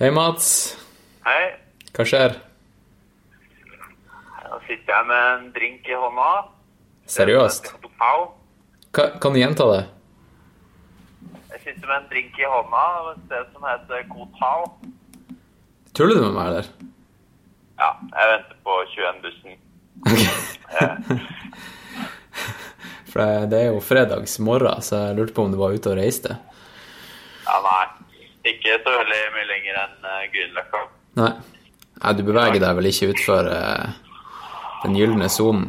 Hei, Mats. Hei. Hva skjer? Nå sitter jeg med en drink i hånda. Seriøst? Ka, kan du gjenta det? Jeg sitter med en drink i hånda et sted som heter Kotau. Tuller du med meg, eller? Ja, jeg venter på 21-bussen. For det- det er jo fredags morgen, så jeg lurte på om du var ute og reiste. Ja, nei. Ikke så veldig mye lenger enn uh, Grünerløkka. Nei. Nei, du beveger deg vel ikke utfor uh, den gylne sonen?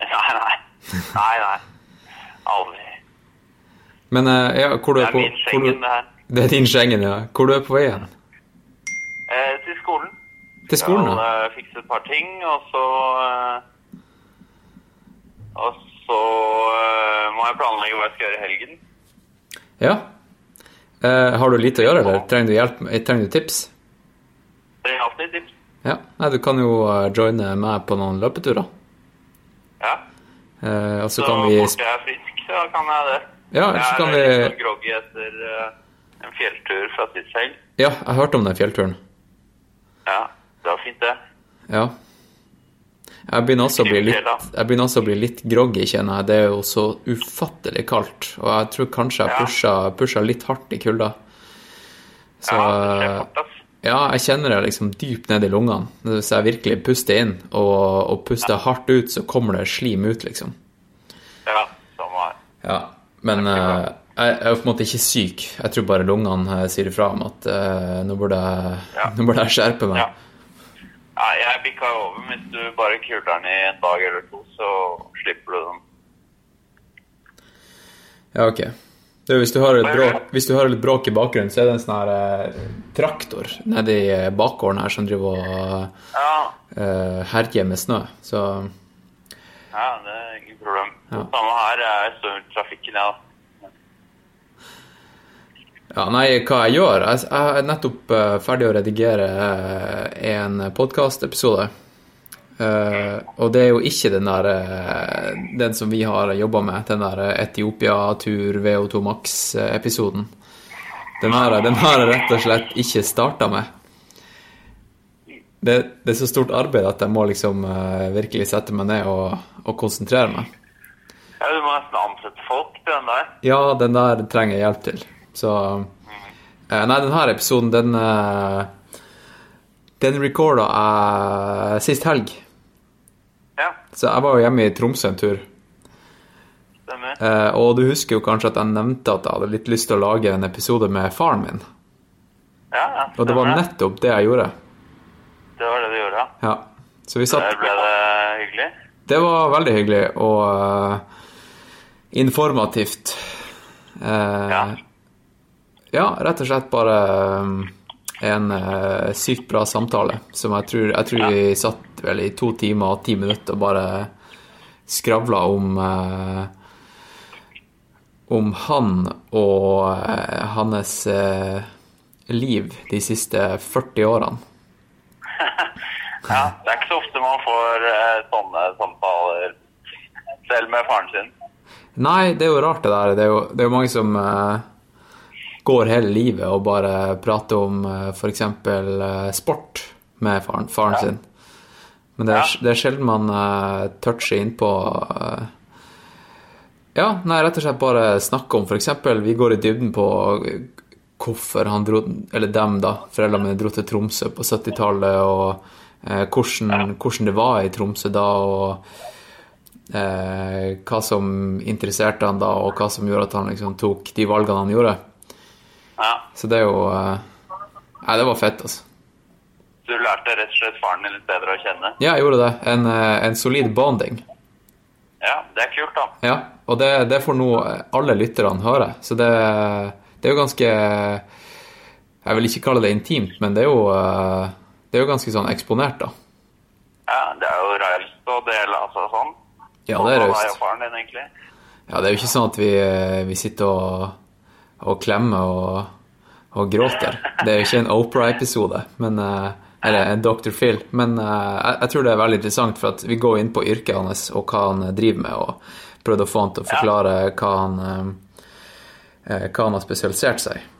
Nei, nei. Nei, nei. Aldri. Men uh, ja, hvor du Det er er min skjengen, Schengen, du, det her. Det er din Schengen, ja. Hvor du er på vei hen? Eh, til skolen. Til skolen, Skal Jeg eh, fikse et par ting, og så uh, Og så eh, må jeg planlegge hva jeg skal gjøre i helgen. Ja. Eh, har du lite å gjøre, eller trenger du hjelp? Trenger du tips? Det er alltid tips. Ja. Nei, du kan jo eh, joine meg på noen løpeturer. Ja. Eh, og så Så kan vi fort jeg er frisk, så kan jeg det. Ja, så jeg kan er vi litt sånn groggy etter en fjelltur fra sist helg. Ja, jeg hørte om den fjellturen. Ja, det var fint, det. Ja. Jeg begynner også å bli litt, jeg også å bli litt groggy, kjenner jeg. Det er jo så ufattelig kaldt. Og jeg tror kanskje jeg pusha, pusha litt hardt i kulda. Så ja, jeg kjenner det liksom dypt ned i lungene. Hvis jeg virkelig puster inn og, og puster hardt ut, så kommer det slim ut, liksom. Ja, samme her. Ja, men eh, jeg, jeg er på en måte ikke syk. Jeg tror bare lungene eh, sier ifra om at uh, nå, burde jeg, Ja. nå burde jeg skjerpe meg. Ja. Ja, jeg bikka over. Hvis du bare kuler den i en dag eller to, så slipper du den. Ja, ok. Du, hvis, du har litt bråk, hvis du har litt bråk i bakgrunnen, så er det en sånn her eh, traktor nedi eh, bakgården her som driver og Ja, eh, herjer med snø. Så ja det er ingen problem. Ja. Samme her. Jeg står i trafikken, jeg, da. Ja, nei, hva jeg gjør Jeg, jeg er nettopp eh, ferdig å redigere eh, en podkastepisode. Uh, og det er jo ikke den der eh, Den som vi har jobba med, den der eh, Etiopia-tur VO2 Max-episoden. Den har, jeg- den har jeg rett og slett ikke starta med. Det, det er så stort arbeid at jeg må liksom eh, virkelig sette meg ned og, og konsentrere meg. Ja, du må nesten ansette folk til den der. Ja, den der trenger jeg hjelp til. Så eh, Nei, denne episoden, den uh, Den recorda jeg sist helg. Ja, Så jeg var jo hjemme i Tromsø en tur. stemmer. Eh, og du husker jo kanskje at jeg nevnte at jeg hadde litt lyst til å lage en episode med faren min. Ja, ja, Og det var nettopp det jeg gjorde. Det var det du gjorde, ja. Ja. Så vi satt Der ble det hyggelig. Det var veldig hyggelig og uh, informativt. Uh, Ja. Ja, rett og slett bare eh, en eh, sykt bra samtale som jeg tror Jeg tror Ja. vi satt vel i to timer og ti minutter og bare skravla om eh, om han og hans liv de siste 40 årene. Ja, det er ikke så ofte man får sånne samtaler selv med faren sin. Nei, det er jo rart det der. Det er jo, det er jo mange som går hele livet og bare prater om uh, f.eks. Uh, sport med faren, faren sin. Men det er, Ja. det er sjelden man uh, toucher innpå uh, Ja, nei, rett og slett bare snakke om f.eks. Vi går i dybden på hvorfor han dro Eller dem, da. Foreldrene mine dro til Tromsø på 70-tallet, og uh, hvordan, hvordan det var i Tromsø da, og eh, hva som interesserte han da, og hva som gjorde at han liksom tok de valgene han gjorde. Så det er jo eh, Nei, det var fett, altså. Du lærte rett og slett faren din litt bedre å kjenne. Ja, jeg gjorde det. En, eh, en solid bonding. Ja, det er kult, da. Ja, og det, det får nå alle lytterne høre. Så det, det er jo ganske Jeg vil ikke kalle det intimt, men det er jo, eh, det er jo ganske sånn eksponert, da. Ja, det er jo raust å dele altså sånn. Ja, det er raust. Ja, det er jo ikke sånn at vi, vi sitter og, og klemmer og, og gråter. Det er jo ikke en Opera-episode, men eh, eller en Dr. Phil. Men eh, jeg, jeg tror det er veldig interessant, for at vi går inn på yrket hans og hva han driver med, og prøvde å få han til å forklare hva han, eh, eh, hva han har spesialisert seg.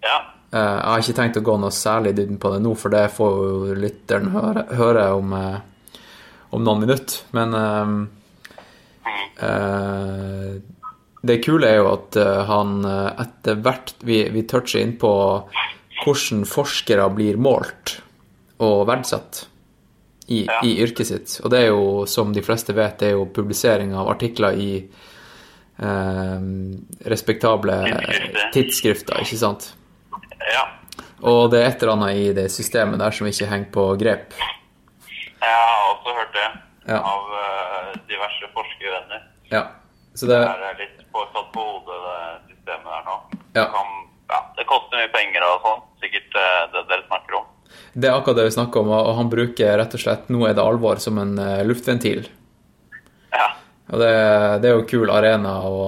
Ja, Eh, jeg har ikke tenkt å gå noe særlig i på det nå, for det får jo lytteren høre, høre om, eh, om noen minutter. Men eh, eh, det kule er jo at eh, han eh, etter hvert Vi, vi toucher inn på hvordan forskere blir målt og verdsatt i, Ja. i yrket sitt. Og det er jo, som de fleste vet, det er jo publisering av artikler i eh, respektable Tidsskrifter. tidsskrifter, ikke sant? Ja. Og det er et eller annet i det systemet der som ikke henger på grep. Jeg har også hørt det Ja. av eh, diverse forskervenner. Ja. Så det Det er litt på, satt på hodet, det systemet der nå. Ja. Det Kan, ja, det koster mye penger og sånn. Sikkert eh, det dere snakker om. Det er akkurat det vi snakker om, og han bruker rett og slett 'nå er det alvor' som en eh, luftventil. Ja. Og det, det er jo kul arena å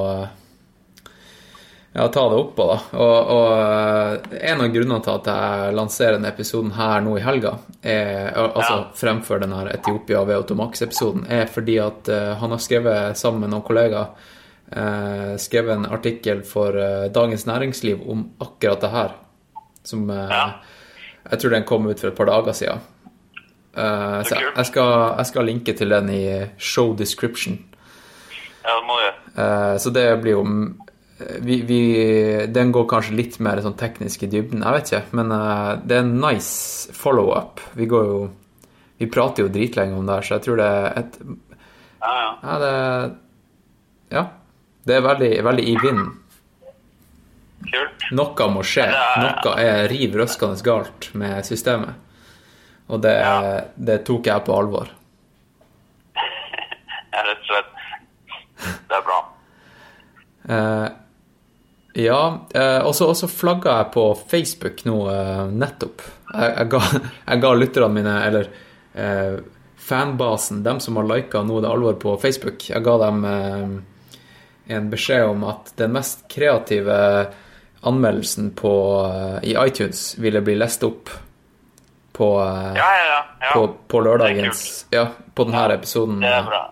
ja, ta det opp på, da. Og, og eh, en av grunnene til at jeg lanserer denne episoden her nå i helga, er, altså Ja. fremfor denne Etiopia ved Automax-episoden, er fordi at han har skrevet sammen med noen kollegaer skrevet en artikkel for eh, Dagens Næringsliv om akkurat det her. Som eh, Ja. Jeg tror den kom ut for et par dager siden. Eh, så jeg, skal, jeg skal linke til den i show description. ja, det må jeg. Eh, Så det blir jo vi, vi, Den går kanskje litt mer sånn teknisk i dybden, jeg vet ikke. Men eh, det er en nice follow-up. Vi går jo Vi prater jo dritlenge om det her, så jeg tror det er et Ja, ja. Ja, det Ja. Det er veldig, veldig i vinden. Kult. Noe må skje. Noe er riv røskende galt med systemet. Og det, Ja. det tok jeg på alvor. Ja, rett og slett. Det er bra. Eh, ja, eh, og så flagga jeg på Facebook nå eh, nettopp. Jeg, jeg, ga, jeg ga lytterne mine, eller eh, fanbasen, dem som har lika Nå er det alvor på Facebook, jeg ga dem eh, en beskjed om at den mest kreative anmeldelsen på, eh, i iTunes ville bli lest opp på, eh, Ja, ja, ja. på, på lørdagens. Ja, på denne episoden. Det er bra.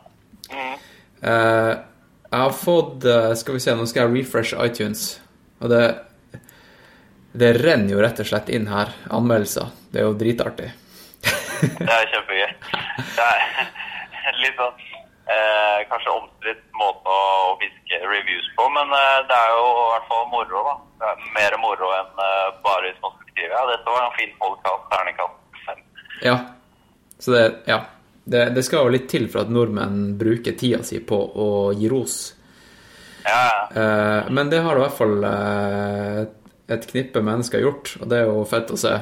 Mm. Uh, jeg har fått Skal vi se, nå skal jeg refresh iTunes. Og det Det renner jo rett og slett inn her anmeldelser. Det er jo dritartig. Det er kjempegøy. Det er litt sånn eh, kanskje omstridt måte å fiske reviews på, men eh, det er jo i hvert fall moro, da. Det er mer moro enn eh, bare hvis man skulle skrive ja, dette var en fin podkast, terningkast fem. Ja. Så det Ja. Det, det skal jo litt til for at nordmenn bruker tida si på å gi ros. Ja, ja. Eh, men det har i hvert fall eh, et knippe mennesker gjort, og det er jo fett å se.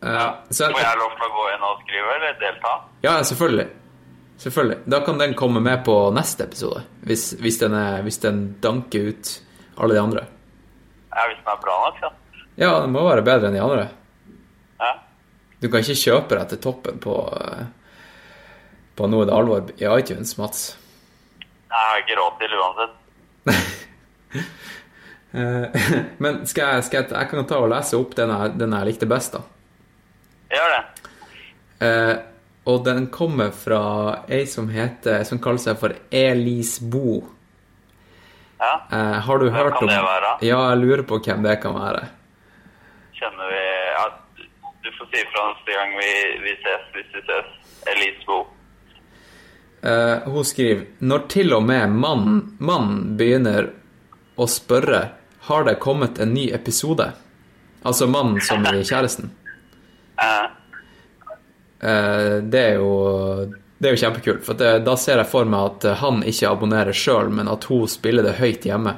Eh, så Får jeg lov til å gå inn og skrive, eller delta? Ja, selvfølgelig. Selvfølgelig. Da kan den komme med på neste episode, hvis, hvis, den, er, hvis den danker ut alle de andre. Ja, hvis den er bra nok, ja. Ja, den må være bedre enn de andre. Ja. Du kan ikke kjøpe deg til toppen på, på Nå er det alvor i iTunes, Mats. Jeg har ikke råd til uansett. Eh, Men skal jeg, skal jeg, jeg kan ta og lese opp den jeg, den jeg likte best, da. Gjør det. Eh, og den kommer fra ei som heter Som kaller seg for Elis Bo. Ja. Eh, har du Hvem hørt kan om det være? Ja, jeg lurer på hvem det kan være. Kjenner vi ja, Du får si fra neste gang vi, vi ses, hvis vi ses. Elis Bo. Eh, hun skriver Når til og med mannen mann begynner å spørre Har det kommet en ny episode? Altså mannen som er kjæresten. Eh, det er jo det er jo kjempekult, for det, da ser jeg for meg at han ikke abonnerer sjøl, men at hun spiller det høyt hjemme.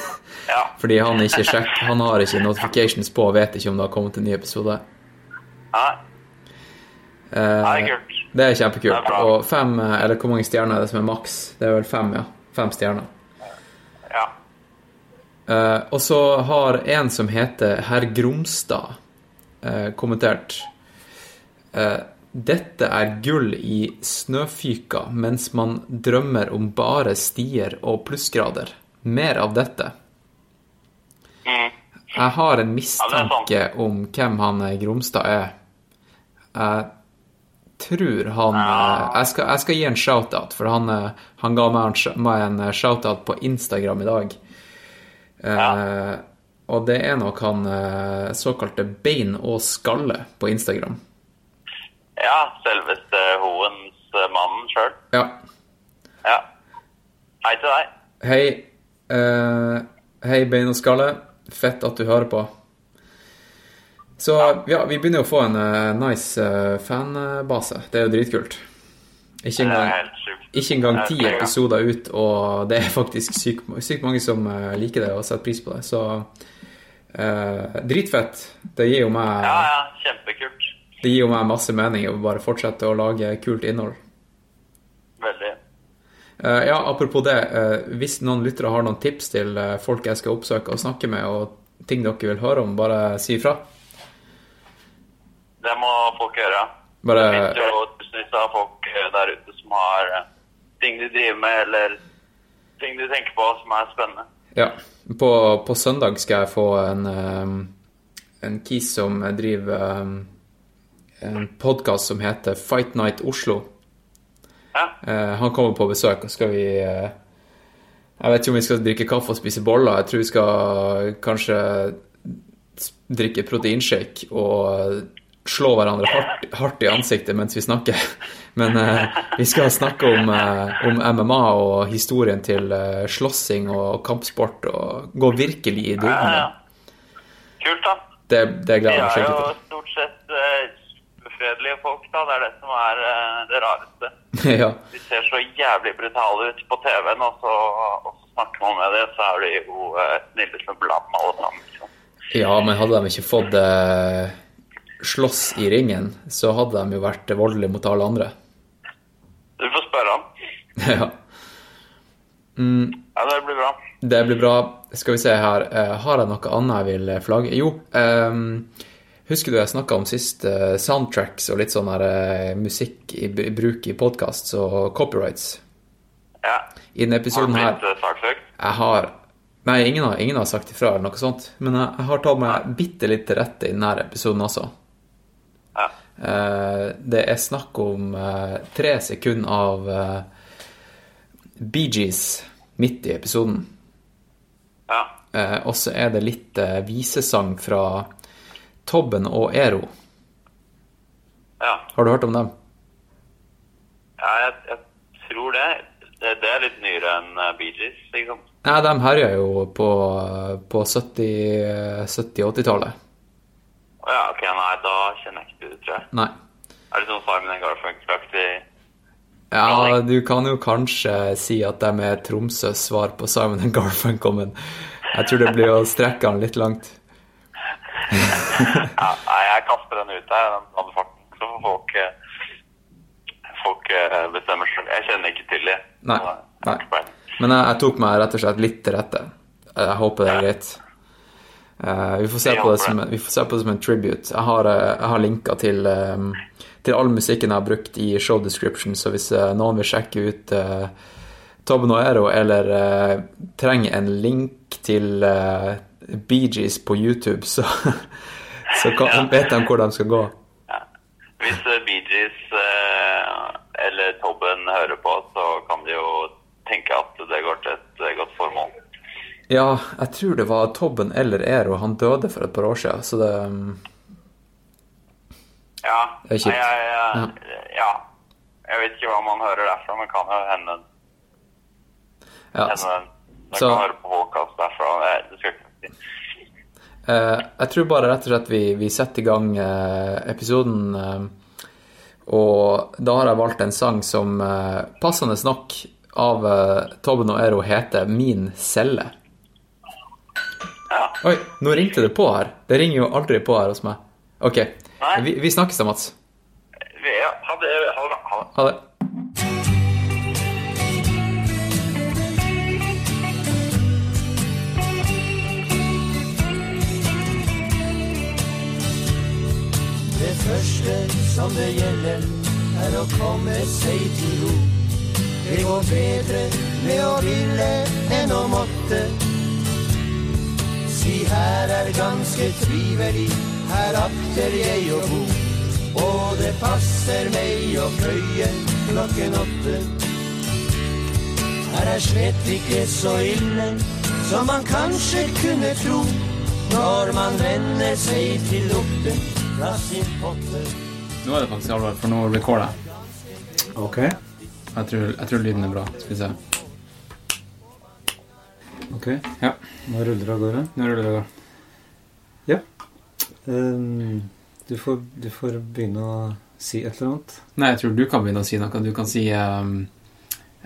ja. Fordi han ikke sjekker, han har ikke notifications på og vet ikke om det har kommet en ny episode. Nei, Eh, det er kult. det er kjempekult. Det er og fem, eh, eller hvor mange stjerner er det som er maks? Det er vel fem, ja. Fem stjerner. Ja. Eh, og så har en som heter herr Gromstad, eh, kommentert eh, Dette er gull i snøfyka mens man drømmer om bare stier og plussgrader. Mer av dette. Mm. Jeg har en Ja, mistanke om hvem han eh, Gromstad er. Jeg tror han ja. jeg, skal, jeg skal gi en shout-out, for han, eh, han ga meg en, meg en eh, shout-out på Instagram i dag. Eh, og det er nok han eh, såkalte Bein og skalle på Instagram. Ja, selveste Hoens eh, mannen sjøl. Ja. Ja. Hei til deg. Hei. Uh, hei, Bein og skalle. Fett at du hører på. Så ja, vi begynner å få en uh, nice uh, fanbase. Det er jo dritkult. Ikke engang, ikke engang ti episoder ut, og det er faktisk sykt, syk mange som liker det og setter pris på det. Så dritfett. Det gir jo meg Ja, ja, kjempekult. Det gir jo meg masse mening å bare fortsette å lage kult innhold. Veldig. Eh, ja, apropos det. eh, hvis noen lyttere har noen tips til eh, folk jeg skal oppsøke og snakke med, og ting dere vil høre om, bare si ifra. Det må folk gjøre. Bare Det finnes jo tusenvis av folk der ute som har ting de driver med, eller ting de tenker på som er spennende. Ja. På, på søndag skal jeg få en, en kis som driver en podkast som heter Fight Night Oslo. Ja, Eh, han kommer på besøk, og skal vi eh, Jeg vet ikke om vi skal drikke kaffe og spise boller. Jeg tror vi skal kanskje drikke proteinshake og slå hverandre hardt, hardt i ansiktet mens vi snakker. Men eh, vi skal snakke om, eh, om MMA og historien til eh, slåssing og kampsport, og gå virkelig i ja, dybden. ja. Kult, da. Det, det gleder jeg meg er jo stort sett eh, folk, da. Det er det som er eh, det rareste. ja. De ser så jævlig brutale ut på TV-en, og og så snakker man med dem, så er de jo uh, snille som lam alle sammen. Liksom. ja, men hadde de ikke fått uh, slåss i ringen, så hadde de jo vært voldelige mot alle andre. Du får spørre han. ja. Ja, det blir bra. Det blir bra. Skal vi se her. Uh, har jeg noe annet jeg vil flagge? Jo. ehm, husker du jeg snakka om sist uh, soundtracks og litt sånn her eh, musikk i, i bruk i podkast og copyrights? Ja. I denne Har du episoden blitt eh, saksøkt? Jeg har Nei, ingen har, ingen har sagt ifra eller noe sånt. Men jeg, jeg har tatt meg bitte litt til rette i denne episoden også. Ja. Uh, det er snakk om tre sekunder av uh, Bee Gees midt i episoden. ja. Og så er det litt visesang fra Tobben og Ero. Ja. Har du hørt om dem? ja jeg, jeg tror det. det. Det er litt nyere enn uh, Bee Gees, liksom. Nei, de herja jo på, på 70 70-80-tallet. Å ja, ok, nei, da kjenner jeg ikke det, tror jeg. Nei. Er det sånn Simon and Garfunkel-aktig? Ja, du kan jo kanskje si at de er Tromsøs svar på Simon and Garfunkel, men jeg tror det blir å strekke han litt langt. Ja, nei, jeg kaster den ut der, den anbefarten. Så får folk, eh, folk eh, bestemme selv. Jeg kjenner ikke til det. Nei, nei. Men jeg, jeg tok meg rett og slett litt til rette. Jeg håper det er greit. Uh, vi, får se på det som, vi får se på det som en tribute. Jeg har, eh, jeg har linka til, um, til all musikken jeg har brukt i show description, så hvis uh, noen vil sjekke ut uh, Tobben og Ero, eller eh, trenger en link til Bee Gees på YouTube, så, så kan, vet de hvor de skal gå. Ja. Hvis uh, Bee Gees eh, eller Tobben hører på, så kan de jo tenke at det går til et eh, godt formål. Ja, jeg tror det var Tobben eller Ero. Han døde for et par år siden, så det um, Ja. Det er kjipt. Nei, Jeg, jeg, ja. Jeg vet ikke hva man hører derfra, men kan jo hende ja, Henne, Så- kan høre på derfra. Det skal ikke si. Uh, jeg tror bare rett og slett vi, vi setter i gang uh, episoden. Uh, og da har jeg valgt en sang som eh, passende nok av eh, Tobben og Ero heter Min celle. Ja. Oi, nå ringte det på her. Det ringer jo aldri på her hos meg. Ok, vi, vi snakkes da, Mats. Ja. Ha det. Ha det. Første som det gjelder, er å komme seg til ro. Det går bedre med å ville enn å måtte. Si her er ganske trivelig, her akter jeg å bo. Og det passer meg å pløye klokken åtte. Her er slett ikke så ille som man kanskje kunne tro. når man venner seg til lukten. Nå er det faktisk alvor, for nå recorder jeg. Ok. Jeg tror, jeg tror lyden er bra. Skal vi se. ok. Ja, Nå ruller det av gårde. nå ruller det. Um, du, får, du får begynne å si et eller annet. Nei, jeg tror du kan begynne å si noe. Du kan si ehm,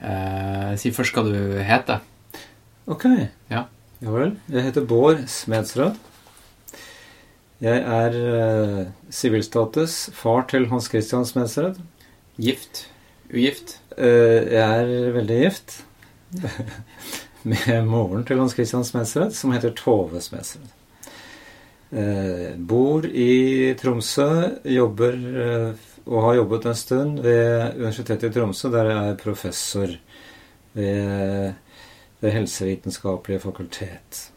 eh, Si først hva du heter. Ok. Ja. Ja vel. Jeg heter Bård Smedsrød. Jeg er eh, sivilstatus far til Hans Christian Smedsrød. Gift. Ugift. Eh, jeg er veldig gift med moren til Hans Christian Smedsrød, som heter Tove Smedsrød. Eh, bor i Tromsø, jobber eh, og har jobbet en stund ved Universitetet i Tromsø, der jeg er professor ved Det helsevitenskapelige fakultet.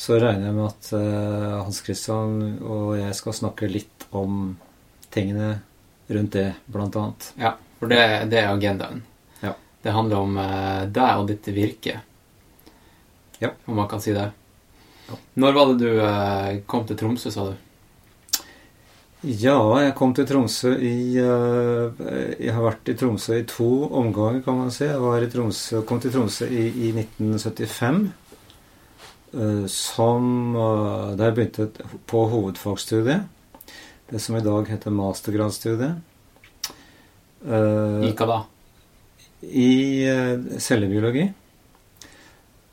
Så regner jeg med at eh, Hans Christian og jeg skal snakke litt om tingene rundt det, blant annet. Ja, for det, det er agendaen. Ja. Det handler om eh, deg og ditt virke. Ja. Om man kan si det. Ja. Når var det du eh, kom til Tromsø, sa du? Ja, jeg kom til Tromsø i Jeg har vært i Tromsø i to omganger, kan man si. Jeg var i Tromsø, kom til Tromsø i, i 1975. eh, Som der Da jeg begynte på hovedfagsstudiet. Det som i dag heter mastergradsstudiet. Eh, I hva da? I eh, cellebiologi.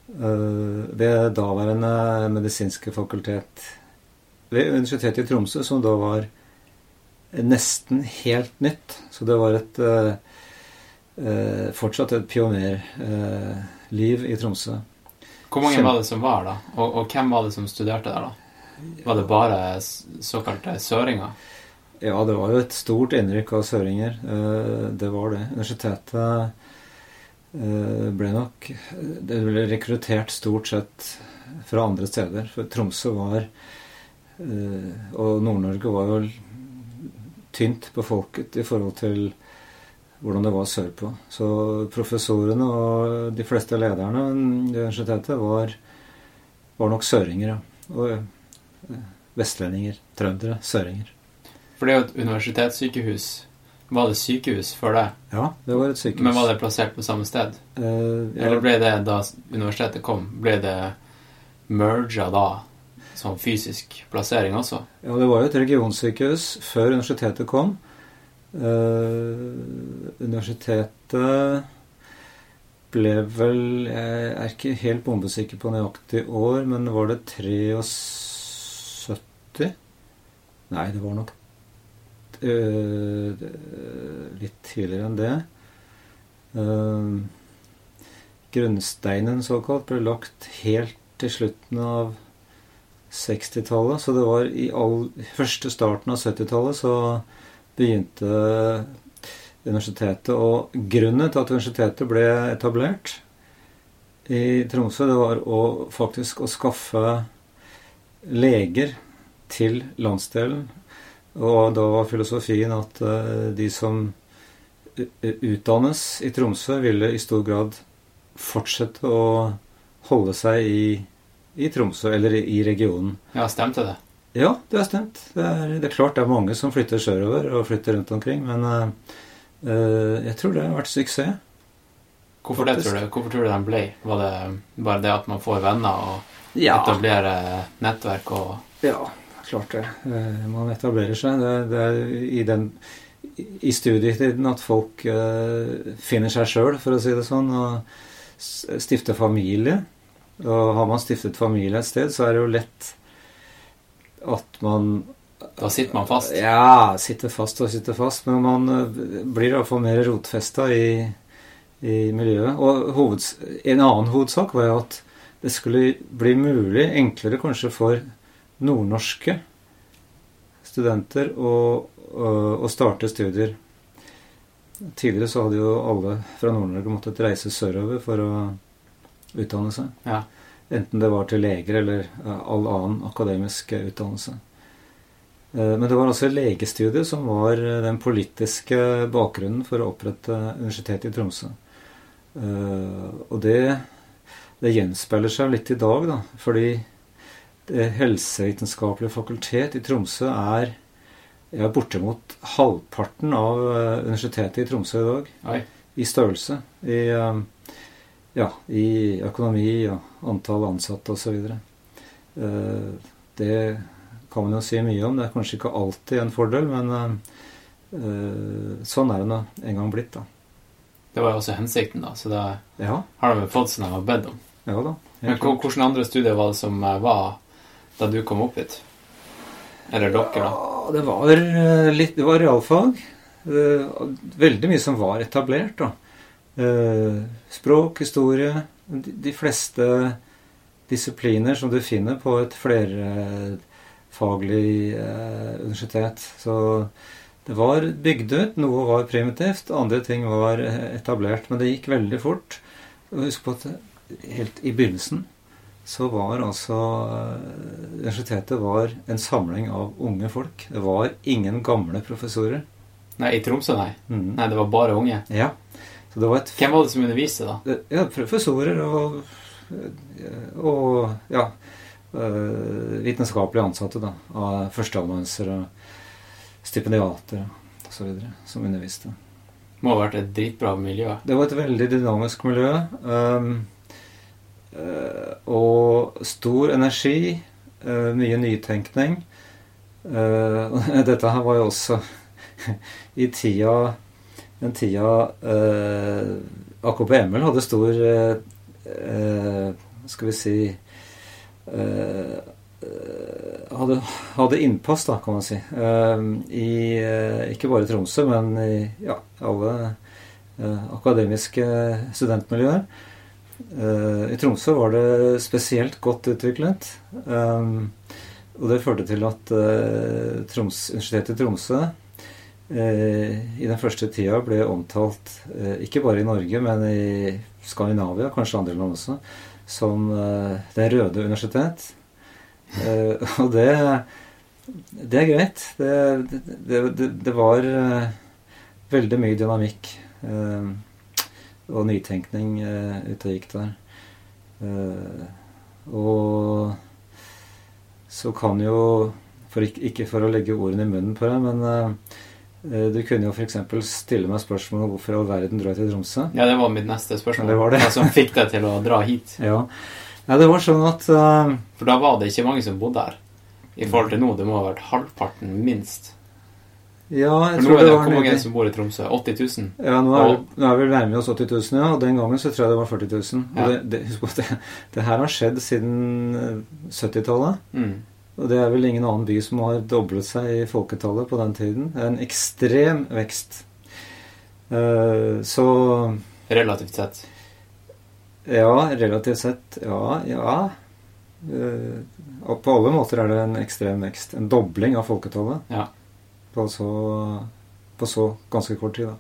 eh, Ved daværende medisinske fakultet ved Universitetet i Tromsø, som da var nesten helt nytt. Så det var et eh, eh, fortsatt et pionerliv i Tromsø. Hvor mange var det som var da? Og, og hvem var det som studerte der, da? Var det bare såkalte søringer? Ja, det var jo et stort innrykk av søringer. Eh, Det var det. Universitetet eh, ble nok Det ble rekruttert stort sett fra andre steder. For Tromsø var eh, Og Nord-Norge var jo tynt befolket i forhold til hvordan det var sørpå. Så professorene og de fleste lederne i universitetet var, var nok søringer. Og eh, vestlendinger. Trøndere. Søringer. For det er jo et universitetssykehus. Var det sykehus før det? Ja, det var et sykehus. Men var det plassert på samme sted? Eh, ja, Eller ble det da universitetet kom, ble det merga da som fysisk plassering også? ja, det var jo et regionsykehus før universitetet kom. Eh, universitetet ble vel Jeg er ikke helt bombesikker på nøyaktig år, men var det 73? Nei, det var nok eh, litt tidligere enn det. Uh, grunnsteinen såkalt ble lagt helt til slutten av 60-tallet. Så det var i all første starten av 70-tallet så begynte universitetet. Og grunnen til at universitetet ble etablert i Tromsø, det var å, faktisk å skaffe leger til landsdelen. Og da var filosofien at eh, de som utdannes i Tromsø, ville i stor grad fortsette å holde seg i, i Tromsø, eller i, i regionen. Ja, stemte det? Ja, det er stemt. Det er, det er klart det er mange som flytter sørover og flytter rundt omkring, men eh, jeg tror det har vært suksess. Hvorfor det, tror du? Hvorfor tror du den ble? Var det bare det at man får venner og Ja, etablerer nettverk og ja klart det. Uh, Man etablerer seg. Det, det er i, den, i studietiden at folk uh, finner seg sjøl, for å si det sånn, og stifter familie. Og har man stiftet familie et sted, så er det jo lett at man Da sitter man fast? Ja, sitter fast og sitter fast. Men man eh, blir iallfall mer rotfesta i, i miljøet. Og hoveds, en annen hovedsak var jo at det skulle bli mulig, enklere kanskje for nordnorske studenter å, å, å starte studier. Tidligere så hadde jo alle fra Nord-Norge måttet reise sørover for å utdanne seg. Ja. Enten det var til leger eller all annen akademisk eh, utdannelse. Eh, Men det var altså legestudiet som var eh, den politiske bakgrunnen for å opprette Universitetet i Tromsø. Eh, Og det, det gjenspeiler seg litt i dag, da. Fordi Det helsevitenskapelige fakultet i Tromsø er ja, bortimot halvparten av eh, universitetet i Tromsø i dag. Nei. I størrelse. I, eh, ja, i økonomi og antall ansatte osv. Uh, det kan man jo si mye om. Det er kanskje ikke alltid en fordel, men uh, sånn er det nå en gang blitt, da. Det var jo også hensikten, da, så da Ja, har de fått som de har bedt om. ja da. Men hvordan. Hvilke andre studier var det som eh, var da du kom opp hit? Eller dere, da? Ja, det var eh, litt Det var realfag. Eh, Veldig mye som var etablert, da. Eh, Språk, historie De fleste disipliner som du finner på et flerfaglig eh, universitet. Så det var bygd ut. Noe var primitivt, andre ting var etablert. Men det gikk veldig fort. Husk på at helt i begynnelsen så var altså eh, Universitetet var en samling av unge folk. Det var ingen gamle professorer. Nei, i Tromsø, nei. Mm. Nei, det var bare unge. Ja. Så det var et Hvem var det som underviste, da? Ja, professorer og, og ja, øh, vitenskapelig ansatte, da. Av førsteamanuenser og stipendiater og så videre, som underviste. Må ha vært et dritbra miljø. Det var et veldig dynamisk miljø. øh, og stor energi. mye nytenkning. Uh, dette her var jo også i tida Den tida eh, AKP Emil hadde stor eh, øh, Skal vi si øh, hadde, hadde innpass, da, kan man si. øh, I øh, ikke bare i Tromsø, men i ja, alle eh, akademiske studentmiljøer. Eh, I Tromsø var det spesielt godt utviklet. Og det førte til at eh, Troms, Universitetet i Tromsø eh, i den første tida ble omtalt, eh, ikke bare i Norge, men i Skandinavia, kanskje andre land også, som eh, Det røde universitet. Eh, og det, det er greit. Det, det, det, var eh, veldig mye dynamikk eh, og nytenkning eh, ute og gikk der. Eh, og så kan jo for ikke, for å legge ordene i munnen på deg, men eh, du kunne jo f.eks. stille meg spørsmål om hvorfor all verden drar jeg til Tromsø. Ja, det var mitt neste spørsmål. Det var det. Hva som fikk deg til å dra hit? Ja. ja det var sånn at uh, For da var det ikke mange som bodde her. I forhold til nå, det må ha vært halvparten, minst. Ja, jeg For tror det det var hvor mange som bor i Tromsø? 80 000? Ja, nå er, vi, nå er vi nærmere oss 80 000, ja. Og den gangen så tror jeg det var 40 000. Og Ja. det, det, det, det her har skjedd siden eh, 70-tallet. Mm. Og det er vel ingen annen by som har doblet seg i folketallet på den tiden. En ekstrem vekst. Eh, så Relativt sett. ja, relativt sett Ja, ja. Eh, og på alle måter er det en ekstrem vekst. En dobling av folketallet Ja. på så, på så ganske kort tid, da.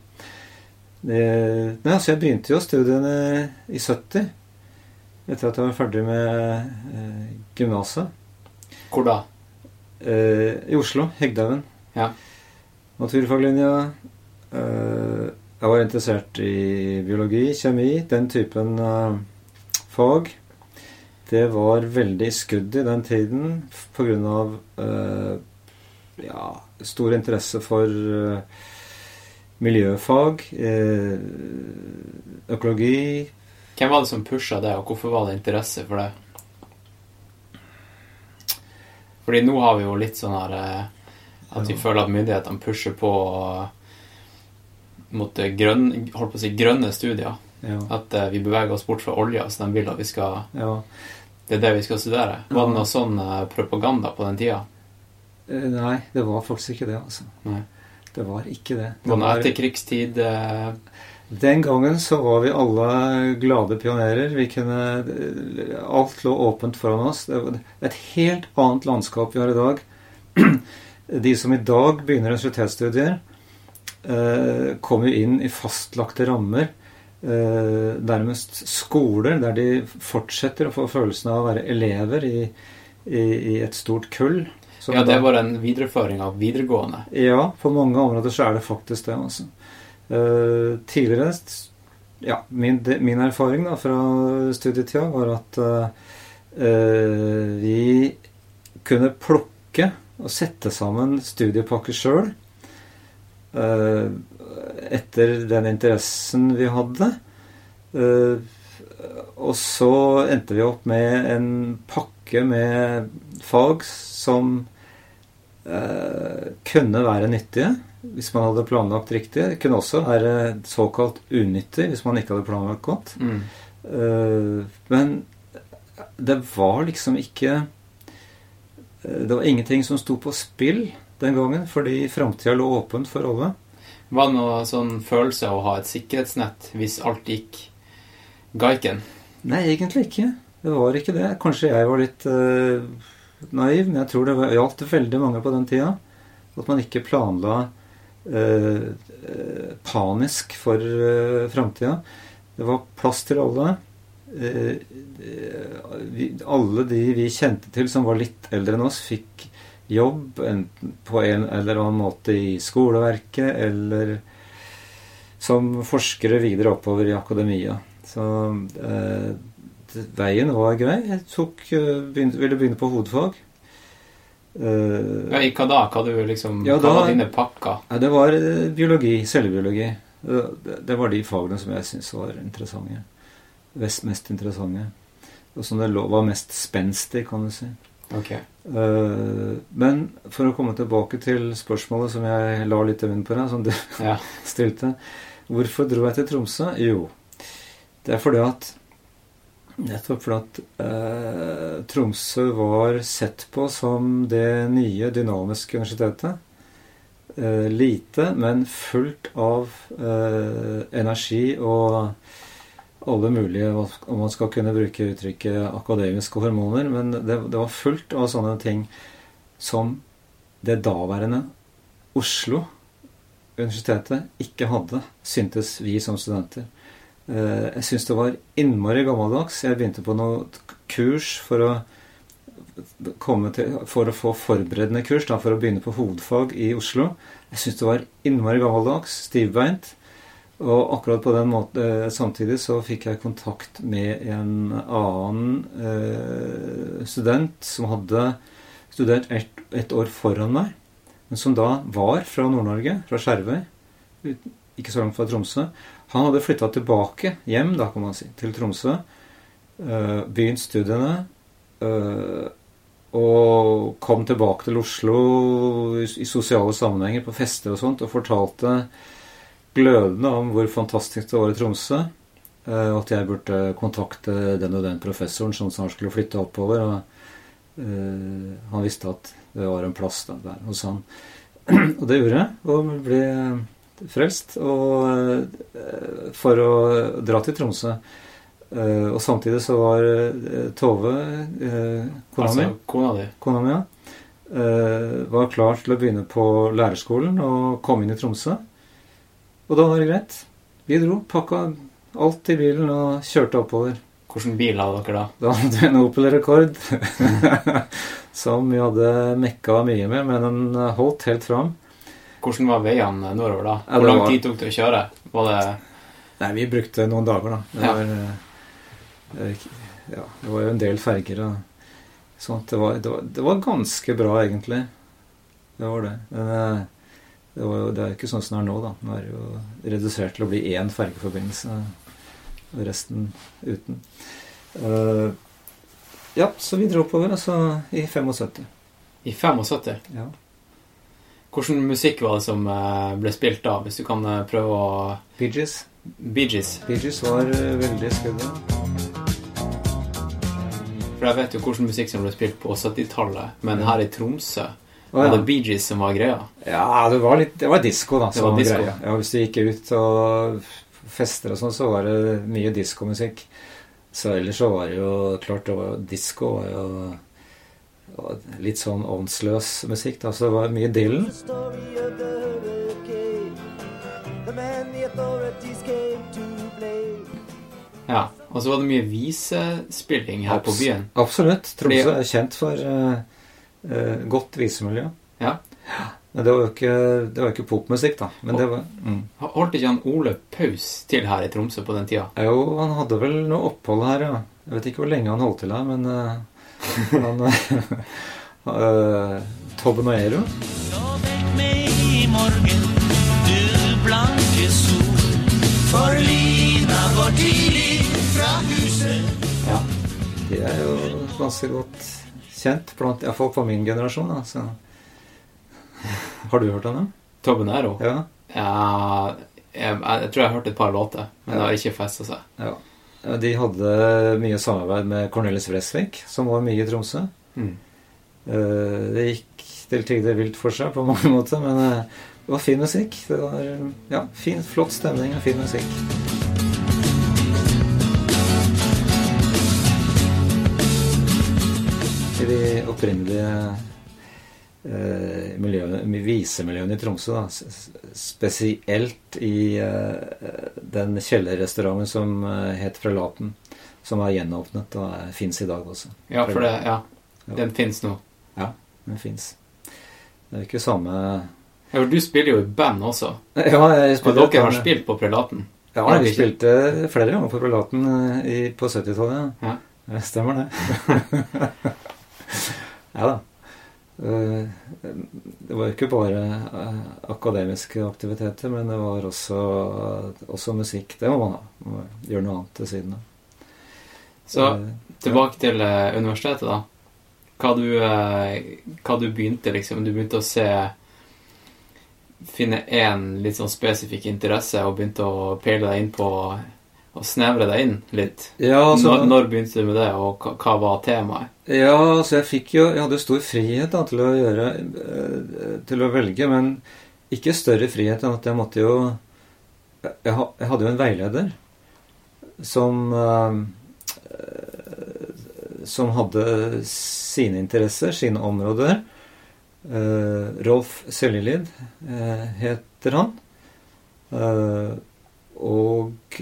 Det, nei, altså jeg begynte jo studiene i 70, etter at jeg var ferdig med eh, gymnaset. Hvor da? Eh, I Oslo. Hegdehaugen. Ja. Naturfaglinja. Eh, jeg var interessert i biologi, kjemi, den typen eh, fag. Det var veldig skudd i den tiden pga. Eh, ja, stor interesse for eh, miljøfag, eh, økologi Hvem var det som pusha det, og hvorfor var det interesse for det? Fordi nå har vi jo litt sånn her eh, At vi Ja. føler at myndighetene pusher på eh, mot eh, grønn, holdt på å si, grønne studier. Ja. At uh, vi beveger oss bort fra olja, så de vil at vi skal ja. Det er det vi skal studere. Var det noe sånn uh, propaganda på den tida? Nei, det var faktisk ikke det, altså. Nei. Det var ikke det. det Var noe etterkrigstid? eh, Den gangen så var vi alle glade pionerer. Vi kunne Alt lå åpent foran oss. Det var et helt annet landskap vi har i dag. De som i dag begynner universitetsstudier, eh, kommer jo inn i fastlagte rammer. Eh, nærmest skoler der de fortsetter å få følelsen av å være elever i, i, i et stort kull. som Ja, det er en videreføring av videregående. ja, på mange områder så er det faktisk det. Altså. Eh, tidligere Ja, min, de, min erfaring da fra studietida var at eh, eh, vi kunne plukke og sette sammen studiepakker sjøl etter den interessen vi hadde. Og så endte vi opp med en pakke med fag som kunne være nyttige hvis man hadde planlagt riktig. Kunne også være såkalt unyttig hvis man ikke hadde planlagt godt. Mm. Men det var liksom ikke Det var ingenting som sto på spill den gangen, fordi framtida lå åpent for alle. Var det noe sånn følelse av å ha et sikkerhetsnett hvis alt gikk gaiken? Nei, egentlig ikke. Det var ikke det. Kanskje jeg var litt uh, naiv, men jeg tror det var, gjaldt veldig mange på den tida. At man ikke planla uh, panisk for eh, framtida. Det var plass til alle. Vi, alle de vi kjente til som var litt eldre enn oss, fikk jobb enten på en eller annen måte i skoleverket eller som forskere videre oppover i akademia. Så eh, veien var grei. Jeg tok, begynte, ville begynne på hovedfag. Uh, ja, I hva da? Hva du liksom, ja, hva da, var dine pakker? Ja, det var biologi. Cellebiologi. Det, det var de fagene som jeg syntes var interessante. Vest, mest interessante. Og som det var mest spenstig, kan du si. Okay. Uh, men for å komme tilbake til spørsmålet som jeg la litt i munnen på deg, som du ja. stilte Hvorfor dro jeg til Tromsø? Jo, det er fordi at Nettopp fordi at eh, Tromsø var sett på som det nye dynamiske universitetet. Eh, lite, men fullt av energi og alle mulige, om man skal kunne bruke uttrykket akademiske hormoner. Men det, det, var fullt av sånne ting som det daværende Oslo universitetet ikke hadde, syntes vi som studenter. Jeg syns det var innmari gammeldags. Jeg begynte på noe kurs for å til, for å få forberedende kurs, da, for å begynne på hovedfag i Oslo. Jeg syns det var innmari gammeldags, stivbeint. Og akkurat på den måten samtidig så fikk jeg kontakt med en annen eh, student som hadde studert ett et år foran meg, men som da var fra Nord-Norge, fra Skjervøy, ikke så langt fra Tromsø. Han hadde flytta tilbake hjem, da kan man si, til Tromsø, Uh, begynt studiene. Uh, og kom tilbake til Oslo i, i sosiale sammenhenger, på fester og sånt, og fortalte glødende om hvor fantastisk det var i Tromsø. Og at jeg burde kontakte den og den professoren som snart skulle flytte oppover. Og uh, han visste at det var en plass da, der hos han. og det gjorde jeg, og ble frelst og, uh, for å dra til Tromsø. Uh, og samtidig så var Tove, kona altså, mi, kona di. kona mi ja, var klar til å begynne på lærerskolen og komme inn i Tromsø. Og da var det greit. Vi dro, pakka alt i bilen og kjørte oppover. Hvilken bil hadde dere da? Da hadde vi en Opel Rekord som vi hadde mekka mye med, men den holdt helt fram. Hvordan var veiene nordover da? Ja, Hvor det lang var- tid tok det å kjøre? Var det Nei, vi brukte noen dager, da. Det Ja. var, eh, ja, det var jo en del ferger. Det var, det, var, det var ganske bra, egentlig. Det var det. Men eh, det, var det er jo ikke sånn som det er nå, da. Nå er det jo redusert til å bli én fergeforbindelse, og resten uten. Eh, ja, så vi dro oppover, altså i 75. i 75? Ja. Hvilken musikk var det som eh, ble spilt da, hvis du kan eh, prøve å Bee Gees. Bee Gees. Bee Gees var eh, veldig i. For jeg vet jo hvilken musikk som ble spilt på 70-tallet, men her i Tromsø Å, var det Bee Gees som var greia. Ja, det var litt Det var disco da. Det som var disco. greia. Ja, hvis du gikk ut og fester og sånn, så var det mye diskomusikk. Så ellers så var det jo klart det var Disko var jo var litt sånn åndsløs musikk, da. Så det var mye Dylan. Ja, Og så var det mye visespilling her på byen. Absolutt. Tromsø Fordi- er kjent for uh, uh, godt visemiljø. Ja. Men det var jo ikke, det var jo ikke popmusikk, da. Men det var mm. Holdt ikke han Ole Paus til her i Tromsø på den tida? Jo, han hadde vel noe opphold her, ja. Jeg vet ikke hvor lenge han holdt til her, men eh, han, Uh, Tobben og Ero. Ja, de er jo ganske godt kjent blant ja, folk på min generasjon. Altså. Har du hørt henne? Tobben Tobinero? Ja. Ja, jeg, jeg tror jeg har hørt et par låter, men det har ikke festa seg. ja. De hadde mye samarbeid med Cornelis Vresvik, som var mye i Tromsø. Mm. Eh, Det gikk til tider vilt for seg på mange måter, men eh, det var fin musikk. Det var ja, fin, flott stemning og fin musikk. I de opprinnelige visemiljøene i Tromsø, da, spesielt i eh, den kjellerrestauranten som eh, het Prelaten, som er gjenåpnet og fins i dag også. Ja, for det, ja, den fins nå. Ja, den fins. Det er ikke samme Ja, for du spiller jo i band også. Ja, jeg Og dere har spilt på Prelaten. Ja, vi spilte flere ganger på Prelaten eh, på 70-tallet. Ja. Stemmer, det. ja da. Eh, Det var ikke bare eh, akademiske aktiviteter, men det var også, også musikk. Det må man ha. Må gjøre noe annet til siden av. Så Eh, tilbake til universitetet, da. Hva du, hva du begynte, liksom. Du begynte å se Finne én litt sånn spesifikk interesse og begynte å peile deg inn på og snevre deg inn litt. Ja, altså, når, når begynte du med det, og hva var temaet? Ja, så jeg fikk jo Jeg hadde stor frihet da, til å gjøre eh, Til å velge, men ikke større frihet enn at jeg måtte jo Jeg, hadde jo en veileder som eh, Som hadde sine interesser, sine områder. Eh, Rolf Seljelid heter han. Og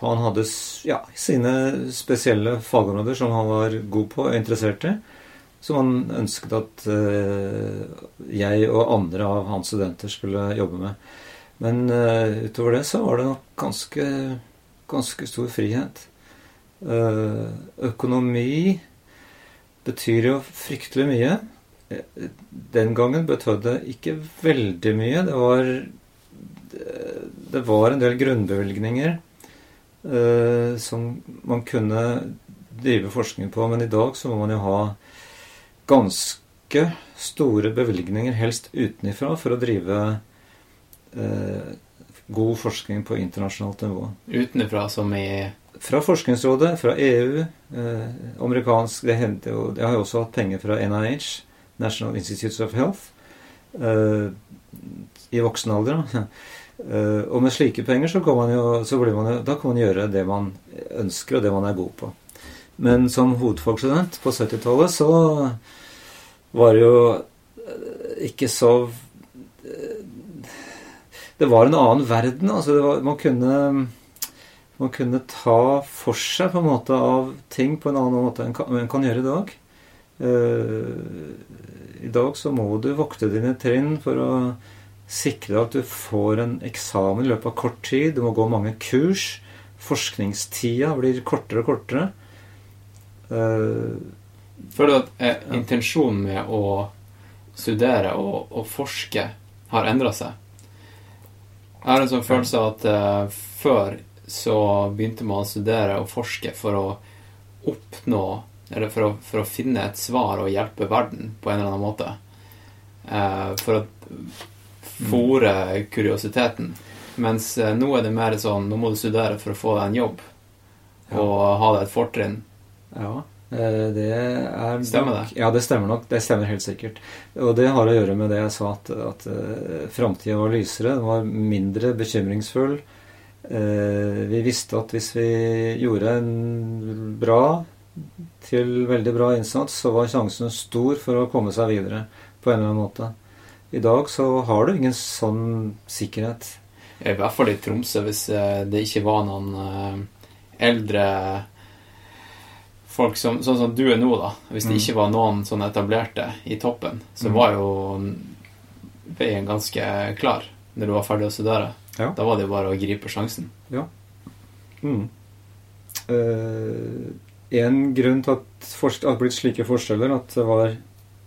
eh, han hadde ja, sine spesielle fagområder som han var god på og interessert i. Som han ønsket at eh, jeg og andre av hans studenter skulle jobbe med. Men eh, utover det så var det nok ganske, ganske stor frihet. Eh, økonomi betyr jo fryktelig mye. Den gangen betød det ikke veldig mye. Det var, det var en del grunnbevilgninger eh, som man kunne drive forskning på. Men i dag så må man jo ha ganske store bevilgninger, helst utenifra, for å drive eh, god forskning på internasjonalt nivå. Utenifra som i Fra Forskningsrådet, fra EU, eh, amerikansk det, henter jo, Jeg har jo også hatt penger fra NIH, National Institutes of Health, eh, i voksen alder. da. Eh, og med slike penger så kan man jo, man jo Da kan man gjøre det man ønsker, og det man er god på. Men som hovedfagsstudent på 70-tallet så var det jo eh, ikke så eh, Det var en annen verden. altså var, Man kunne man kunne ta for seg på en måte av ting på en annen måte enn man kan gjøre i dag. Uh, I dag så må du vokte dine trinn for å sikre at du får en eksamen i løpet av kort tid. Du må gå mange kurs. Forskningstida blir kortere og kortere. Uh, Føler du at eh, intensjonen med å studere og, og forske har endra seg? Jeg har en sånn følelse av at eh, før så begynte man å studere og forske for å oppnå Eller for å, for å finne et svar og hjelpe verden på en eller annen måte. Eh, for å fòre kuriositeten. Mens eh, nå er det mer sånn Nå må du studere for å få deg en jobb. Ja. Og ha deg et fortrinn. Ja, eh, det er Stemmer nok, det? Ja, det stemmer nok. Det stemmer helt sikkert. Og det har å gjøre med det jeg sa, at, at uh, framtida var lysere. Den var mindre bekymringsfull. Eh, vi visste at hvis vi gjorde en bra til veldig bra innsats, så var sjansen stor for å komme seg videre på en eller annen måte. I dag så har du ingen sånn sikkerhet. I hvert fall i Tromsø, hvis eh, det ikke var noen eh, eldre folk som, sånn som du er nå, da. Hvis det Mm. ikke var noen sånn etablerte i toppen, så Mm. var jo veien ganske klar når du var ferdig å studere. Ja. Da var det jo bare å gripe sjansen. Mm. Eh, en grunn til at at det har blitt slike forskjeller, at det var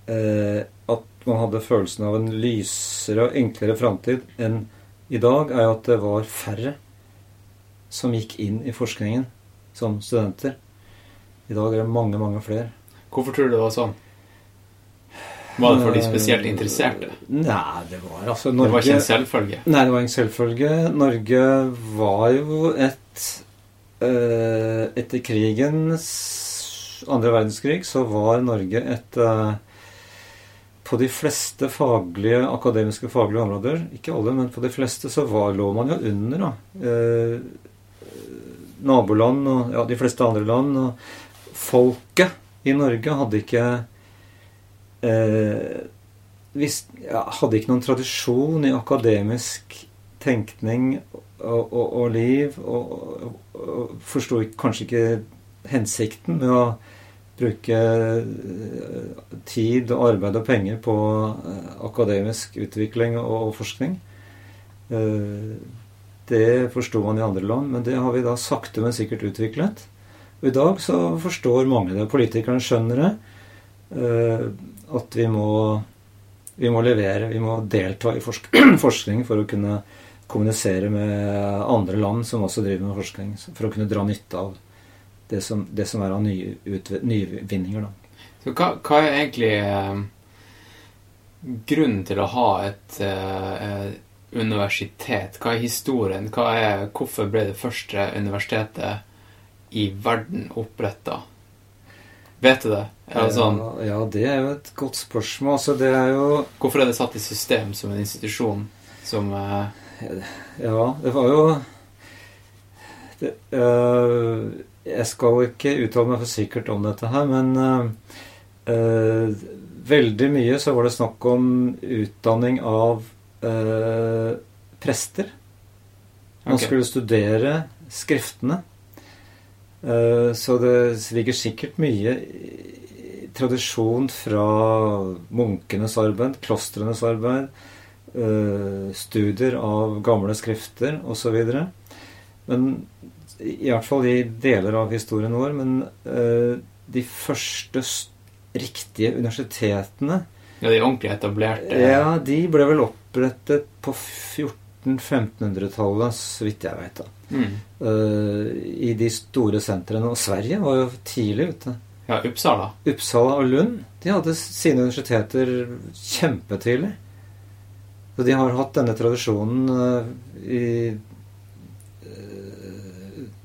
eh, at man hadde følelsen av en lysere og enklere framtid enn i dag, er jo at det var færre som gikk inn i forskningen som studenter. I dag er det mange, mange flere. Hvorfor tror du det var sånn? Var det for de spesielt interesserte? Nei, det var altså Det var ikke en selvfølge? Nei, det var en selvfølge. Norge var jo et eh, Etter krigens andre verdenskrig så var Norge et eh, På de fleste faglige, akademiske faglige områder, ikke alle, men på de fleste, så var, lå man jo under da. Eh, naboland og ja, de fleste andre land. Og folket i Norge hadde ikke eh, hvis, ja, hadde ikke noen tradisjon i akademisk tenkning og, og, og liv, og, og forsto kanskje ikke hensikten med å bruke eh, tid arbeid og penger på eh, akademisk utvikling og, forskning. Eh, det forsto man i andre land, men det har vi da sakte, men sikkert utviklet. Og i dag så forstår mange det. Politikerne skjønner det. At vi må, vi må levere, vi må delta i forsk forskning for å kunne kommunisere med andre land som også driver med forskning. For å kunne dra nytte av det som, det som er av nye utv- nyvinninger. Da. Så hva, hva er egentlig eh, grunnen til å ha et eh, universitet? Hva er historien? Hva er, hvorfor ble det første universitetet i verden oppretta? Vet du det? Det sånn, ja, ja, det er jo et godt spørsmål. Altså, det er jo hvorfor er det satt i system som en institusjon som eh, Ja, det var jo det, øh, Jeg skal ikke uttale meg for sikkert om dette her, men uh, uh, veldig mye så var det snakk om utdanning av uh, prester. Man okay. skulle studere skriftene. Så det ligger sikkert mye tradisjon fra munkenes arbeid, klostrenes arbeid, studier av gamle skrifter osv. Men i hvert fall i deler av historien vår. Men uh, de første riktige universitetene Ja, de ordentlig etablerte ja, de ble vel opprettet på 1400-1500-tallet, så vidt jeg da. Mm. Uh, I de store sentrene. Og Sverige var jo tidlig ute. ja, Uppsala. Uppsala og Lund de hadde sine universiteter kjempetidlig. Så de har hatt denne tradisjonen uh, i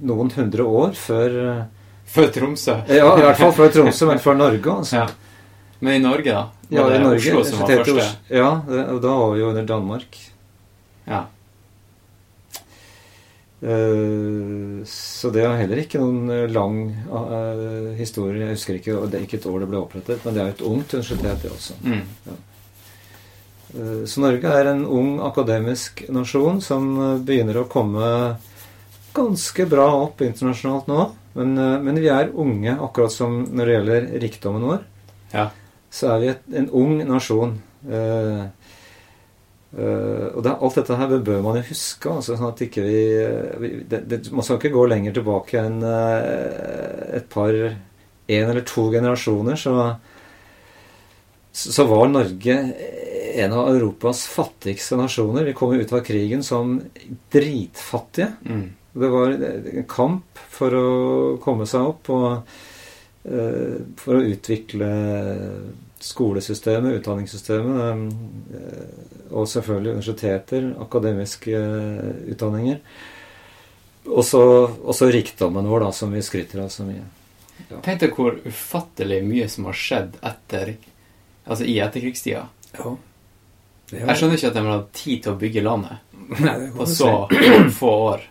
noen hundre år før eh, Før Tromsø. Ja, i hvert fall før Tromsø, men før Norge, altså. Ja. Men i Norge, da? Var Ja, det i Norge. Oslo som var første? Ja, det- og da var vi jo under Danmark. Ja. Uh, Så det er heller ikke noen eh, lang uh, historie. Jeg husker ikke, det er ikke et år det ble opprettet, men det er jo et ungt universitet, det også. Mm. Eh, Så Norge er en ung akademisk nasjon som begynner å komme ganske bra opp internasjonalt nå. Men, eh, men vi er unge, akkurat som når det gjelder rikdommen vår. Ja. Så er vi et, en ung nasjon. Eh, eh, og det, alt dette her bør man jo huske. Altså, sånn at ikke vi, vi det, det, Man skal ikke gå lenger tilbake enn eh, et par En eller to generasjoner, så, så var Norge en av Europas fattigste nasjoner. Vi kom jo ut av krigen som dritfattige. Mm. Det var en kamp for å komme seg opp og eh, for å utvikle skolesystemet, utdanningssystemet, eh, og selvfølgelig universiteter, akademiske eh, utdanninger. Og så rikdommen vår, da, som vi skryter av så mye. Tenk deg hvor ufattelig mye som har skjedd etter Altså i etterkrigstida. Ja. Jeg skjønner ikke at de har hatt tid til å bygge landet Nei, på så få år.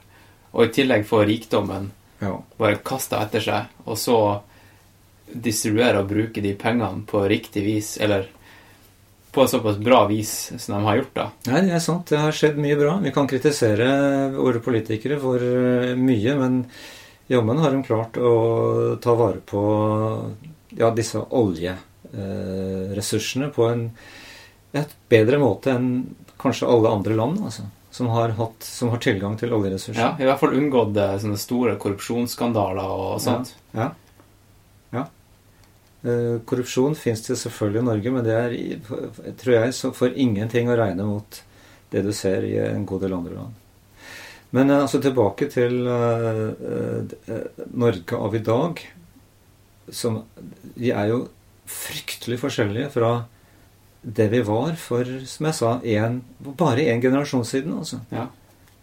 Og i tillegg få rikdommen Ja. bare kasta etter seg, og så distribuere og bruke de pengene på riktig vis, eller på såpass bra vis som de har gjort, da. Nei, det er sant. Det har skjedd mye bra. Vi kan kritisere våre politikere for eh, mye, men jammen har de klart å ta vare på ja, disse oljeressursene på en et bedre måte enn kanskje alle andre land, altså, som har, hatt, som har tilgang til oljeressurser. Ja, I hvert fall unngått eh, sånne store korrupsjonsskandaler og sånt. Ja. Eh, korrupsjon fins det selvfølgelig i Norge, men det er, tror jeg, så for ingenting å regne mot det du ser i en god del andre land. Men eh, altså tilbake til Norge av i dag. Som Vi er jo fryktelig forskjellige fra det vi var for, som jeg sa, en, bare én generasjon siden. altså. Ja.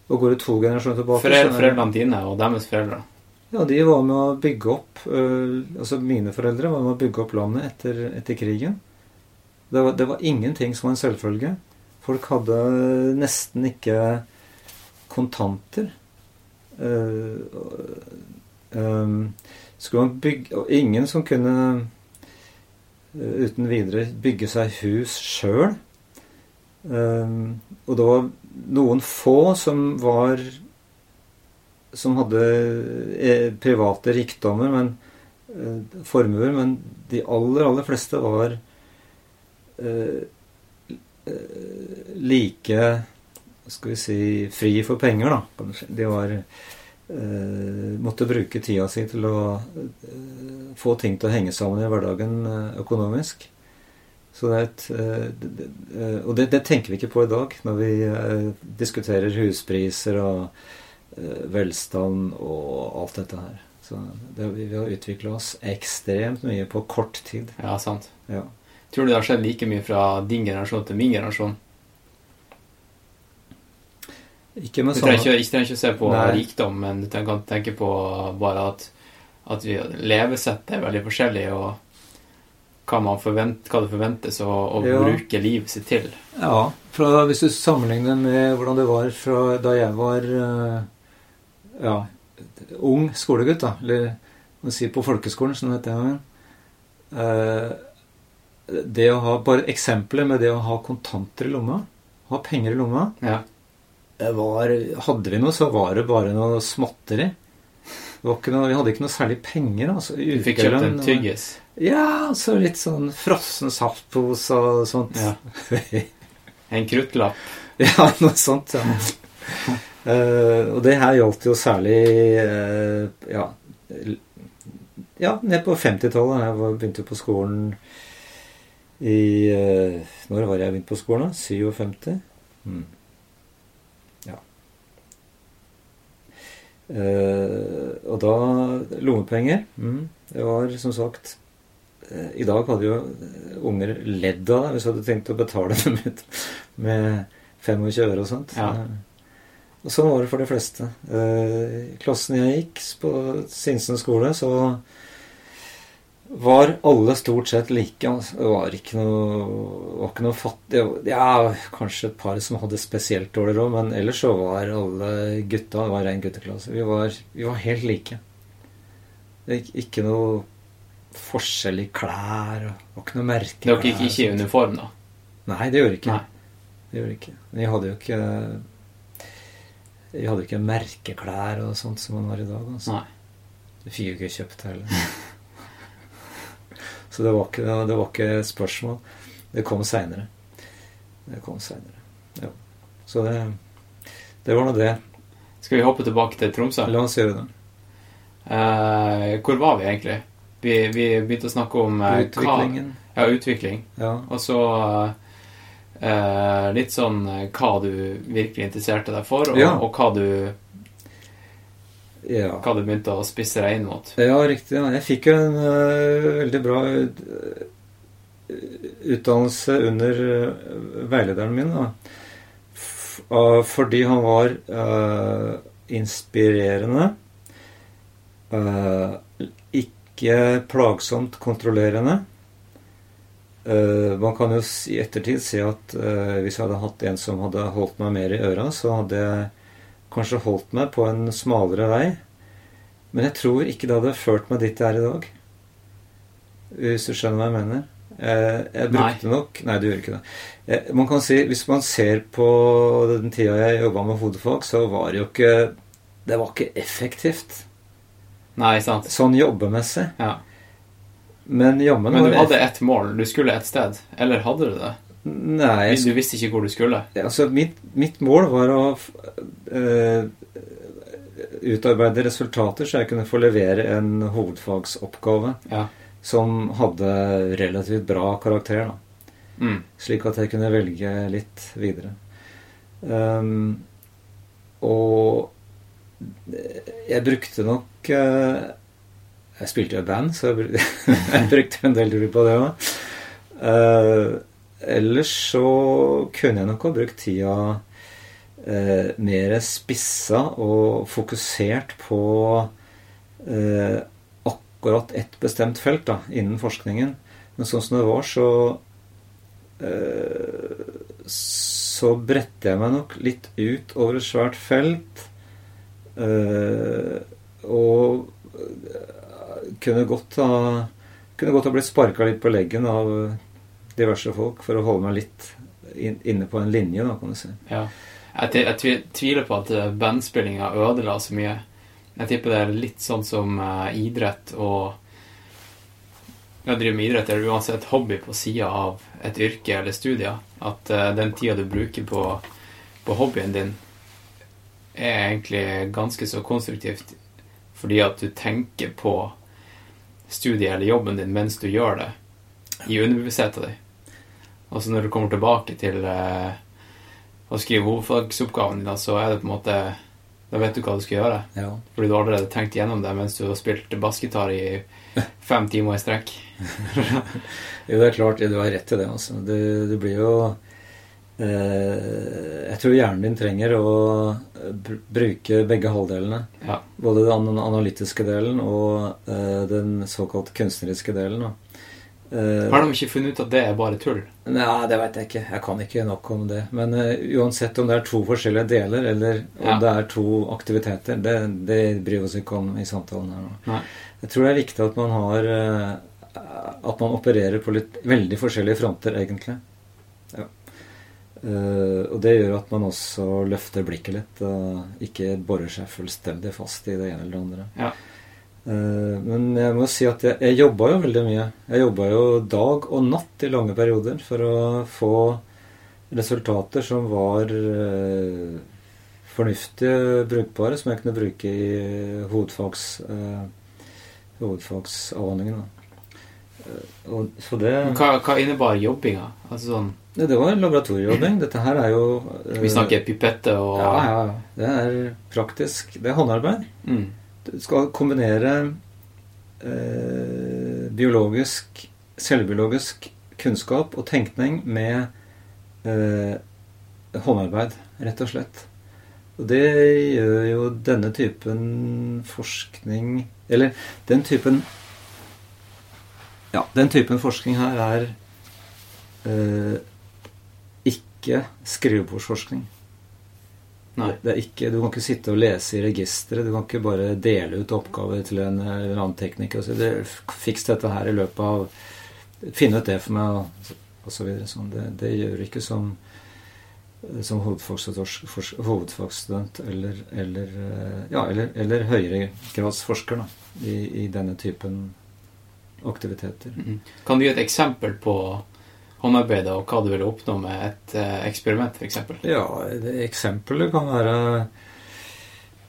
Og går det to generasjoner tilbake Forel, så det- foreldrene dine og deres foreldre. ja, de var med å bygge opp øh, Altså mine foreldre var med å bygge opp landet etter, etter krigen. Det var, det var ingenting som var en selvfølge. Folk hadde nesten ikke kontanter. Uh, um, skulle man bygge Og ingen som kunne øh, uten videre bygge seg hus sjøl. Um, og det var noen få som var som hadde eh, private rikdommer, men eh, formuer, men de aller, aller fleste var eh, eh, like skal vi si fri for penger, da. De var eh, måtte bruke tida si til å eh, få ting til å henge sammen i hverdagen eh, økonomisk. Så det er et, eh, eh, og det, det tenker vi ikke på i dag når vi eh, diskuterer huspriser og eh, velstand og alt dette her. Så det, vi har utvikla oss ekstremt mye på kort tid. Ja, sant. Ja. Tror du det har skjedd like mye fra din generasjon til min generasjon? Ikke med Du trenger ikke, ikke, trenger ikke se på Nei. rikdom, men du kan tenke på bare at, at vi, levesettet er veldig forskjellig, og hva, man forvent, hva det forventes å, å Ja. bruke livet sitt til. Ja, fra, hvis du sammenligner med hvordan det var fra da jeg var eh, ja, ung skolegutt, da, eller må si på folkeskolen, som det het den gangen. Eh, det å ha bare eksempler med det å ha kontanter i lomma, ha penger i lomma Ja. Det var, Hadde vi noe, så var det bare noe småtteri. Noe, vi hadde ikke noe særlig penger. Altså, Du fikk kjøpt en tyggis. Ja, så litt sånn frossen saftpose og sånt. Ja. En kruttlapp. Ja, noe sånt. Ja. uh, og det her gjaldt jo særlig uh, ja, ja, ned på 50-tallet. Jeg var, begynte på skolen i uh, Når var jeg begynt på skolen? da? 57? Mm. Eh, og da Lommepenger. Mm, det var som sagt eh, I dag hadde jo eh, unger ledd av deg hvis du hadde tenkt å betale dem ut med 25 øre og sånt. Ja. Og sånn var det for de fleste. Eh, I klassen jeg gikk på Sinsen skole, så var alle stort sett like. Altså. Det var ikke noe, var ikke noe fattig Ja, kanskje et par som hadde spesielt dårlig råd, men ellers så var alle gutta Det var ren gutteklasse. Vi var, vi var helt like. Det gikk ikke noe forskjell i klær. Det var ikke noe merke. Dere gikk ikke i uniform, da? Nei, det gjorde ikke. Det gjorde ikke. Vi hadde jo ikke Vi hadde jo ikke merkeklær og sånt som man har i dag. Altså. Nei. Det fikk jo ikke kjøpt heller. Så det var ikke, det var ikke spørsmål. Det kom seinere. Det kom seinere. Ja. Så det, det var nå det. Skal vi hoppe tilbake til Tromsø? La oss gjøre det. Uh, hvor var vi egentlig? Vi, vi begynte å snakke om uh, Utviklingen. Hva, ja, utvikling. Ja. Og så uh, litt sånn hva du virkelig interesserte deg for, og, Ja. og hva, du, ja. hva du begynte å spisse deg inn mot. Ja, riktig. Ja. Jeg fikk jo en uh, veldig bra utdannelse under uh, veilederen min. Da. F uh, fordi han var inspirerende. ikke plagsomt kontrollerende. Eh, man kan jo i ettertid si at eh, hvis jeg hadde hatt en som hadde holdt meg mer i øra, så hadde jeg kanskje holdt meg på en smalere vei. Men jeg tror ikke det hadde ført meg dit jeg er i dag. Hvis du skjønner hva jeg mener. Eh, jeg brukte nok Nei, du gjør ikke det. Eh, man kan si, Hvis man ser på den tida jeg jobba med hodefag, så var det jo ikke Det var ikke effektivt. Nei, sant? Sånn jobbemessig. Ja. Men jammen Men du hadde ett mål. Du skulle et sted. Eller hadde du det? Nei, Du visste ikke hvor du skulle? altså mitt, mitt mål var å uh, utarbeide resultater så jeg kunne få levere en hovedfagsoppgave Ja. som hadde relativt bra karakter. Mm. Slik at jeg kunne velge litt videre. Um, og jeg brukte nok uh, Jeg spilte jo band, så jeg, brukte, jeg brukte en del tid på det òg. Ellers så kunne jeg nok ha brukt tida eh, mer spissa og fokusert på eh, akkurat ett bestemt felt da, innen forskningen. Men sånn som det var, så eh, så bredte jeg meg nok litt ut over et svært felt. eh, og eh, kunne godt ha kunne godt ha blitt sparka litt på leggen av diverse folk for å holde meg litt inn, inne på en linje, da, kan du si. Ja. Jeg, jeg tviler på at eh, bandspillinga ødela så mye. Jeg tipper det er litt sånn som uh, idrett og Jeg driver med idrett eller uansett hobby på sida av et yrke eller studier. At uh, den tida du bruker på, på hobbyen din, er egentlig ganske så konstruktivt fordi at du tenker på studiet eller jobben din mens du gjør det, i underbevisstheten din. Og så når du kommer tilbake til eh, å skrive hovedfagsoppgaven din, så er det på en måte Da vet du hva du skal gjøre. Ja. Fordi du har allerede tenkt gjennom det mens du har spilt bassgitar i fem timer i strekk. Jo, det er klart, du har rett til det. Altså. Du, du blir jo eh, Jeg tror hjernen din trenger å bruke begge halvdelene. Ja. Både den analytiske delen og eh, den såkalt kunstneriske delen. Da. Eh, Har de ikke funnet ut at det er bare tull? Nei, det veit jeg ikke. Jeg kan ikke nok om det. Men uh, uansett om det er to forskjellige deler, eller om Ja. det er to aktiviteter, det, det bryr vi oss ikke om i samtalen her nå. Nei. Jeg tror det er viktig at man har uh, At man opererer på litt veldig forskjellige fronter, egentlig. Ja. Uh, og det gjør at man også løfter blikket litt, og ikke borer seg fullstendig fast i det ene eller det andre. Ja. Eh, Men jeg må si at jeg, jeg jobba jo veldig mye. Jeg jobba jo dag og natt i lange perioder for å få resultater som var eh, fornuftige, brukbare, som jeg kunne bruke i hovedfags, eh, hovedfagsavhandlingen. og, så det, Hva, hva innebar jobbinga? Altså sånn det, det var laboratoriejobbing. Dette her er jo Vi snakker pipette og Ja, ja, ja. Det er praktisk. Det er håndarbeid. Mm. Skal kombinere eh, biologisk, selvbiologisk kunnskap og tenkning med eh, håndarbeid, rett og slett. Og det gjør jo denne typen forskning Eller den typen Ja, den typen forskning her er eh, ikke skrivebordsforskning. Nei. Det ikke, du kan ikke sitte og lese i registeret. Du kan ikke bare dele ut oppgaver til en eller annen tekniker og si det, 'Fiks dette her i løpet av Finn ut det for meg', og, og så videre. Sånn. Det, det gjør ikke som, som hovedfagsstudent eller, eller, eh, ja, eller, eller høyeregradsforsker da, i, i denne typen aktiviteter. Mhm. Kan du gi et eksempel på håndarbeidet og hva du ville oppnå med et eh, eksperiment, f.eks.? Ja, det eksempelet kan være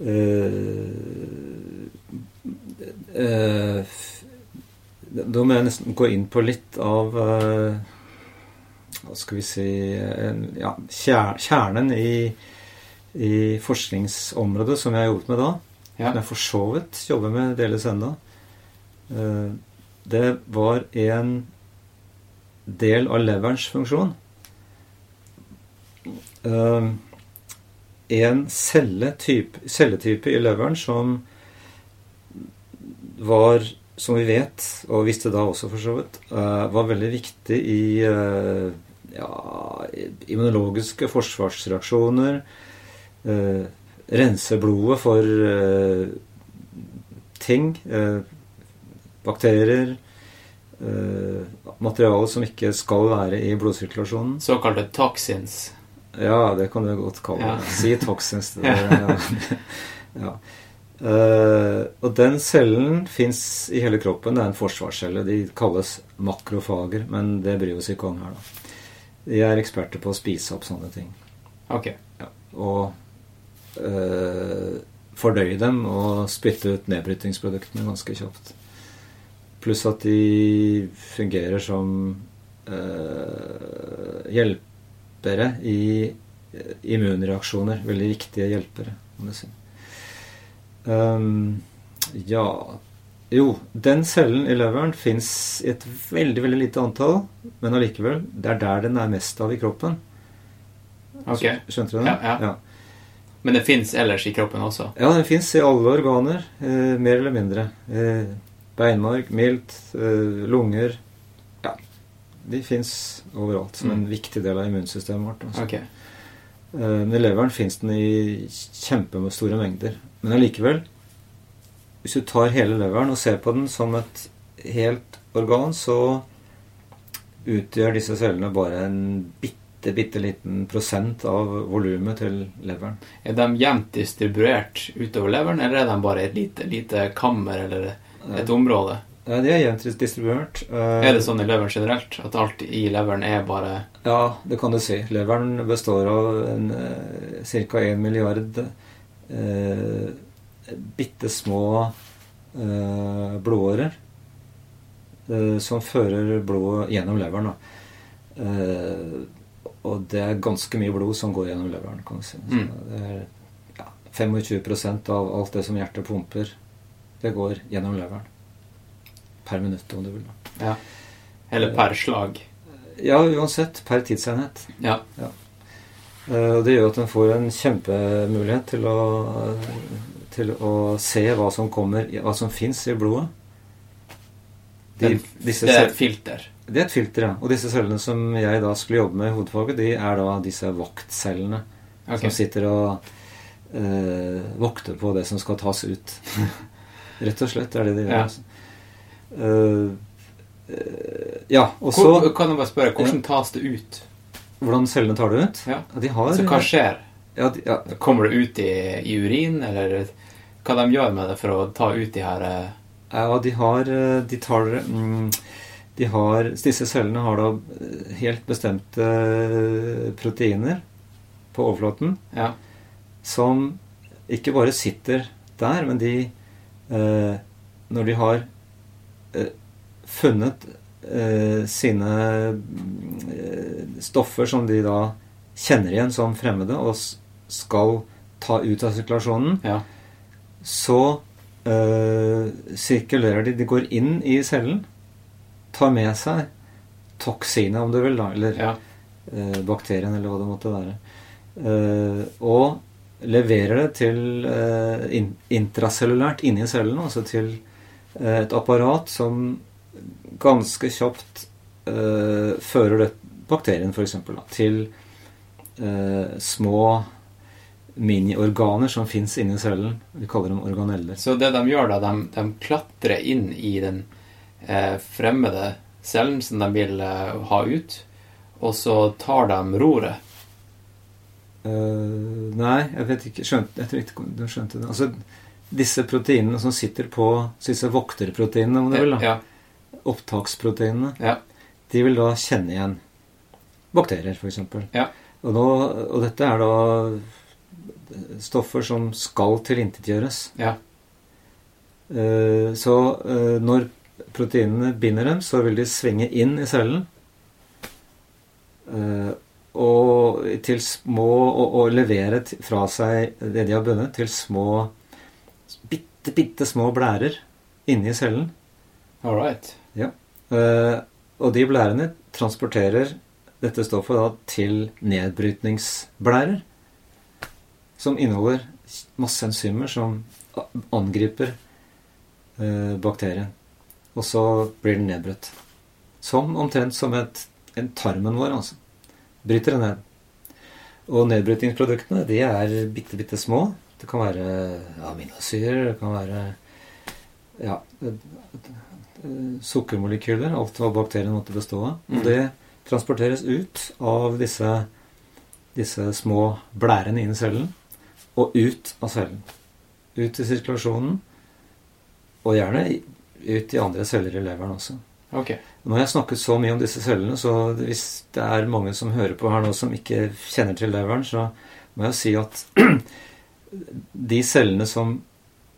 eh, eh, Da må jeg nesten gå inn på litt av eh, Hva skal vi si ja, Kjernen i, i forskningsområdet som jeg har jobbet med da. Ja. Som jeg for så vidt jobber med deles ennå. Det var en del av leverens funksjon. Uh, en celletype, celletype i leveren som var, som vi vet, og visste da også for så vidt, uh, var veldig viktig i uh, ja, immunologiske forsvarsreaksjoner. eh, rense blodet for ting. bakterier. Eh, materiale som ikke skal være i blodsirkulasjonen. Såkalte toxins. Ja, det kan du godt kalle det. Ja. Si toxins. Det, ja. ja. Uh, og den cellen fins i hele kroppen. Det er en forsvarscelle. De kalles makrofager, men det bryr oss ikke om her, da. De er eksperter på å spise opp sånne ting. Ok. Ja. Og uh, fordøye dem og spytte ut nedbrytingsproduktene ganske kjapt. Pluss at de fungerer som eh, hjelpere i eh, immunreaksjoner. Veldig viktige hjelpere, må du si. Um, ja Jo, den cellen i leveren fins i et veldig, veldig lite antall, men allikevel, det er der den er mest av i kroppen. Ok. Skjønte du det? Ja, ja. Men det fins ellers i kroppen også? Ja, den fins i alle organer, eh, mer eller mindre. Eh, beinmarg, milt, eh, lunger Ja. De fins overalt som en Mm. viktig del av immunsystemet vårt. Altså. Ok. Eh, men i leveren fins den i kjempestore mengder. Men allikevel, hvis du tar hele leveren og ser på den som et helt organ, så utgjør disse cellene bare en bitte, bitte liten prosent av volumet til leveren. Er de jevnt distribuert utover leveren, eller er de bare et lite, lite kammer eller et område? Ja, de er jevnt distribuert. Eh, Er det sånn i leveren generelt? At alt i leveren er bare Ja, det kan du si. Leveren består av en, eh, ca. 1 milliard eh, bitte små eh, blodårer eh, som fører blodet gjennom leveren. Eh, og det er ganske mye blod som går gjennom leveren. kan du si. Så Mm. det er ja, 25% av alt det som hjertet pumper, det går gjennom leveren. Per minutt, om du vil. Ja. Eller per slag. Ja, uansett. Per tidsenhet. Ja. ja. Det gjør at en får en kjempemulighet til å, til å se hva som kommer, hva som fins i blodet. De, det er et filter. det er et filter, ja. Og disse cellene som jeg da skulle jobbe med i hodefaget, de er da disse vaktcellene okay. som sitter og eh, vokter på det som skal tas ut. Rett og slett er det de gjør. Ja. altså. Uh, uh, ja, og så kan jeg bare spørre, hvordan tas det ut? hvordan cellene tar det ut. Ja. De har Så hva skjer? ja, de, ja, Kommer det ut i, i urin, eller hva de gjør med det for å ta ut de her uh... Ja, de har De tar mm, De har Disse cellene har da helt bestemte proteiner på overflaten Ja. som ikke bare sitter der, men de eh, Når de har eh, funnet eh, sine eh, stoffer som de da kjenner igjen som fremmede, og skal ta ut av sirkulasjonen, Ja. så eh, sirkulerer de. De går inn i cellen, tar med seg toksinet, om du vil, da, eller ja. eh, bakterien, eller hva det måtte være, eh, og leverer det til eh, in intracellulært inni cellen, altså til eh, et apparat som ganske kjapt eh, fører det, bakterien f.eks. til eh, små miniorganer som fins inni cellen. Vi kaller dem organeller. Så det de gjør da, de, de klatrer inn i den eh, fremmede cellen som de vil eh, ha ut, og så tar de roret. Eh, nei, jeg vet ikke skjønte, Jeg tror ikke du skjønte det. Altså, disse proteinene som sitter på Disse vokterproteinene, om du vil, da, Ja, opptaksproteinene, ja, de vil da kjenne igjen bakterier, f.eks. Ja. Og, nå, og dette er da stoffer som skal tilintetgjøres. ja. Uh, Så uh, når proteinene binder dem, så vil de svinge inn i cellen. Eh, Og til små Og, og levere fra seg det de har bundet, til små Bitte, bitte små blærer inni cellen. All right. Ja. Og de blærene transporterer dette stoffet da til nedbrytningsblærer. Som inneholder masse enzymer som angriper eh, bakterien. Og så blir den nedbrutt. Som omtrent som et, en tarmen vår, altså. Bryter det ned. Og nedbrytingsproduktene, de er bitte, bitte små. Det kan være aminosyrer, det kan være ja, sukkermolekyler, alt hva bakteriene måtte bestå av. Mm. Og det transporteres ut av disse, disse små blærene inn i cellen, og ut av cellen. Ut i sirkulasjonen, og gjerne ut i andre celler i leveren også. Ok. Nå har jeg snakket så mye om disse cellene, så hvis det er mange som hører på her nå som ikke kjenner til leveren, så må jeg si at de cellene som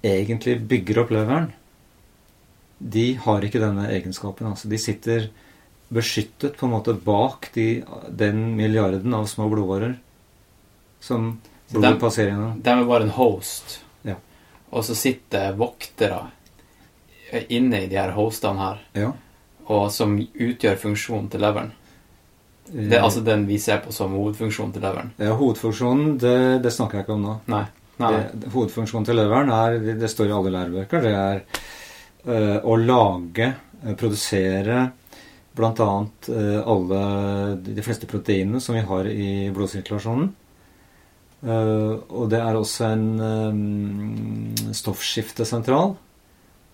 egentlig bygger opp leveren, de har ikke denne egenskapen. Altså, de sitter beskyttet på en måte bak de, den milliarden av små blodårer som blodet passerer gjennom. De er bare en host. Ja. Og så sitter voktere inne i de her hostene her, Ja. Og som utgjør funksjonen til leveren. Det er altså den vi ser på som hovedfunksjonen til leveren. ja, hovedfunksjonen, det, det snakker jeg ikke om nå. Nei. Nei. Det, hovedfunksjonen til leveren er, det står i alle lærebøker, det er eh, å lage, eh, produsere bl.a. Uh, alle de fleste proteinene som vi har i blodsirkulasjonen. Uh, og det er også en um, stoffskiftesentral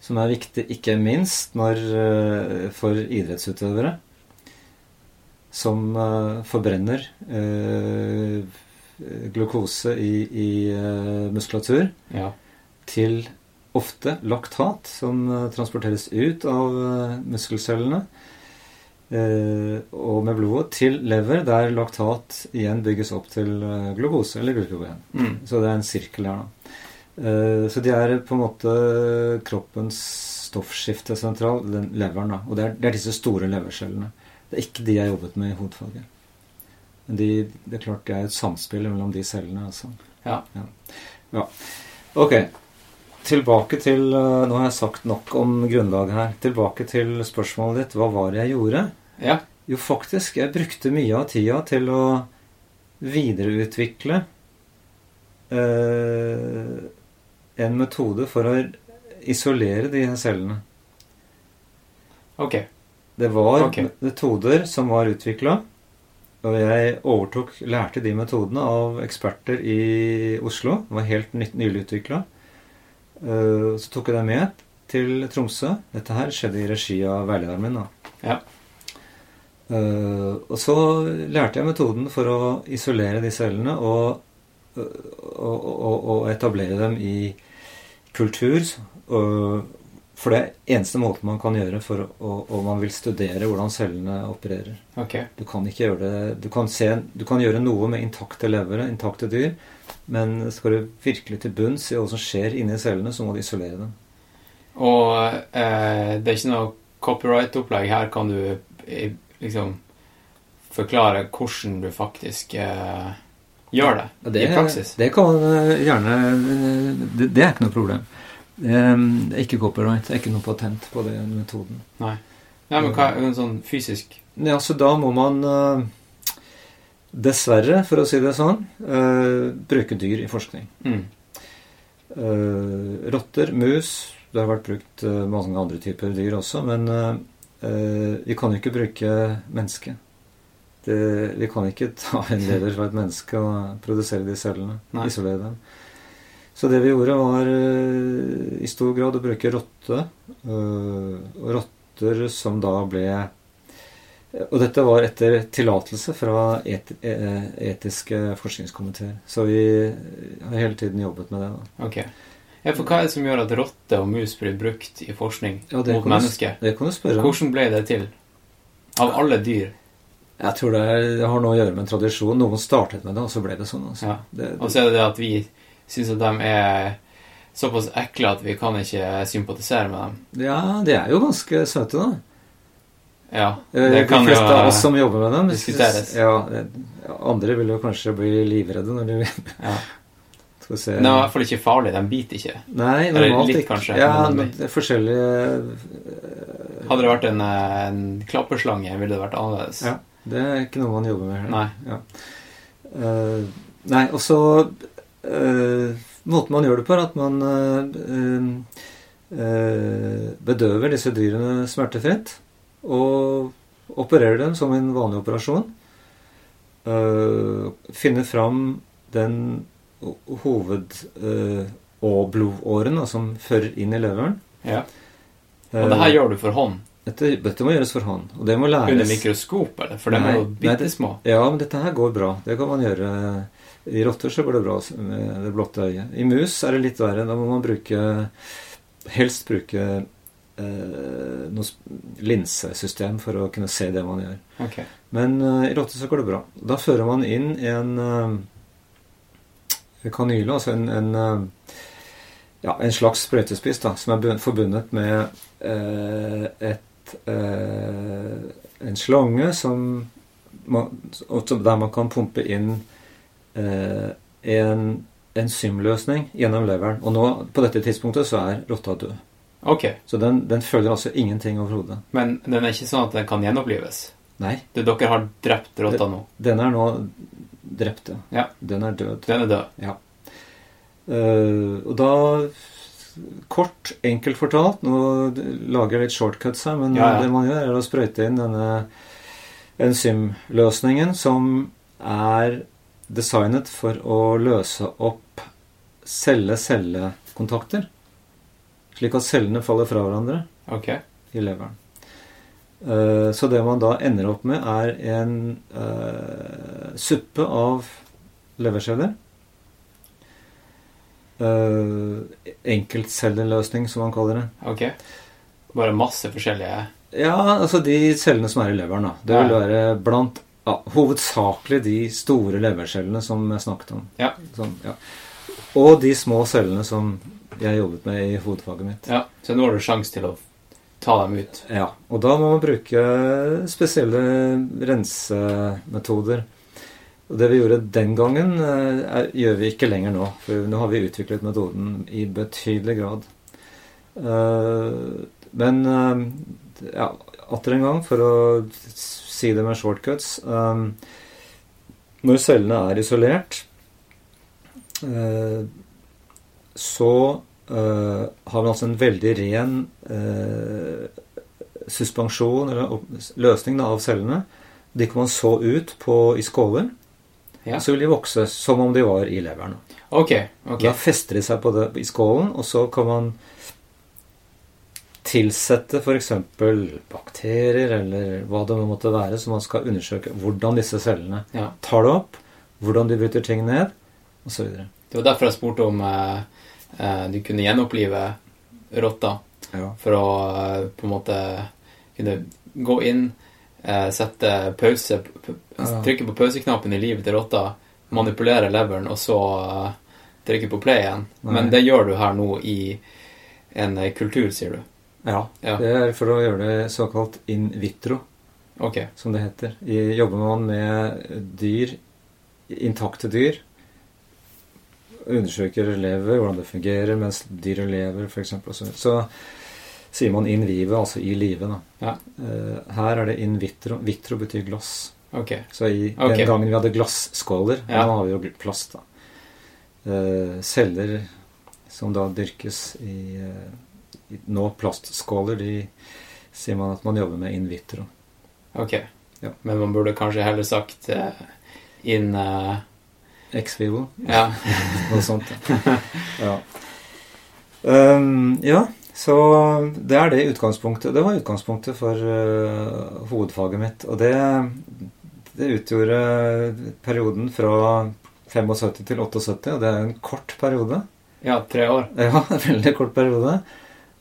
som er viktig ikke minst når, eh, for idrettsutøvere som eh, forbrenner eh, glukose i, i muskulatur Ja. til ofte laktat, som transporteres ut av muskelcellene og med blodet til lever, der laktat igjen bygges opp til glukose eller glykogen. Mm. Så det er en sirkel her, da. Eh, Så de er på en måte kroppens stoffskiftesentral, den leveren, da. Og det er, det er disse store levercellene. Det er ikke de jeg jobbet med i hovedfaget. Men de, det er klart det er et samspill mellom de cellene. Altså. Ja. ja. Ok. Tilbake til eh, Nå har jeg sagt nok om grunnlaget her. Tilbake til spørsmålet ditt. Hva var det jeg gjorde? ja. Jo, faktisk, jeg brukte mye av tida til å videreutvikle eh, en metode for å isolere de her cellene. Ok. Det var okay. metoder som var utvikla, og jeg overtok, lærte de metodene av eksperter i Oslo. Det var helt nylig utvikla. Så tok jeg dem med til Tromsø. Dette her skjedde i regi av veilederen min. da. Ja. Uh, og så lærte jeg metoden for å isolere de cellene og, og, og, og etablere dem i kultur. For det er eneste måten man kan gjøre for å, om man vil studere hvordan cellene opererer. Okay. Du kan ikke gjøre det Du kan, se, du kan gjøre noe med intakte levere, intakte dyr, men skal du virkelig til bunns i hva som skjer inni cellene, så må du isolere dem. Og eh, det er ikke noe copyright-opplegg her. Kan du eh, liksom forklare hvordan du faktisk eh, gjør det, i praksis? Det kan man gjerne eh, det, det er ikke noe problem. Um, ikke copyright, det ikke noe patent på den metoden. Nei. Ja, men hva er en sånn fysisk Ja, så da må man uh, dessverre, for å si det sånn, uh, bruke dyr i forskning. mm. Uh, rotter, mus Det har vært brukt eh, mange andre typer dyr også, men eh, eh, vi kan jo ikke bruke menneske. Det, vi kan ikke ta en lever fra et menneske og produsere de cellene. Nei. Isolere dem. Så det vi gjorde, var eh, i stor grad å bruke rotte. eh, og rotter som da ble Og dette var etter tillatelse fra et, eh, etiske forskningskomiteer. Så vi har hele tiden jobbet med det. da. Ok. Ja, for hva er det som gjør at rotte og mus blir brukt i forskning Ja, mot mennesker? Det kan du spørre om. Hvordan ble det til? Av alle dyr. Jeg tror det, er, det har noe å gjøre med en tradisjon. Noen startet med det, og så ble det sånn. Altså. Ja. Det, Og så er det det at vi syns at de er såpass ekle at vi kan ikke sympatisere med dem. ja, de er jo ganske søte, da. Ja, Eh, det kan de jo fleste av oss som jobber med dem. diskuteres. Ja, andre vil jo kanskje bli livredde når de ja. Skal vi se det er i hvert fall ikke farlig. De biter ikke. Nei, normalt litt, ikke. kanskje, Ja, men- det er forskjellige Hadde det vært en, eh, en klapperslange, ville det vært annerledes. Ja, det er ikke noe man jobber med her. Nei. Ja. Uh, nei, og så uh, Måten man gjør det på, er at man uh, bedøver disse dyrene smertefritt. Og opererer dem som en vanlig operasjon. Finner fram den hoved- og blodåren da, som fører inn i leveren. Ja. Og det her gjør du for hånd? Dette, dette må gjøres for hånd. Og det må læres Under mikroskop, eller? For de er jo bitte små. Ja, men dette her går bra. Det kan man gjøre. I rotter så går det bra med det blotte øyet. I mus er det litt verre. Da må man bruke Helst bruke eh, noe linsesystem for å kunne se det man gjør. Okay. Men eh, i rotter så går det bra. Da fører man inn en eh, kanyle, altså en, en, ja, en slags sprøytespiss da, som er forbundet med eh, et, eh, en slange som man, der man kan pumpe inn eh, en enzymløsning gjennom leveren. Og nå, på dette tidspunktet, så er rotta død. Ok, Så den, den føler altså ingenting overhodet. men den er ikke sånn at den kan gjenopplives? Nei, Det, dere har drept rotta nå? den er nå drept, ja. Ja. Den er død. Den er død? Ja. Uh, og da Kort, enkelt fortalt Nå lager jeg litt shortcuts her, men Ja, ja. det man gjør, er å sprøyte inn denne enzymløsningen som er designet for å løse opp celle-celle-kontakter. Slik at cellene faller fra hverandre okay. i leveren. Eh, Så det man da ender opp med, er en eh, suppe av leverceller. Uh, enkeltcelleløsning, som man kaller det. ok. Bare masse forskjellige Ja, altså de cellene som er i leveren, da. Det vil være blant ja, hovedsakelig de store levercellene som jeg snakket om. Ja. Sånn, ja. Og de små cellene som jeg jobbet med i hovedfaget mitt. Ja, Så nå har du sjanse til å ta dem ut. Ja, og da må man bruke spesielle rensemetoder. Og det vi gjorde den gangen, eh, er, gjør vi ikke lenger nå. For nå har vi utviklet metoden i betydelig grad. Eh, Men eh, ja, atter en gang, for å si det med shortcuts Når cellene er isolert, så har vi altså en veldig ren suspensjon, eller løsning av cellene. De kan man så ut på, i skåler. Ja. Så vil de vokse som om de var i leveren. Ok. ok. Da fester de seg på det i skålen, og så kan man tilsette f.eks. bakterier eller hva det måtte være, så man skal undersøke hvordan disse cellene Ja. tar det opp, hvordan de bryter ting ned, osv. Det var derfor jeg spurte om eh, eh, du kunne gjenopplive rotta. Ja. For å eh, på en måte kunne gå inn, sette pause. Trykke på pauseknappen i livet til rotta, manipulere leveren, og så eh, trykke på play igjen. Nei. Men det gjør du her nå i en eh, kultur, sier du. ja. Ja. Det er for å gjøre det såkalt in vitro, okay. som det heter. I, jobber man med dyr, intakte dyr, undersøker lever, hvordan det fungerer mens dyret lever, f.eks. Så, så sier man in vive, altså i live. Ja. Eh, her er det in vitro. Vitro betyr glass. Ok. Så i den den gangen vi hadde glasskåler, Ja. nå har vi jo plast, da. Eh, celler som da dyrkes i, eh, i nå plastskåler, de sier man at man jobber med in vitro. ok. Ja. Men man burde kanskje heller sagt in eh, Ex vivo, Ja. noe sånt. Ja. ja. Um, ja, så det er det utgangspunktet. Det var utgangspunktet for uh, hovedfaget mitt. Og det, det utgjorde perioden fra 75 til 78, og det er en kort periode. ja, tre år. Ja, en veldig kort periode.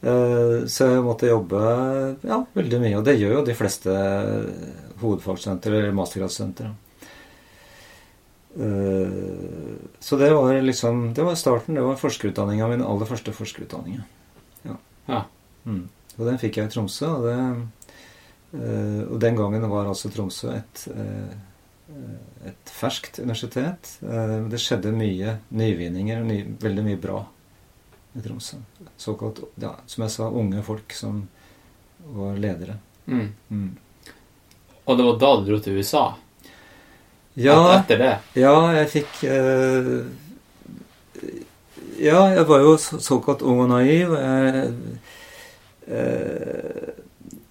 Uh, Så jeg måtte jobbe ja, veldig mye, og det gjør jo de fleste hovedfagsstudenter eller mastergradsstudenter. Eh, Så det var liksom Det var starten. Det var forskerutdanninga, min aller første forskerutdanning. Ja. Mm. Og den fikk jeg i Tromsø, og det eh, Og den gangen var altså Tromsø et eh, et ferskt universitet. Eh, Det skjedde mye nyvinninger og ny, veldig mye bra i Tromsø. Såkalt, ja, som jeg sa, unge folk som var ledere. Mm. Mm. Og det var da du dro til USA? Ja, Etter det? ja, jeg fikk eh, Ja, jeg var jo såkalt ung og naiv. Jeg, jeg,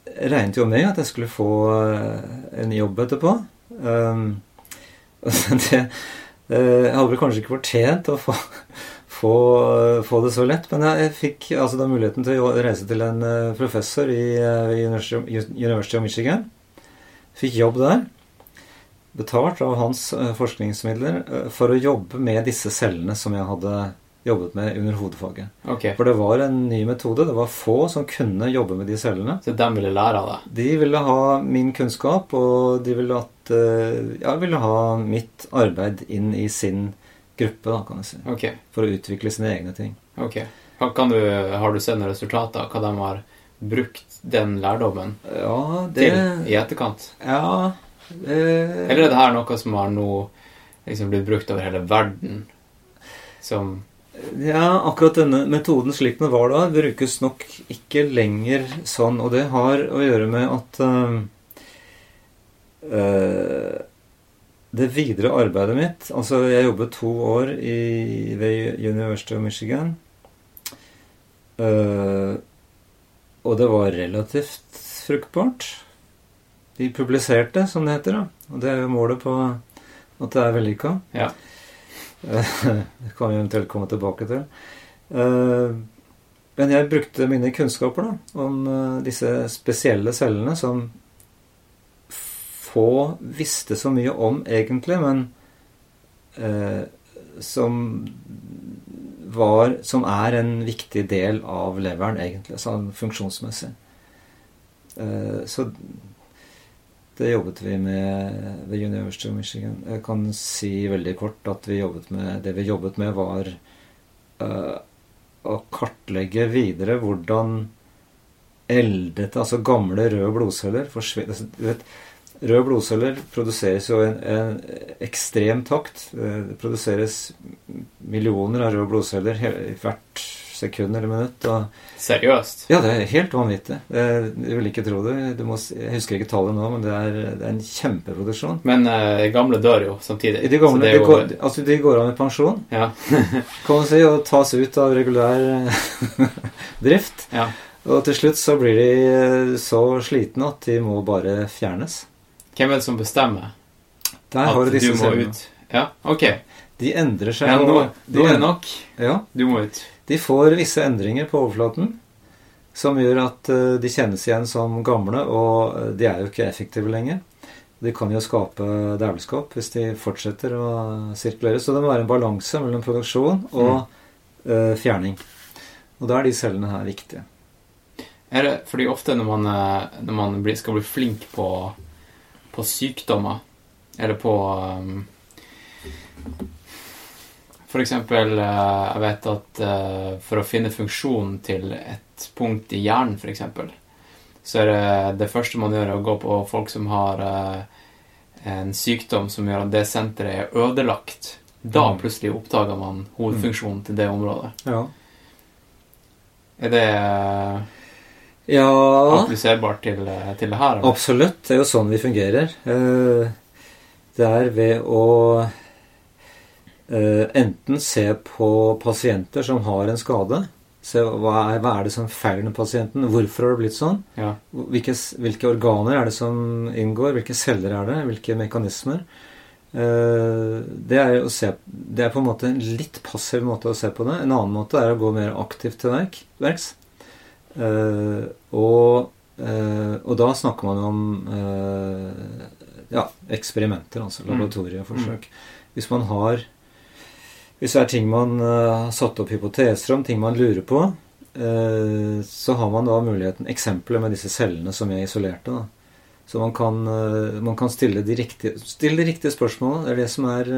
jeg regnet jo med at jeg skulle få eh, en jobb etterpå. Um, det, eh, jeg hadde vel kanskje ikke fortjent å få, få, få det så lett, men jeg, fikk altså da muligheten til å reise til en eh, professor i, eh, i University, of Michigan. Fikk jobb der, betalt av hans eh, forskningsmidler, eh, for å jobbe med disse cellene som jeg hadde jobbet med under hovedfaget. Okay. For det var en ny metode. Det var få som kunne jobbe med de cellene. Så de ville lære av det? De ville ha min kunnskap, og de ville, at, eh, ja, ville ha mitt arbeid inn i sin gruppe, da, kan jeg si. Okay. For å utvikle sine egne ting. ok. Kan, kan du, har du sett noen resultater? Hva de har brukt den lærdommen Ja, det til i etterkant? Ja. det... Eller er det her noe som har nå liksom blitt brukt over hele verden? Som Ja, akkurat denne metoden slik den var da, brukes nok ikke lenger sånn. Og det har å gjøre med at eh, det videre arbeidet mitt Altså, jeg jobbet to år i, ved University of Michigan. Eh, og det var relativt fruktbart. De publiserte, som det heter. da. Og det er jo målet på at det er vellykka. Ja. Det kan vi eventuelt komme tilbake til. Eh, Men jeg brukte mine kunnskaper da, om eh, disse spesielle cellene som få visste så mye om egentlig, men eh, som var Som er en viktig del av leveren, egentlig, sånn funksjonsmessig. Så det jobbet vi med ved University of Michigan. Jeg kan si veldig kort at vi med, det vi jobbet med, var uh, å kartlegge videre hvordan eldete, altså gamle røde blodceller forsvinner altså, Røde blodceller produseres jo i en, en ekstrem takt. Eh, Det produseres millioner av røde blodceller hvert sekund eller minutt. Og Seriøst? ja, det er helt vanvittig. Det- Du vil ikke tro det. Du må, jeg husker ikke tallet nå, men det er, det er en kjempeproduksjon. Men uh, gamle dør jo samtidig. De, gamle, de, er jo, går, altså de går av med pensjon, Ja. kan man si, og tas ut av regulær drift. ja. Og til slutt så blir de eh, så slitne at de må bare fjernes. Hvem er det som bestemmer Der at du må ut? Ja, ok. De endrer seg. Ja, nå, nå er det nok. Ja, Du må ut. De får visse endringer på overflaten som gjør at eh, de kjennes igjen som gamle, og eh, de er jo ikke effektive lenger. De kan jo skape dævelskap hvis de fortsetter å sirkulere. Så det må være en balanse mellom produksjon og eh, fjerning. Og da er de cellene her viktige. Er det fordi ofte når man, når man blir, skal bli flink på, på sykdommer, eller på um, For eksempel, eh, jeg vet at eh, for å finne funksjonen til et punkt i hjernen, for eksempel, så er det det første man gjør, er å gå på folk som har eh, en sykdom som gjør at det senteret er ødelagt. Da Mm. plutselig oppdager man hovedfunksjonen til det området. Ja. Er det ja appliserbart til, til det her? eller? Absolutt. Det er jo sånn vi fungerer. Det er ved å enten se på pasienter som har en skade. Se hva er, hva er det som feiler den pasienten? Hvorfor har det blitt sånn? Ja. Hvilke, hvilke organer er det som inngår? Hvilke celler er det? Hvilke mekanismer? Eh, Det er, å se, det er på en måte en litt passiv måte å se på det. En annen måte er å gå mer aktivt til verk, verks. Eh, og, eh, og da snakker man om eh, ja, eksperimenter, altså laboratorieforsøk. Hvis man har Hvis det er ting man eh, har satt opp hypoteser om, ting man lurer på, eh, så har man da muligheten Eksempler med disse cellene som jeg isolerte. da. Så man kan, eh, man kan stille, de riktige, stille de riktige spørsmålene. Det er det som er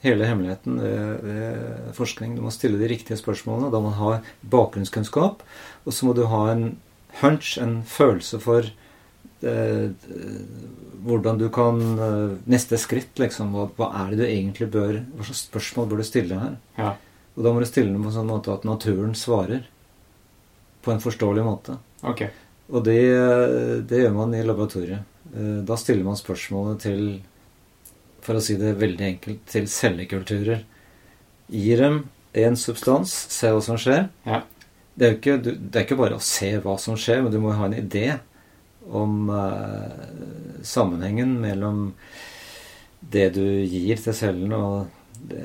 hele hemmeligheten ved, ved forskning. Du må stille de riktige spørsmålene. Da man ha bakgrunnskunnskap. Og så må du ha en hunch, en følelse for hvordan du kan eh, Neste skritt, liksom. Hva, hva er det du egentlig bør Hva slags spørsmål bør du stille her? Ja. Og da må du stille dem på en sånn måte at naturen svarer på en forståelig måte. Okay. Og det, det gjør man i laboratoriet. Eh, Da stiller man spørsmålet til For å si det veldig enkelt til cellekulturer. Gir dem en substans, se hva som skjer. Ja. Det er ikke, du- det er ikke bare å se hva som skjer, men du må jo ha en idé om eh, sammenhengen mellom det du gir til cellene, og det,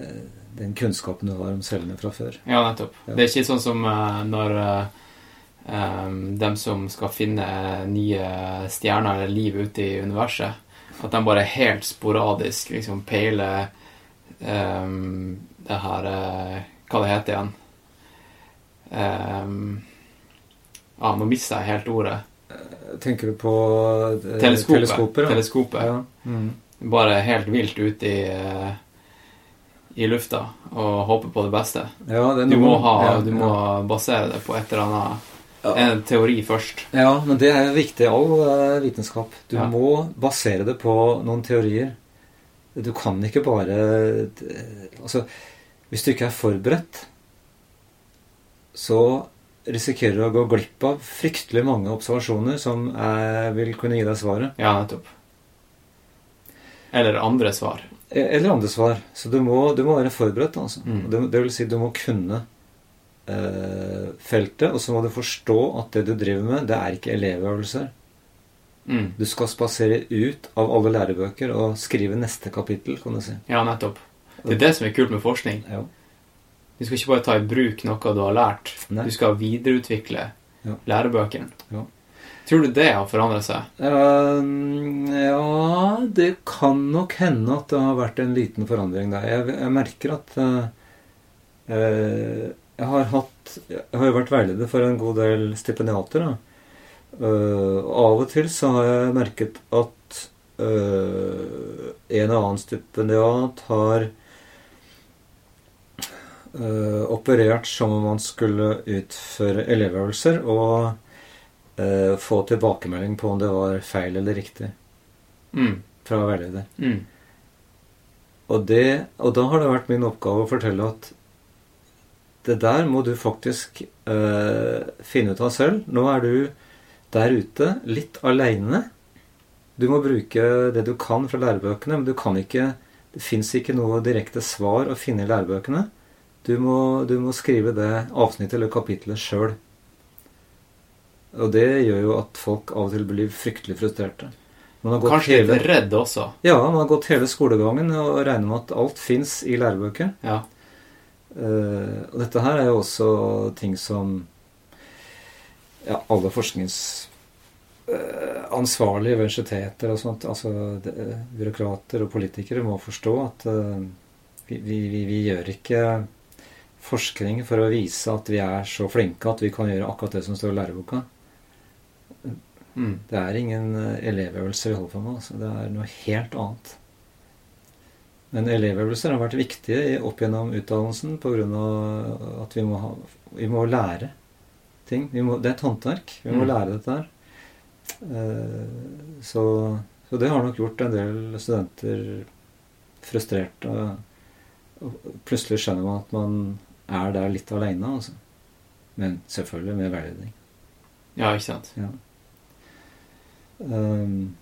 den kunnskapen du har om cellene fra før. Ja, nettopp. Ja. Det er ikke sånn som eh, når eh, em, dem som skal finne nye stjerner eller liv ute i universet, at de bare helt sporadisk liksom peiler det her eh, Hva det heter igjen? Ja, nå mister jeg helt ordet. Tenker du på eh, Teleskopet. teleskoper? ja? Teleskopet. Ja. Mm. Bare helt vilt ute i, eh, i lufta og håpe på det beste. Ja, det er Du må, ha, ja, du må basere det på et eller annet Ja. En teori først. Ja, men det er viktig i all eh, vitenskap. Du Ja. må basere det på noen teorier. Du kan ikke bare eh, Altså, hvis du ikke er forberedt, så risikerer å gå glipp av fryktelig mange observasjoner som er, vil kunne gi deg svaret. Ja, nettopp. Eller andre svar. Eh, Eller andre svar. Så du må, du må være forberedt, altså. Mm. Det, det vil si, du må kunne eh, feltet, og så må du forstå at det du driver med, det er ikke elevøvelser. Mm. Du skal spasere ut av alle lærebøker og skrive neste kapittel, kan du si. Ja, nettopp. Det er det som er kult med forskning. Ja. Du skal ikke bare ta i bruk noe du har lært. Nei. Du skal videreutvikle Ja. lærebøkene. Ja. Tror du det har forandret seg? Uh, ja, det kan nok hende at det har vært en liten forandring der. Jeg, jeg merker at uh, uh, jeg har hatt Jeg har jo vært veileder for en god del stipendiater. Eh, av og til så har jeg merket at en og annen stipendiat har eh, operert som om man skulle utføre elevøvelser og uh, få tilbakemelding på om det var feil eller riktig Mm. fra veileder. Mm. Og, det, og da har det vært min oppgave å fortelle at det der må du faktisk uh, finne ut av selv. Nå er du der ute litt aleine. Du må bruke det du kan fra lærebøkene, men du kan ikke Det fins ikke noe direkte svar å finne i lærebøkene. Du må, du må skrive det avsnittet eller kapittelet sjøl. Og det gjør jo at folk av og til blir fryktelig frustrerte. Man har gått Kanskje hele- litt redd også. ja, man har gått hele skolegangen og regner med at alt fins i lærebøker. Ja. Uh, og dette her er jo også ting som ja, alle forskningsansvarlige ved universiteter og sånt, altså det, byråkrater og politikere må forstå at uh, vi, vi, vi, vi gjør ikke forskning for å vise at vi er så flinke at vi kan gjøre akkurat det som står i læreboka. Mm. Det er ingen elevøvelse elevøvelser vi holder på med. Altså. Det er noe helt annet. Men elevøvelser har vært viktige opp gjennom utdannelsen pga. at vi må, ha, vi må lære ting. Vi må, det er et håndverk. Vi må Mm. lære dette her. Eh, så, så det har nok gjort en del studenter frustrerte. Plutselig skjønner man at man er der litt aleine, altså. Men selvfølgelig med veiledning. ja, ikke sant. Ja. Um,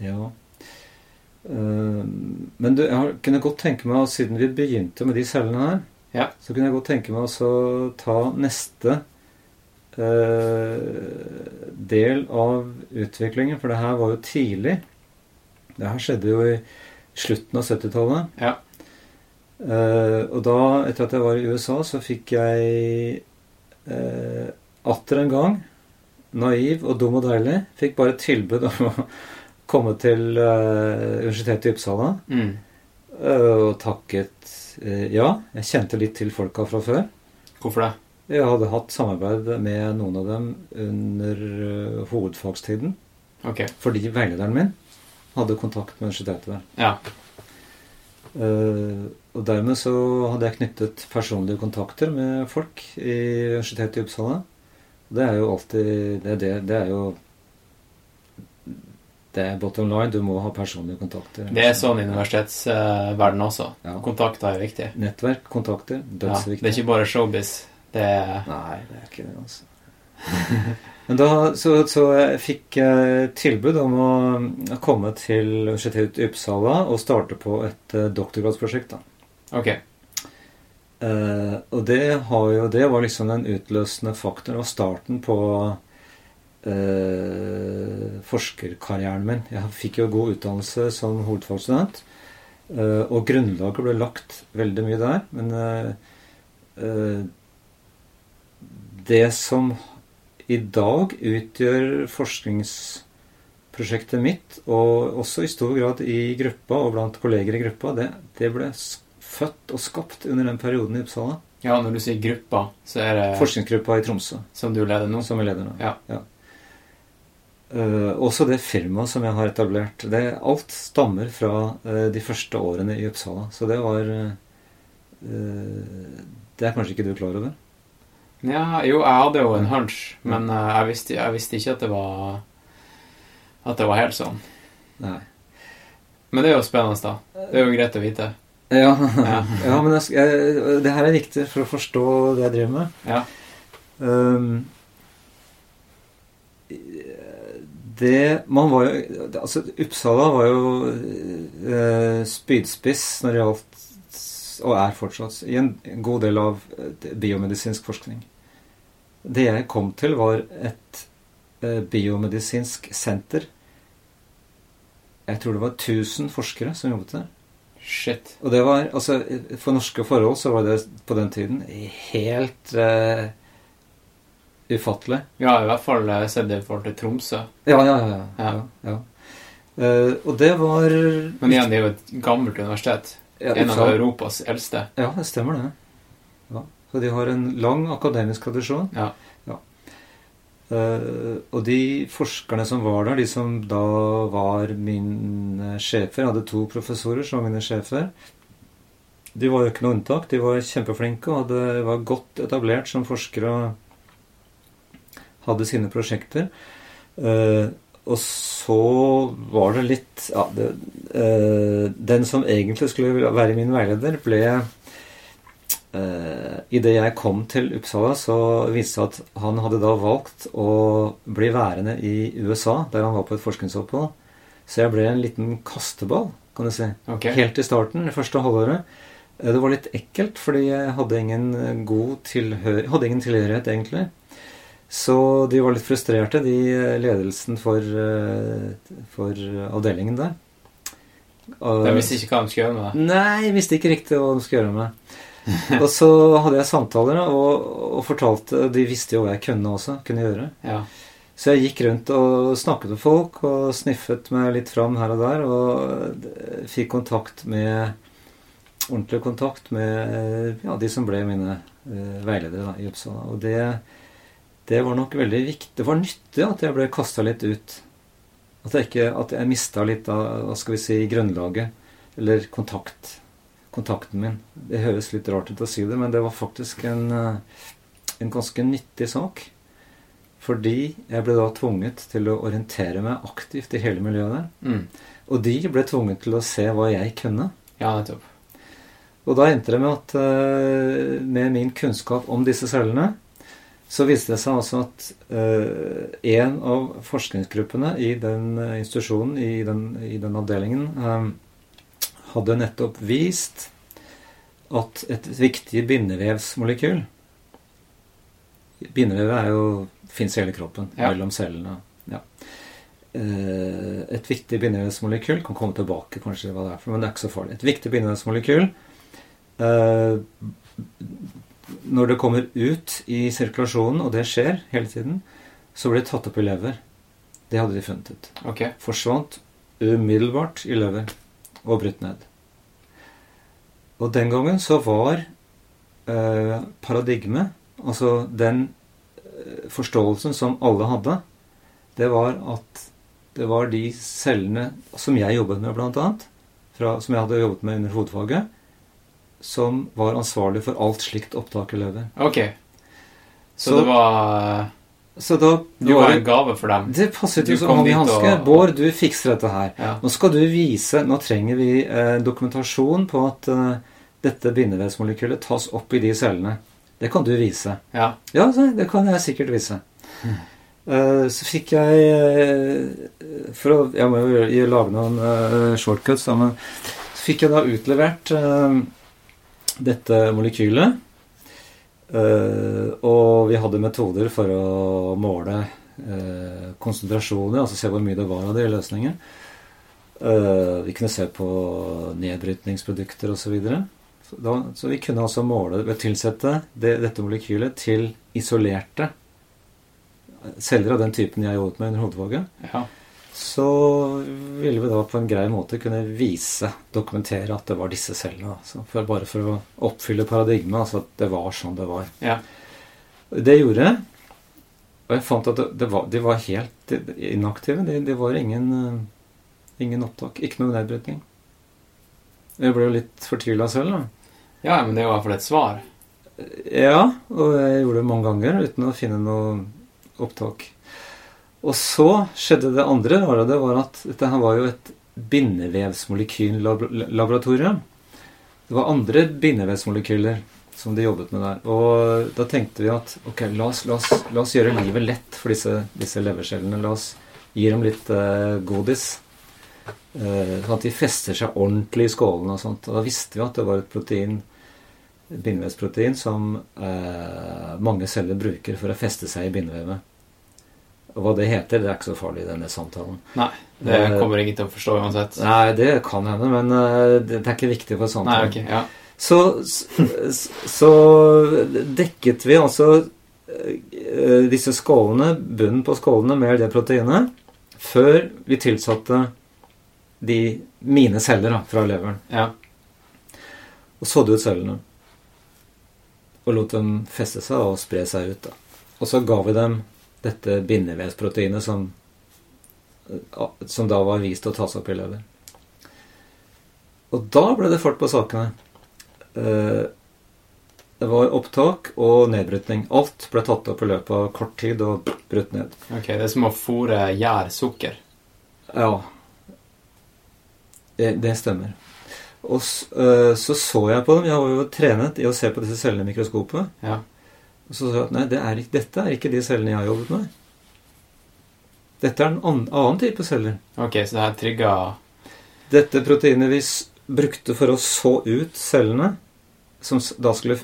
ja. Um, men du, jeg har- kunne godt tenke meg, siden vi begynte med de cellene her, Ja. så kunne jeg godt tenke meg å ta neste uh, del av utviklingen, for det her var jo tidlig. Det her skjedde jo i slutten av 70-tallet. Ja. Eh, og da, etter at jeg var i USA, så fikk jeg uh, atter en gang, naiv og dum og deilig, fikk bare tilbud om å komme til uh, Universitetet i Uppsala. Mm. og takket ja. Jeg kjente litt til folka fra før. Hvorfor det? Jeg hadde hatt samarbeid med noen av dem under hovedfagstiden. Okay. Fordi veilederen min hadde kontakt med universitetet der. Ja. Eh, og dermed så hadde jeg knyttet personlige kontakter med folk i Universitetet i Uppsala. Det er jo alltid Det, det, det er jo Det er bottom line. Du må ha personlige kontakter. Det er sånn i universitetsverdenen også. Ja. Kontakter er viktig. Nettverk, kontakter, Ja. dødsviktig. Det er ikke bare showbiz. Det er Nei, det er ikke det, altså. Men da, så, så jeg fikk jeg tilbud om å komme til Universitetet i Uppsala og starte på et eh, doktorgradsprosjekt. da. Ok. Eh, og det, har jo, det var liksom den utløsende faktoren og starten på eh, forskerkarrieren min. Jeg fikk jo god utdannelse som hovedfagsstudent, eh, og grunnlaget ble lagt veldig mye der. Men eh, eh, det som i dag utgjør forskningsprosjektet mitt, og også i stor grad i gruppa og blant kolleger i gruppa, det, det ble født og skapt under den perioden i Uppsala. Ja, når du sier gruppa, så er det Forskningsgruppa i Tromsø, som du leder nå. som er leder nå. Ja. Eh, også det firmaet som jeg har etablert. Det, alt stammer fra uh, de første årene i Uppsala. Så det var uh, Det er kanskje ikke du klar over? Ja, jo, jeg hadde jo en hunch, men uh, jeg, visste, jeg visste ikke at det var At det var helt sånn. Nei. Men det er jo spennende, da. Det er jo greit å vite. Ja, Ja. ja men jeg, jeg, det her er viktig for å forstå det jeg driver med. Ja. Um, det Man var jo Altså, Uppsala var jo uh, spydspiss når det gjaldt Og er fortsatt i en god del av eh, biomedisinsk forskning. Det jeg kom til, var et eh, biomedisinsk senter. Jeg tror det var 1000 forskere som jobbet der. Shit. Og det var, altså, For norske forhold så var det på den tiden helt uh, ufattelig. Ja, i hvert fall eh, sett i forhold til Tromsø. Ja, ja, ja. ja, Ja. ja. Eh, og det var Men igjen, det er jo et gammelt universitet. ja, En av Europas eldste. Ja, det stemmer det. Ja. Så de har en lang akademisk tradisjon. Ja. Eh, og de forskerne som var der, de som da var mine sjefer Jeg hadde to professorer som var mine sjefer. De var jo ikke noe unntak. De var kjempeflinke og hadde, var godt etablert som forskere og hadde sine prosjekter. Uh, og så var det litt ja, det, eh, Den som egentlig skulle være min veileder, ble Uh, Idet jeg kom til Uppsala, så viste det seg at han hadde da valgt å bli værende i USA, der han var på et forskningsopphold. Så jeg ble en liten kasteball, kan du si. Okay. Helt i starten, det første halvåret. Eh, Det var litt ekkelt, fordi jeg hadde ingen eh, god tilhør hadde ingen tilhørighet, egentlig. Så de var litt frustrerte, de eh, ledelsen for, eh, for avdelingen der. De visste ikke hva de skulle gjøre med det. Nei, visste ikke riktig hva de skulle gjøre med. og så hadde jeg samtaler, og, og fortalte De visste jo hva jeg kunne også, kunne gjøre. Ja. Så jeg gikk rundt og snakket med folk og sniffet meg litt fram her og der. Og eh, fikk kontakt med Ordentlig kontakt med ja, de som ble mine uh, veiledere da, i Uppsala. Og det, det var nok veldig viktig. Det var nyttig at jeg ble kasta litt ut. At jeg, ikke, at jeg mista litt av hva skal vi si, grunnlaget. Eller kontakt, kontakten min. Det høres litt rart ut å si det, men det var faktisk en, eh, en ganske nyttig sak. Fordi jeg ble da tvunget til å orientere meg aktivt i hele miljøet der. Mm. Og de ble tvunget til å se hva jeg kunne. ja, nettopp. Og da endte det med at eh, med min kunnskap om disse cellene, så viste det seg altså at uh, en av forskningsgruppene i den institusjonen, i den, i den avdelingen, eh, hadde nettopp vist at et viktig bindevevsmolekyl Bindevevet fins i hele kroppen, Ja. mellom cellene. Ja. Eh, Et viktig bindevevsmolekyl kan komme tilbake, kanskje hva det er for, men det er ikke så farlig. Et viktig bindevevsmolekyl eh, Når det kommer ut i sirkulasjonen, og det skjer hele tiden, så blir det tatt opp i lever. Det hadde de funnet ut. Okay. Forsvant umiddelbart i lever og brutt ned. Og den gangen så var eh, paradigmet, altså den eh, forståelsen som alle hadde, det var at det var de cellene som jeg jobbet med, annet, som jeg hadde jobbet med under hovedfaget, som var ansvarlig for alt slikt opptak i lever. Ok. Så, Så- det var Så da Du var en gave for dem. Det passet jo som hånd i hanske. og- Bård, du fikser dette her. Ja. Nå skal du vise Nå trenger vi eh, dokumentasjon på at eh, dette bindevevsmolekylet tas opp i de cellene. Det kan du vise. Ja. Ja, så det kan jeg sikkert vise. Uh, så fikk jeg uh, For å Jeg må jo gjøre- lage noen uh, shortcuts, da, men så fikk jeg da utlevert dette molekylet. Eh, og vi hadde metoder for å måle uh, konsentrasjoner, altså se hvor mye det var av det i løsningen. Eh, vi kunne se på nedbrytningsprodukter osv. Så, videre. så, så vi kunne altså måle ved å tilsette det, dette molekylet til isolerte celler av den typen jeg jobbet med under hodefaget. ja. Så ville vi da på en grei måte kunne vise, dokumentere at det var disse cellene. Altså, for, bare for å oppfylle paradigmet, altså at det var sånn det var. Ja. Det gjorde jeg. Og jeg fant at det, det var, de var helt inaktive. Det de var ingen, eh, ingen opptak. Ikke noe nedbrytning. Jeg ble jo litt fortvila selv, da. Ja, men det er jo i hvert fall et svar. Ja, og jeg gjorde det mange ganger uten å finne noe opptak. Og så skjedde det andre rare. Det var at dette her var jo et bindevevsmolekyllaboratorium. Det var andre bindevevsmolekyler som de jobbet med der. Og da tenkte vi at ok, la oss, la oss, la oss gjøre livet lett for disse, disse levercellene. La oss gi dem litt eh, godis. Eh, sånn at de fester seg ordentlig i skålene og sånt. Og da visste vi at det var et protein, bindevevsprotein som eh, mange celler bruker for å feste seg i bindevevet. Hva det heter, det er ikke så farlig i denne samtalen. Nei, det Eh, kommer ingen til å forstå uansett. Nei, det kan hende, men eh, det, er ikke viktig for Nei, okay, ok, ja. Så, så dekket vi altså eh, disse skålene, bunnen på skålene med det proteinet, før vi tilsatte de mine celler da, fra leveren. ja. Og sådde ut cellene. Og lot dem feste seg og spre seg ut. Da. Og så ga vi dem dette bindevevsproteinet som, eh, som da var vist å tas opp i lever. Og da ble det fart på sakene. Eh, Det var opptak og nedbrytning. Alt ble tatt opp i løpet av kort tid og brutt ned. Ok, det er som å fòre gjær sukker. Ja. Det, det stemmer. Og s- øh, så så jeg på dem. Jeg var jo trenet i å se på disse cellene i mikroskopet. Ja. Og så sa jeg at nei, det er, ikke- dette er ikke de cellene jeg har jobbet med. Dette er en annen, type celler. Ok, så det her trigga Dette proteinet vi brukte for å så ut cellene, som da skulle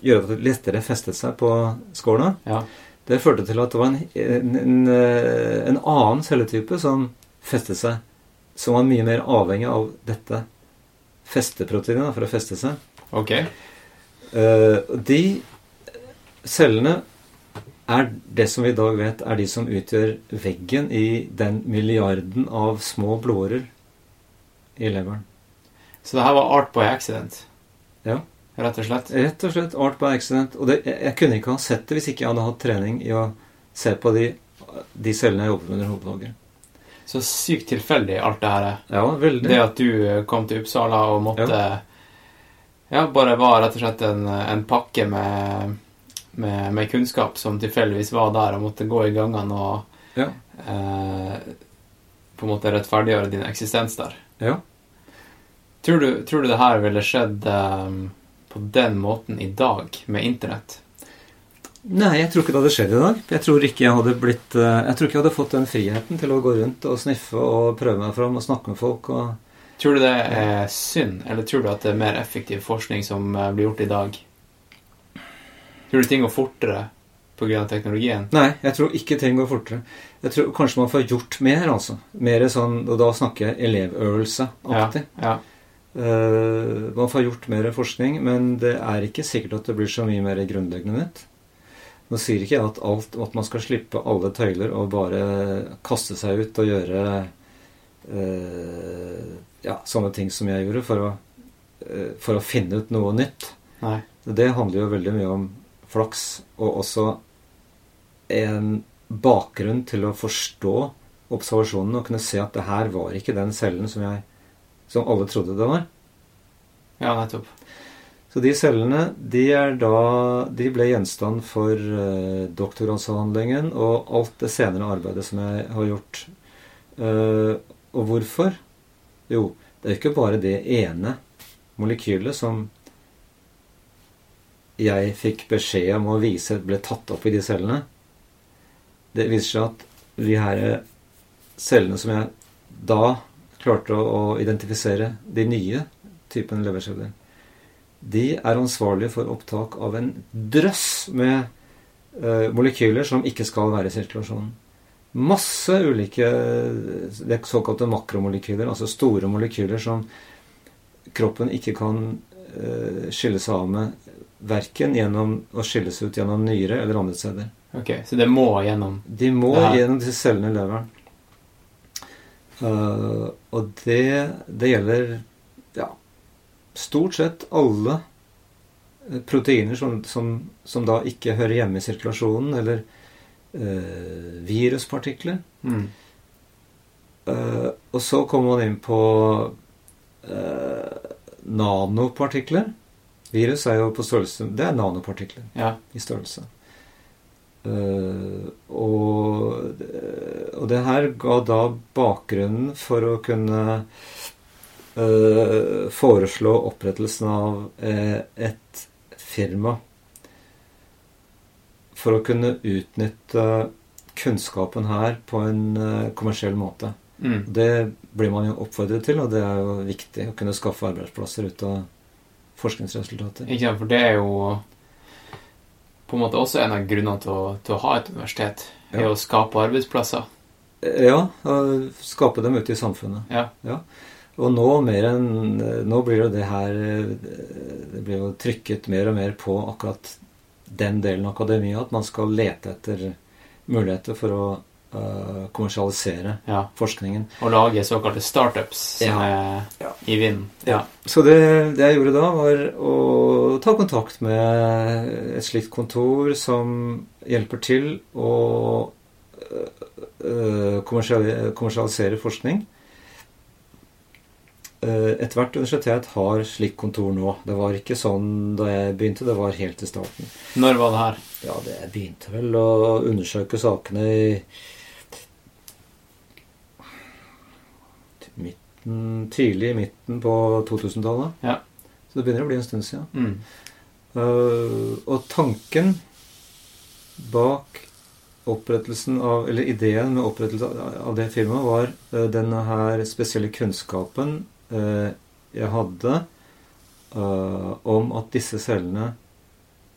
gjøre at det lettere festet seg på skåla, Ja. det førte til at det var en, en, en, eh, en annen celletype som festet seg, som var mye mer avhengig av dette festeproteinet for å feste seg. Ok. Eh, De cellene er det som vi i dag vet er de som utgjør veggen i den milliarden av små blodårer i leveren. Så det her var art by accident? Ja. Rett og slett? Rett og slett art by accident. Og det, jeg, jeg kunne ikke ha sett det hvis ikke jeg hadde hatt trening i å se på de, de cellene jeg jobbet med under hovedvalget. Så sykt tilfeldig alt det her er. Ja, veldig. Det at du eh, kom til Uppsala og måtte Ja, bare var rett og slett en, en pakke med, med, med kunnskap som tilfeldigvis var der, og måtte gå i gangene og Ja. eh, på en måte rettferdiggjøre din eksistens der. Ja. Tror du, tror du det her ville skjedd eh, på den måten i dag, med internett? Nei, jeg tror ikke det hadde skjedd i dag. Jeg tror ikke jeg hadde blitt eh, Jeg tror ikke jeg hadde fått den friheten til å gå rundt og sniffe og prøve meg fram og snakke med folk og Tror du det er synd, eller tror du at det er mer effektiv forskning som eh, blir gjort i dag? Tror du ting går fortere pga. teknologien? Nei, jeg tror ikke ting går fortere. Jeg tror kanskje man får gjort mer, altså. Mer sånn, og da snakker jeg elevøvelse-aktig. Ja. Uh, man får gjort mer forskning, men det er ikke sikkert at det blir så mye mer grunnleggende nytt. Nå sier ikke jeg at, alt, at man skal slippe alle tøyler og bare kaste seg ut og gjøre uh, ja, sånne ting som jeg gjorde, for å, uh, for å finne ut noe nytt. Nei. Det handler jo veldig mye om flaks, og også en bakgrunn til å forstå observasjonen og kunne se at det her var ikke den cellen som, jeg, som alle trodde det var. Ja, nettopp. Så de cellene de, er da, de ble gjenstand for eh, doktorgradsavhandlingen og alt det senere arbeidet som jeg har gjort. Eh, og hvorfor? Jo, det er ikke bare det ene molekylet som jeg fikk beskjed om å vise ble tatt opp i de cellene. Det viser seg at de her cellene som jeg da klarte å, å identifisere, de nye typen leverceller, de er ansvarlige for opptak av en drøss med eh, molekyler som ikke skal være i sirkulasjonen. Masse ulike det såkalte makromolekyler, altså store molekyler som kroppen ikke kan eh, skille seg av med verken gjennom å skilles ut gjennom nyre eller andre steder. Ok, Så det må gjennom De må gjennom disse cellene i leveren. Uh, og det, det gjelder ja, stort sett alle eh, proteiner som, som, som da ikke hører hjemme i sirkulasjonen, eller uh, viruspartikler. Mm. Uh, og så kommer man inn på nanopartikler. Virus er jo på størrelse Det er nanopartikler Ja. i størrelse. Uh, og, og det her ga da bakgrunnen for å kunne uh, foreslå opprettelsen av uh, et firma for å kunne utnytte kunnskapen her på en eh, kommersiell måte. Mm. Det blir man jo oppfordret til, og det er jo viktig å kunne skaffe arbeidsplasser ut av forskningsresultater. Ikke sant, for det er jo på en måte også en av grunnene til å, til å ha et universitet. Er å skape arbeidsplasser. Ja, skape dem ute i samfunnet. Ja. Og nå mer enn Nå blir jo det her Det blir jo trykket mer og mer på akkurat den delen av akademia at man skal lete etter muligheter for å øh, kommersialisere ja. forskningen. Og lage såkalte startups som Ja. er Ja. i vinden. Ja. Så det, det jeg gjorde da, var å ta kontakt med et slikt kontor som hjelper til å øh, øh, kommersialisere forskning. Eh, Ethvert universitet har slikt kontor nå. Det var ikke sånn da jeg begynte, det var helt i starten. Når var det her? Ja, det begynte vel å undersøke sakene i midten, tidlig i midten på 2000-tallet. Ja. Så det begynner å bli en stund siden. Mm. Uh, og tanken bak opprettelsen av Eller ideen med opprettelsen av det firmaet var uh, denne her spesielle kunnskapen uh, jeg hadde om at disse cellene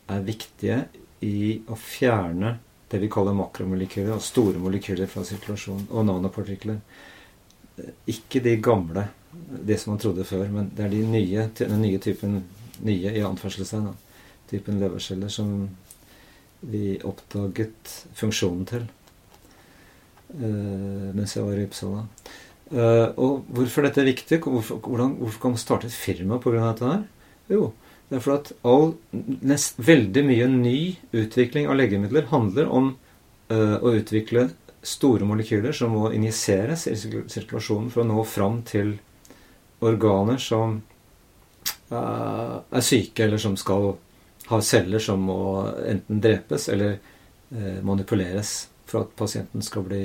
er viktige i å fjerne det vi kaller makromolekyler, og store molekyler fra sirkulasjon, og nanopartikler. Eh, Ikke de gamle, det som man trodde før, men det er de nye, den nye typen nye i anførselstegn, typen leverceller som vi oppdaget funksjonen til uh, mens jeg var i Uppsala. Uh, og hvorfor dette er viktig? Hvorfor, hvordan, hvorfor kan man starte et firma pga. dette her? Jo, det er fordi at all, nest, veldig mye ny utvikling av legemidler handler om uh, å utvikle store molekyler som må injiseres i sirkulasjonen for å nå fram til organer som uh, er syke, eller som skal ha celler som må enten drepes eller uh, manipuleres for at pasienten skal bli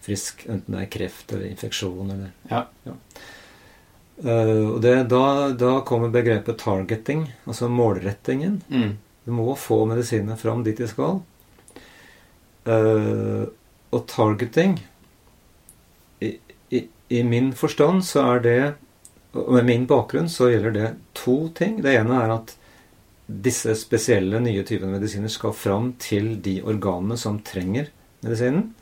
frisk, enten det er kreft eller infeksjon eller Ja. Eh, og det, da, da kommer begrepet 'targeting', altså målrettingen. Mm. Du må få medisinene fram dit de skal. Eh, og targeting i, i, I min forstand så er det Og med min bakgrunn så gjelder det to ting. Det ene er at disse spesielle nye typene medisiner skal fram til de organene som trenger medisinen.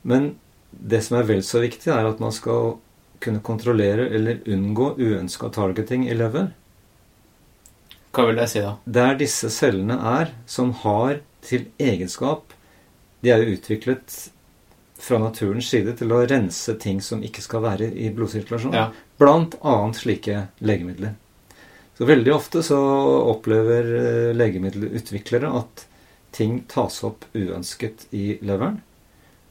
Men det som er vel så viktig, er at man skal kunne kontrollere eller unngå uønska targeting i lever. Hva vil det si, da? Der disse cellene er, som har til egenskap De er jo utviklet fra naturens side til å rense ting som ikke skal være i blodsirkulasjonen. Ja. Blant annet slike legemidler. Så veldig ofte så opplever eh, legemiddelutviklere at ting tas opp uønsket i leveren.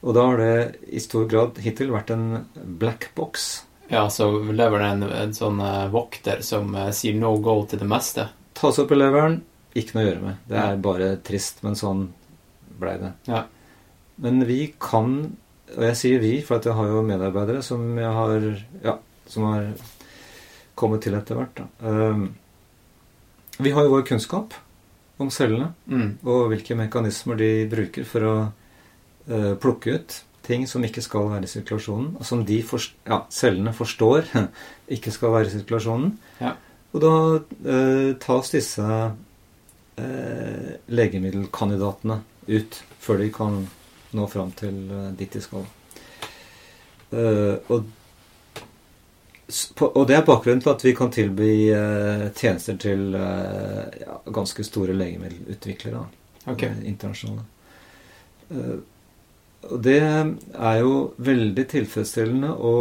Og da har det i stor grad hittil vært en black box. Ja, så leveren er en, en sånn eh, vokter som eh, sier no go til det meste. Tas opp i leveren, ikke noe å gjøre med. Det er bare trist, men sånn blei det. Ja. Men vi kan, og jeg sier vi, for at jeg har jo medarbeidere som jeg har Ja, som har kommet til etter hvert. Ehm, vi har jo vår kunnskap om cellene, Mm. og hvilke mekanismer de bruker for å uh, plukke ut ting som ikke skal være i sirkulasjonen, og som de forst ja, cellene forstår ikke skal være i sirkulasjonen. Ja. Og da uh, tas disse uh, legemiddelkandidatene ut før de kan nå fram til eh, dit de skal. Eh, og, og det er bakgrunnen til at vi kan tilby eh, tjenester til ja, ganske store legemiddelutviklere. Okay. Internasjonale. Og det er jo veldig tilfredsstillende å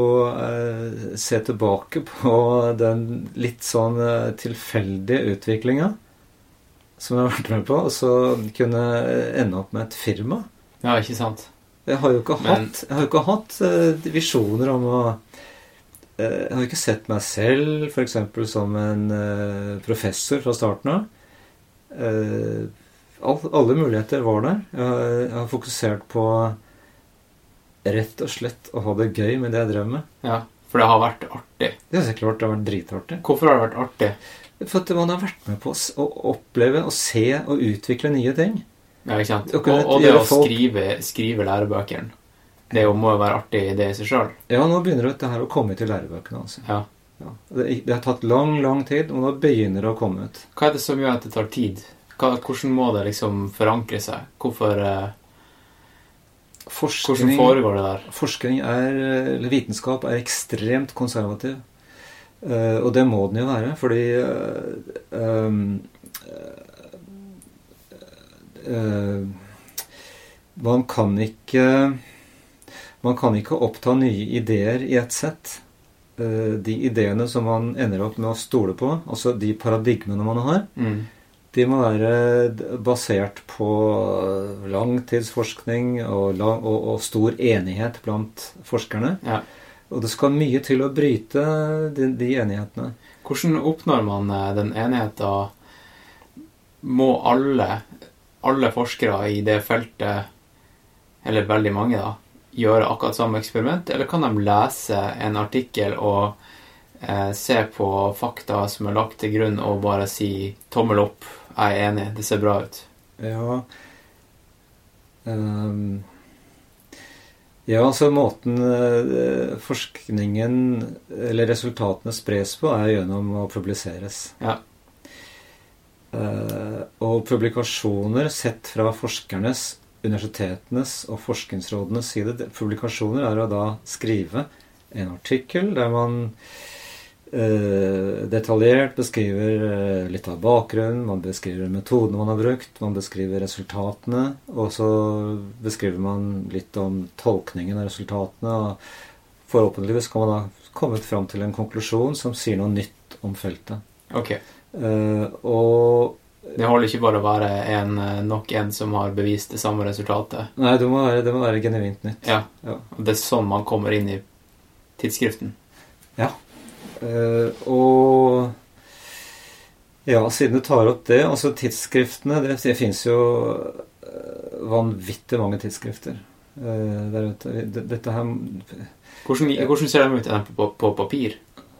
se tilbake på den litt sånn tilfeldige utviklinga som jeg har vært med på, og så kunne ende opp med et firma Ja, ikke sant? Jeg har jo ikke Men- hatt, jeg har ikke hatt uh, visjoner om å uh, Jeg har ikke sett meg selv f.eks. som en uh, professor fra starten av. Eh, all, alle muligheter var der. Jeg har, jeg har fokusert på rett og slett å ha det gøy med det jeg drev med. Ja, For det har vært artig. Det er klart det har vært dritartig. Hvorfor har det vært artig? For at man har vært med på å oppleve og se og utvikle nye ting. Ja, ikke sant? Og, og det å folk- skrive, skrive lærebøkene. Det jo må jo være artig i det i seg sjøl. Ja, nå begynner dette her å komme ut i lærebøkene. altså. Ja. Ja. Det, det har tatt lang, lang tid, og nå begynner det å komme ut. Hva er det som gjør at det tar tid? Hva, hvordan må det liksom forankre seg? Hvorfor, eh, hvordan foregår det der? forskning er, eller vitenskap er ekstremt konservativ. Eh, og det må den jo være, fordi eh, eh, Man kan ikke Man kan ikke oppta nye ideer i ett sett. Eh, de ideene som man ender opp med å stole på, altså de paradigmene man har, Mm. de må være basert på langtidsforskning og, lang, og, og stor enighet blant forskerne. Ja. Og det skal mye til å bryte de, de enighetene. Hvordan oppnår man eh, den enigheten? Må alle, alle forskere i det feltet, eller veldig mange, da, gjøre akkurat samme eksperiment, eller kan de lese en artikkel og eh, se på fakta som er lagt til grunn, og bare si 'tommel opp', jeg er enig, det ser bra ut'? Ja um, Ja, altså måten eh, forskningen eller resultatene spres på, er gjennom å publiseres. Ja. Eh, og publikasjoner sett fra forskernes, universitetenes og forskningsrådenes side Publikasjoner er å da skrive en artikkel der man eh, detaljert beskriver eh, litt av bakgrunnen, man beskriver metodene man har brukt, man beskriver resultatene, og så beskriver man litt om tolkningen av resultatene. og Forhåpentligvis kan man da kommet fram til en konklusjon som sier noe nytt om feltet. Ok. Eh, og Det holder ikke bare å være en, eh, nok en som har bevist det samme resultatet. Nei, det må være, det må være genuint nytt. Ja. Ja. Og det er sånn man kommer inn i tidsskriften. Eh, og ja, siden du tar opp det Altså tidsskriftene Det, det fins jo vanvittig mange tidsskrifter uh, der ute. Det- Dette her Hvordan, hvordan ser de ut på, på, på papir?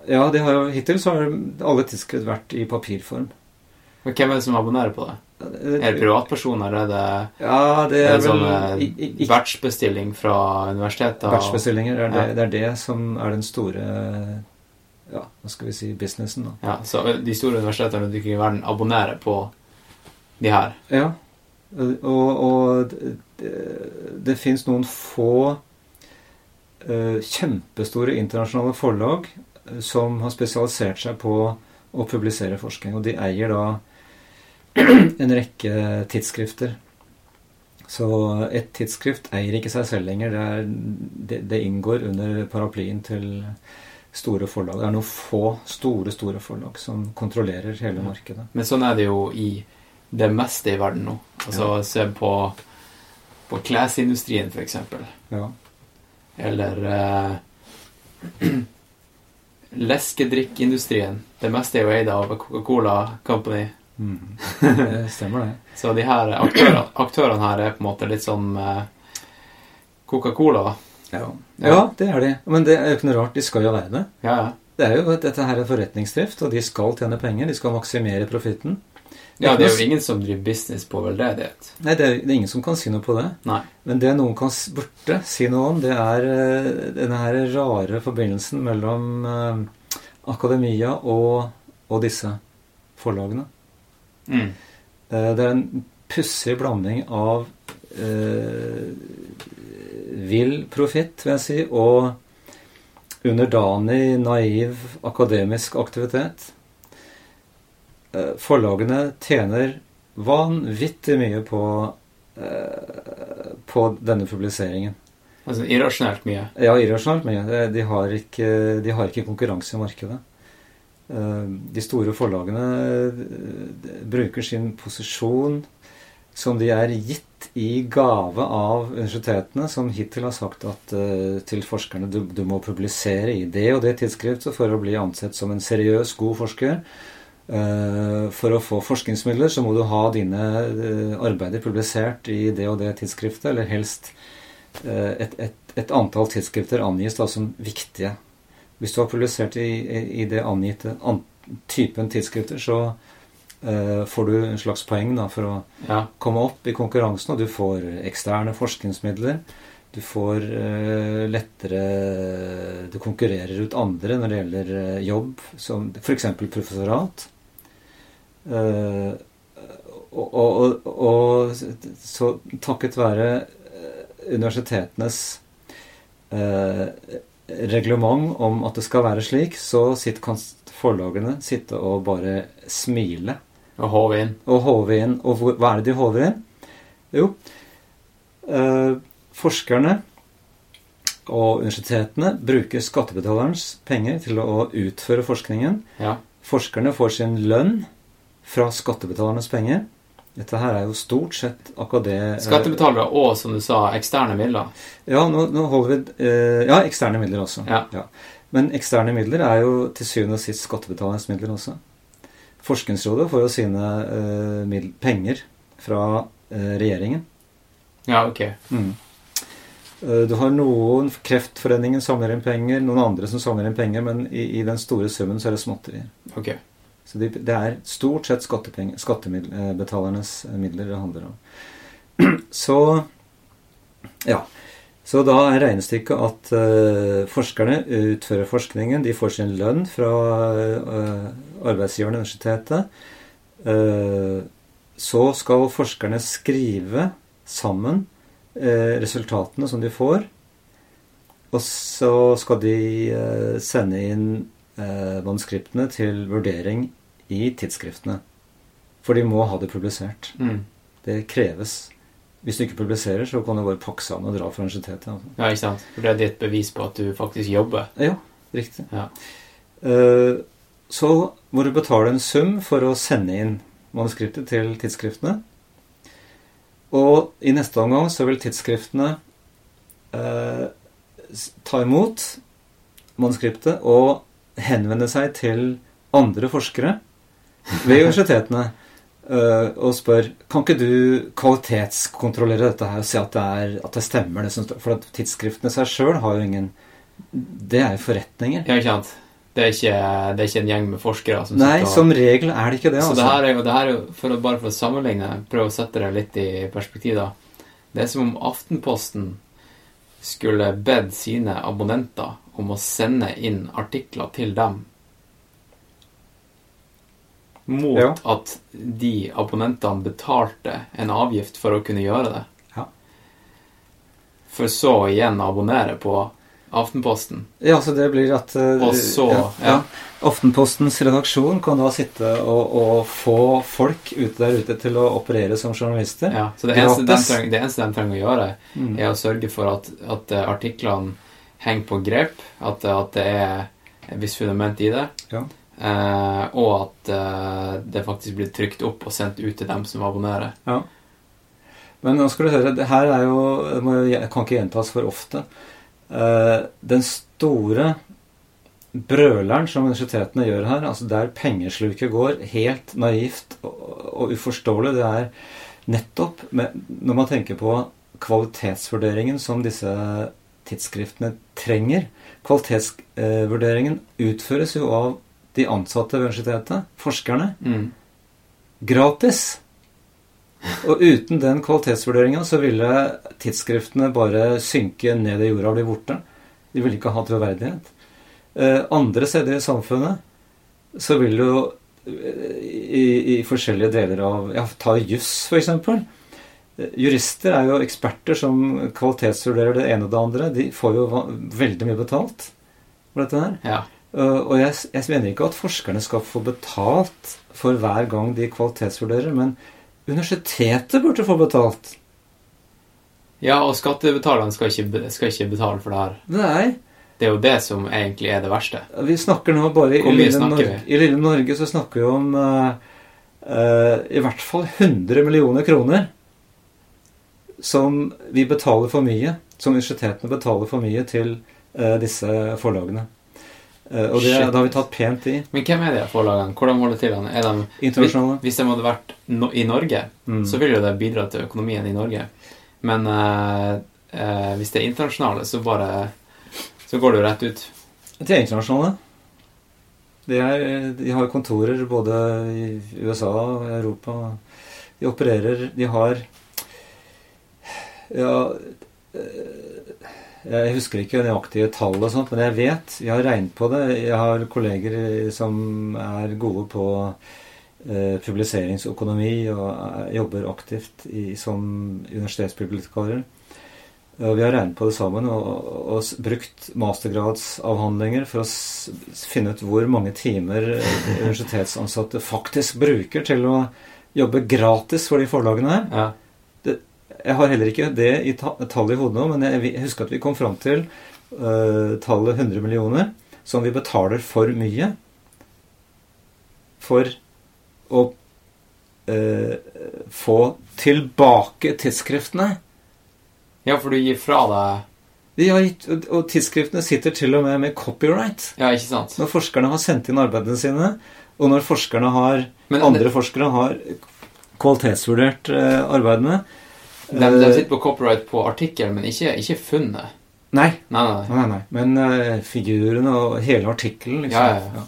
Ja, de har jo hittil så har alle tidsskritt vært i papirform. Men Hvem er det som abonnerer på det? Er det privatpersoner? Er det, Ja, det er er det sånn eh, batchbestilling fra universiteter? Vertsbestillinger. Det det, Ja. det er det som er den store Ja, hva skal vi si businessen, da. Ja, så de store universitetene rundt omkring i verden abonnerer på de her? Ja. Og, og det, det fins noen få eh, kjempestore internasjonale forlag eh, som har spesialisert seg på å publisere forskning. Og de eier da en rekke tidsskrifter. Så et tidsskrift eier ikke seg selv lenger. Det, er, det, det inngår under paraplyen til store forlag. Det er noen få store, store forlag som kontrollerer hele markedet. Men sånn er det jo i det meste i verden nå. Altså se på, på klesindustrien, eksempel. Ja. Eller eh, leskedrikkindustrien. Det meste er jo eid av Coca-Cola Company. Mm. Det stemmer, det. Så de her aktørene, aktørene her er på en måte litt eh, Coca-Cola. Ja. ja, det er de. Men det er jo ikke noe rart. De skal jo være det. Ja, ja. Det er jo dette her er forretningsdrift, og de skal tjene penger. De skal maksimere profitten. Ja, det er jo ingen som driver business på veldedighet. Nei, det er, det er ingen som kan si noe på det. Nei. Men det noen kan borte burde si noe om, det er eh, denne her rare forbindelsen mellom eh, akademia og, og disse forlagene. Mm. Eh, det er en pussig blanding av eh, vill profitt, vil jeg si, og underdanig, naiv akademisk aktivitet. Eh, Forlagene tjener vanvittig mye på, eh, på denne publiseringen. Altså irrasjonelt mye. Ja, irrasjonelt mye. De har ikke, de har ikke konkurranse i markedet. Eh, De store forlagene bruker sin posisjon, som de er gitt i gave av universitetene, som hittil har sagt at til forskerne du, du må publisere i det og det tidsskriftet for å bli ansett som en seriøs, god forsker. Eh, for å få forskningsmidler så må du ha dine eh, arbeider publisert i det og det tidsskriftet, eller helst eh, et, et, et antall tidsskrifter angis da som viktige. Hvis du har publisert i, i, det angitte an, typen tidsskrifter, så uh, får du en slags poeng da, for å Ja. komme opp i konkurransen, og du får eksterne forskningsmidler. Du får uh, lettere Du konkurrerer ut andre når det gjelder jobb, som f.eks. professorat. Eh, og, og, og, så takket være eh, universitetenes eh, reglement om at det skal være slik, så sitt, kan forlagene sitte og bare smile Og håve inn. og håve inn. Og hvor, hva er det de håver inn? Jo, eh, forskerne og universitetene bruker skattebetalerens penger til å utføre forskningen. Ja. Forskerne får sin lønn fra skattebetalernes penger. Dette her er jo stort sett akkurat det eh, Skattebetalere og, som du sa, eksterne midler. Ja, nå, nå holder vi eh, Ja, eksterne midler også. Ja. Men eksterne midler er jo til syvende og sist skattebetalernes midler også. Forskningsrådet får jo sine eh, middel, penger fra eh, regjeringen. Ja, ok. Mm. Eh, Du har noen Kreftforeningen samler inn penger, noen andre som samler inn penger, men i, i den store summen så er det småtterier. ok. Så det, det er stort sett skattebetalernes midler det handler om. Så ja. Så da er regnestykket at uh, forskerne utfører forskningen. De får sin lønn fra uh, arbeidsgiveren universitetet. Uh, så skal forskerne skrive sammen uh, resultatene som de får. Og så skal de eh, sende inn eh, manuskriptene til vurdering i tidsskriftene. For de må ha det publisert. Mm. Det kreves. Hvis du ikke publiserer, så kan du bare pakke sammen og dra fra universitetet. Altså. Ja, ikke sant? For det er ditt bevis på at du faktisk jobber. Ja, riktig. Ja. Eh, så må du betale en sum for å sende inn manuskriptet til tidsskriftene. Og i neste omgang så vil tidsskriftene eh, ta imot manuskriptet og henvende seg til andre forskere ved universitetene eh, og spør Kan ikke du kvalitetskontrollere dette her og se at det, er, at det stemmer? Det som? For at tidsskriftene seg sjøl har jo ingen Det er jo forretninger. Ja, ikke sant? Det er ikke, det er ikke en gjeng med forskere som Nei, og som regel er det ikke det. Så altså. det her er jo, det her er jo for å, bare for å sammenligne, prøve å sette det litt i perspektiv, da. Det er som om Aftenposten skulle bedt sine abonnenter om å sende inn artikler til dem. Mot Ja. at de abonnentene betalte en avgift for å kunne gjøre det. Ja. For så igjen abonnere på Aftenposten. Ja, så det blir at eh, Og så, ja, ja. Aftenpostens redaksjon kan da sitte og, og få folk ute der ute til å operere som journalister. Ja, så det eneste, de trenger, det eneste de trenger å gjøre, Mm. er å sørge for at, at eh, artiklene henger på grep, at, at det er et visst fundament i det, Ja. Eh, og at eh, det faktisk blir trykt opp og sendt ut til dem som abonnerer. Ja. Men nå skal du høre, det her er jo det kan ikke gjentas for ofte. Eh, den store brøleren som universitetene gjør her, altså der pengesluket går, helt naivt og, og uforståelig, det er nettopp med, når man tenker på kvalitetsvurderingen som disse tidsskriftene trenger. Kvalitetsvurderingen utføres jo av de ansatte ved universitetet, forskerne, Mm. gratis. Og uten den kvalitetsvurderinga så ville tidsskriftene bare synke ned i jorda og bli borte. De ville ikke ha troverdighet. Eh, andre steder i samfunnet så vil jo eh, i, i forskjellige deler av Ja, ta juss, f.eks. Jurister er jo eksperter som kvalitetsvurderer det ene og det andre. De får jo veldig mye betalt for dette her. Ja. Uh, og jeg, jeg mener ikke at forskerne skal få betalt for hver gang de kvalitetsvurderer, men universitetet burde få betalt. ja, og skattebetalerne skal ikke, skal ikke betale for det her. Nei, Det er jo det som egentlig er det verste. vi snakker nå bare i lille, Norge, I lille Norge så snakker vi om uh, uh, i hvert fall 100 millioner kroner som vi betaler for mye. Som universitetene betaler for mye til uh, disse forlagene. Eh, og det, da har vi tatt pent i. Men hvem er de forlagene? Hvordan holder de til? Er de, Internasjonale. Hvis de hadde vært no i Norge, Mm. så ville det bidra til økonomien i Norge. Men uh, uh, hvis det er internasjonale, så bare Så går det jo rett ut. De er internasjonale. De, er, de har kontorer både i USA og Europa. De opererer De har Ja Jeg husker ikke nøyaktige tall og sånt, men jeg vet Jeg har regnet på det. Jeg har kolleger som er gode på eh, publiseringsøkonomi og eh, jobber aktivt i, som universitetsbibliotekarer. Og vi har regnet på det sammen og, og og, brukt mastergradsavhandlinger for å finne ut hvor mange timer eh, universitetsansatte faktisk bruker til å jobbe gratis for de forlagene her. Ja. Jeg har heller ikke det i tallet i hodet nå, men jeg, husker at vi kom fram til uh, tallet 100 millioner, som vi betaler for mye for å uh, få tilbake tidsskriftene. ja, for du gir fra deg De har gitt, og- og tidsskriftene sitter til og med med copyright. Ja, ikke sant? Når forskerne har sendt inn arbeidene sine, og når forskerne har, Men andre det- forskere har kvalitetsvurdert eh, arbeidene De, de eh, sitter på copyright på artikkelen, men ikke, ikke funnet. Nei, Nei, nei. nei. nei. Men uh, figurene og hele artikkelen, liksom. Ja, ja, ja.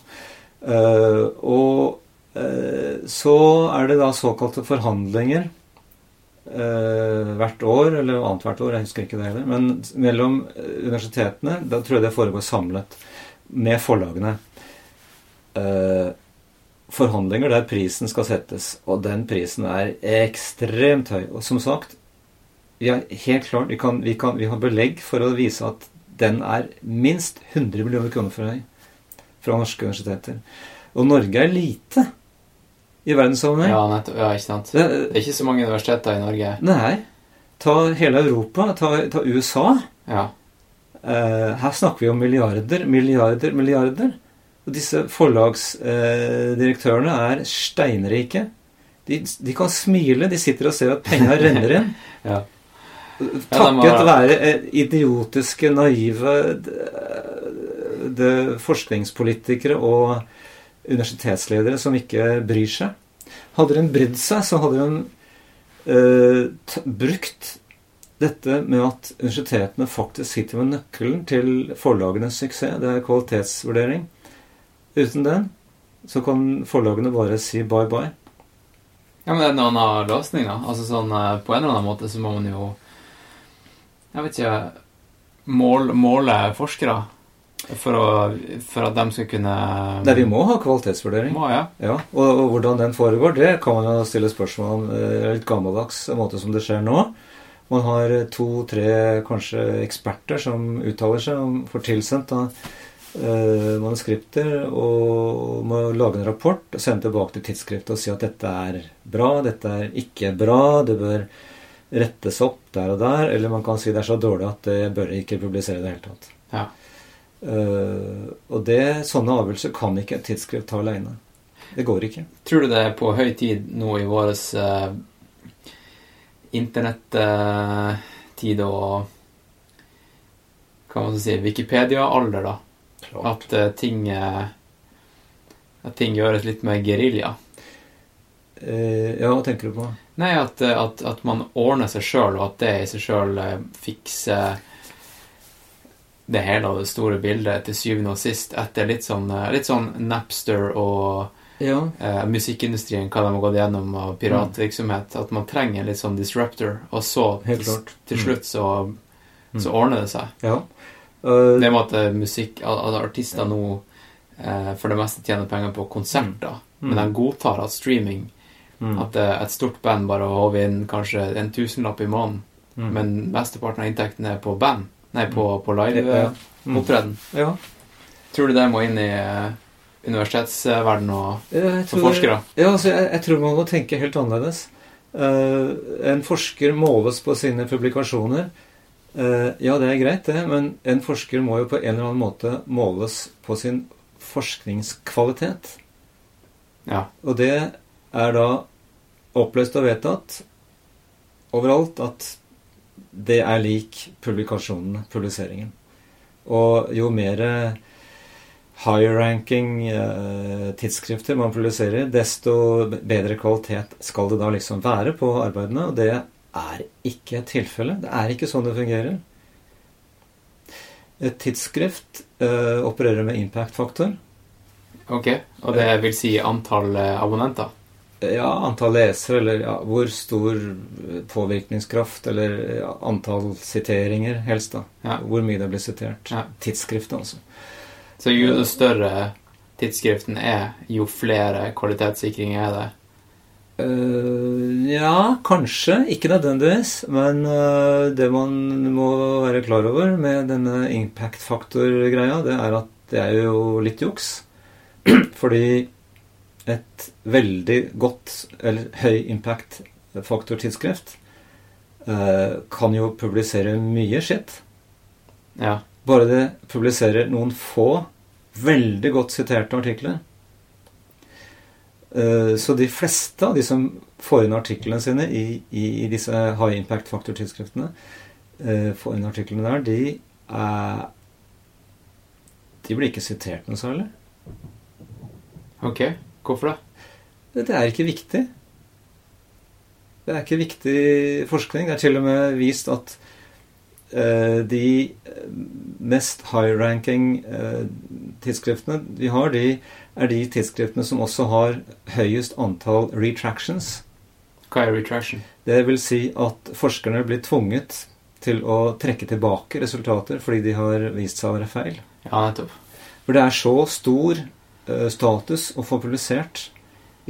Uh, og uh, så er det da såkalte forhandlinger hvert år, eller annethvert år, jeg husker ikke det heller. Men mellom universitetene, da tror jeg det foregår samlet med forlagene. Forhandlinger der prisen skal settes, og den prisen er ekstremt høy. Og som sagt, vi har helt klart, vi, kan, vi, kan, vi har belegg for å vise at den er minst 100 millioner kroner for høy fra norske universiteter. Og Norge er lite i verdenssammenheng. Ja, nettopp. Ja, ikke sant? Det, Det er ikke så mange universiteter i Norge. nei. Ta hele Europa. Ta, ta USA. Ja. Eh, her snakker vi om milliarder, milliarder, milliarder. Og disse forlagsdirektørene er steinrike. De, de kan smile. De sitter og ser at penga renner inn. ja. Takket ja, være eh, idiotiske, naive forskningspolitikere og universitetsledere som ikke bryr seg. Hadde de brydd seg, så hadde de t brukt dette med at universitetene faktisk sitter med nøkkelen til forlagenes suksess. Det er kvalitetsvurdering. Uten den så kan forlagene bare si bye bye. Ja, men det er en annen løsning, da. Altså sånn, eh, På en eller annen måte så må man jo Jeg vet ikke mål, Måle forskere for, å, for at de skal kunne Nei, vi må ha kvalitetsvurdering. Må, ja. Ja, og, og hvordan den foregår, det kan man jo stille spørsmål om. eh, Litt gammeldags måte som det skjer nå. Man har to-tre kanskje eksperter som uttaler seg, om får tilsendt da, eh, manuskripter og må lage en rapport og sende tilbake til tidsskriftet og si at dette er bra, dette er ikke bra, det bør rettes opp der og der, eller man kan si det er så dårlig at det bør ikke publisere i det hele tatt. Ja. Uh, og det, sånne avgjørelser kan ikke et tidsskrift ta alene. Det går ikke. Tror du det er på høy tid nå i vår uh, internettid og Hva man skal si Wikipedia-alder, da? At eh, ting eh, At ting gjøres litt mer gerilja? Eh, ja, hva tenker du på? Nei, at, eh, at, at man ordner seg sjøl, og at det i seg sjøl fikser det hele og det store bildet til syvende og sist etter litt sånn, eh, litt sånn Napster og Ja. eh, musikkindustrien, hva de har gått gjennom av piratvirksomhet. At man trenger litt sånn disruptor, og så Helt til, Mm. slutt så, så ordner det seg. ja. Uh, Det med at eh, musikk, at at artister nå eh, for det meste tjener penger på konserter, Mm. men de godtar at streaming mm, At eh, et stort band bare håver inn kanskje en tusenlapp i måneden, mm. men mesteparten av inntekten er på band. Nei, på, på Ja, ja. live-opptreden. Mm. Ja. Tror du det må inn i universitetsverdenen universitetsverden og tror- forskere? Ja, altså, jeg, jeg tror man må tenke helt annerledes. Uh, en forsker måles på sine publikasjoner. Uh, ja, det er greit, det, men en forsker må jo på en eller annen måte måles på sin forskningskvalitet. Ja. Og det er da oppløst og vedtatt overalt at det er lik publikasjonen, publiseringen. Og jo mer higher ranking eh, tidsskrifter man publiserer, desto bedre kvalitet skal det da liksom være på arbeidene. Og det er ikke et tilfelle. Det er ikke sånn det fungerer. Et tidsskrift eh, opererer med impact-faktor. Ok, og det vil si antall eh, abonnenter? Ja, antall lesere, eller ja, hvor stor påvirkningskraft, eller antall siteringer, helst, da. Ja. Hvor mye det blir sitert. Ja. Tidsskriftet, altså. Så jo større tidsskriften er, jo flere kvalitetssikringer er det? Uh, ja, kanskje. Ikke nødvendigvis. Men uh, det man må være klar over med denne impact-faktor-greia, det er at det er jo litt juks. Fordi et veldig godt, eller høy impact-faktortidsskrift eh, kan jo publisere mye skitt. Ja. Bare det publiserer noen få veldig godt siterte artikler. Eh, Så de fleste av de som får inn artiklene sine i, i, i disse high impact faktor-tidsskriftene, eh, får inn artiklene der, de er De blir ikke sitert noe særlig. Ok, hvorfor det? Det er ikke viktig. Det er ikke viktig forskning. Det er til og med vist at uh, de mest high-ranking uh, tidsskriftene vi har, de er de tidsskriftene som også har høyest antall retractions. Hva er retraction? Det vil si at forskerne blir tvunget til å trekke tilbake resultater fordi de har vist seg å være feil. Ja, nettopp. For det er så stor eh, status å få publisert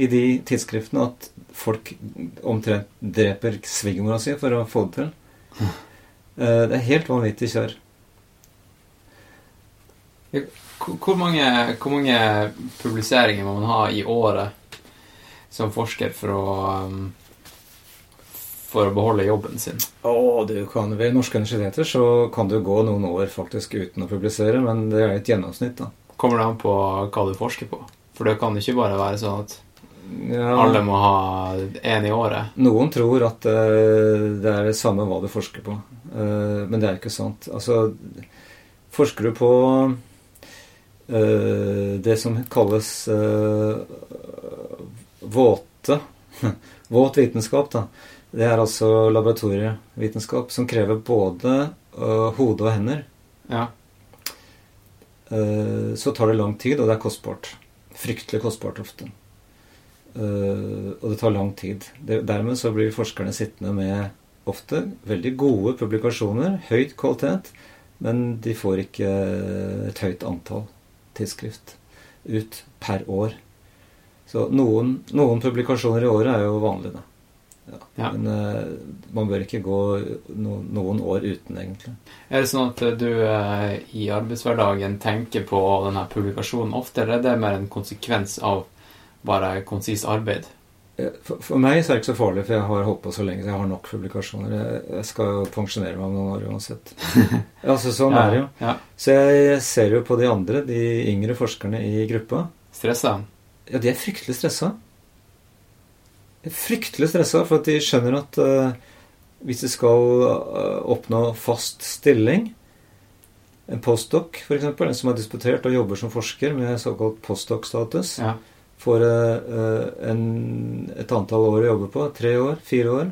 i de tidsskriftene at folk omtrent dreper svigermora si for å få det til. Eh, det er helt vanvittig kjør. Hvor hvor mange, hvor mange publiseringer må man ha i året som forsker for å um, for å beholde jobben sin? Oh, du kan Ved norske universiteter så kan du gå noen år faktisk uten å publisere, men det er et gjennomsnitt, da. Kommer det an på hva du forsker på? For det kan ikke bare være sånn at Ja, alle må ha én i året. Noen tror at eh, det er det samme hva du forsker på, Eh, men det er ikke sant. Altså, forsker du på eh, det som kalles våte Våt vitenskap, da. Det er altså laboratorievitenskap som krever både hode og hender. Ja. Eh, så tar det lang tid, og det er kostbart. Fryktelig kostbart ofte. Eh, og det tar lang tid. Dermed så blir forskerne sittende med ofte veldig gode publikasjoner, høyt kvalitet, men de får ikke et høyt antall tidsskrift ut per år. Så noen, noen publikasjoner i året er jo vanlig, da. Ja. Ja. Men uh, man bør ikke gå no, noen år uten, egentlig. Er det sånn at du uh, i arbeidshverdagen tenker på denne publikasjonen ofte, eller er det mer en konsekvens av bare konsist arbeid? For, for meg så er det ikke så farlig, for jeg har holdt på så lenge. så Jeg har nok publikasjoner. Jeg, jeg skal jo pensjonere meg om noen år uansett. altså Sånn er det jo. Ja. Så jeg ser jo på de andre, de yngre forskerne i gruppa. Stressa? Ja, de er fryktelig stressa. Fryktelig stressa for at de skjønner at uh, hvis de skal uh, oppnå fast stilling En postdoc, f.eks., en som har disputert og jobber som forsker med såkalt postdoc-status, Ja. får uh, en, et antall år å jobbe på, tre år, fire år.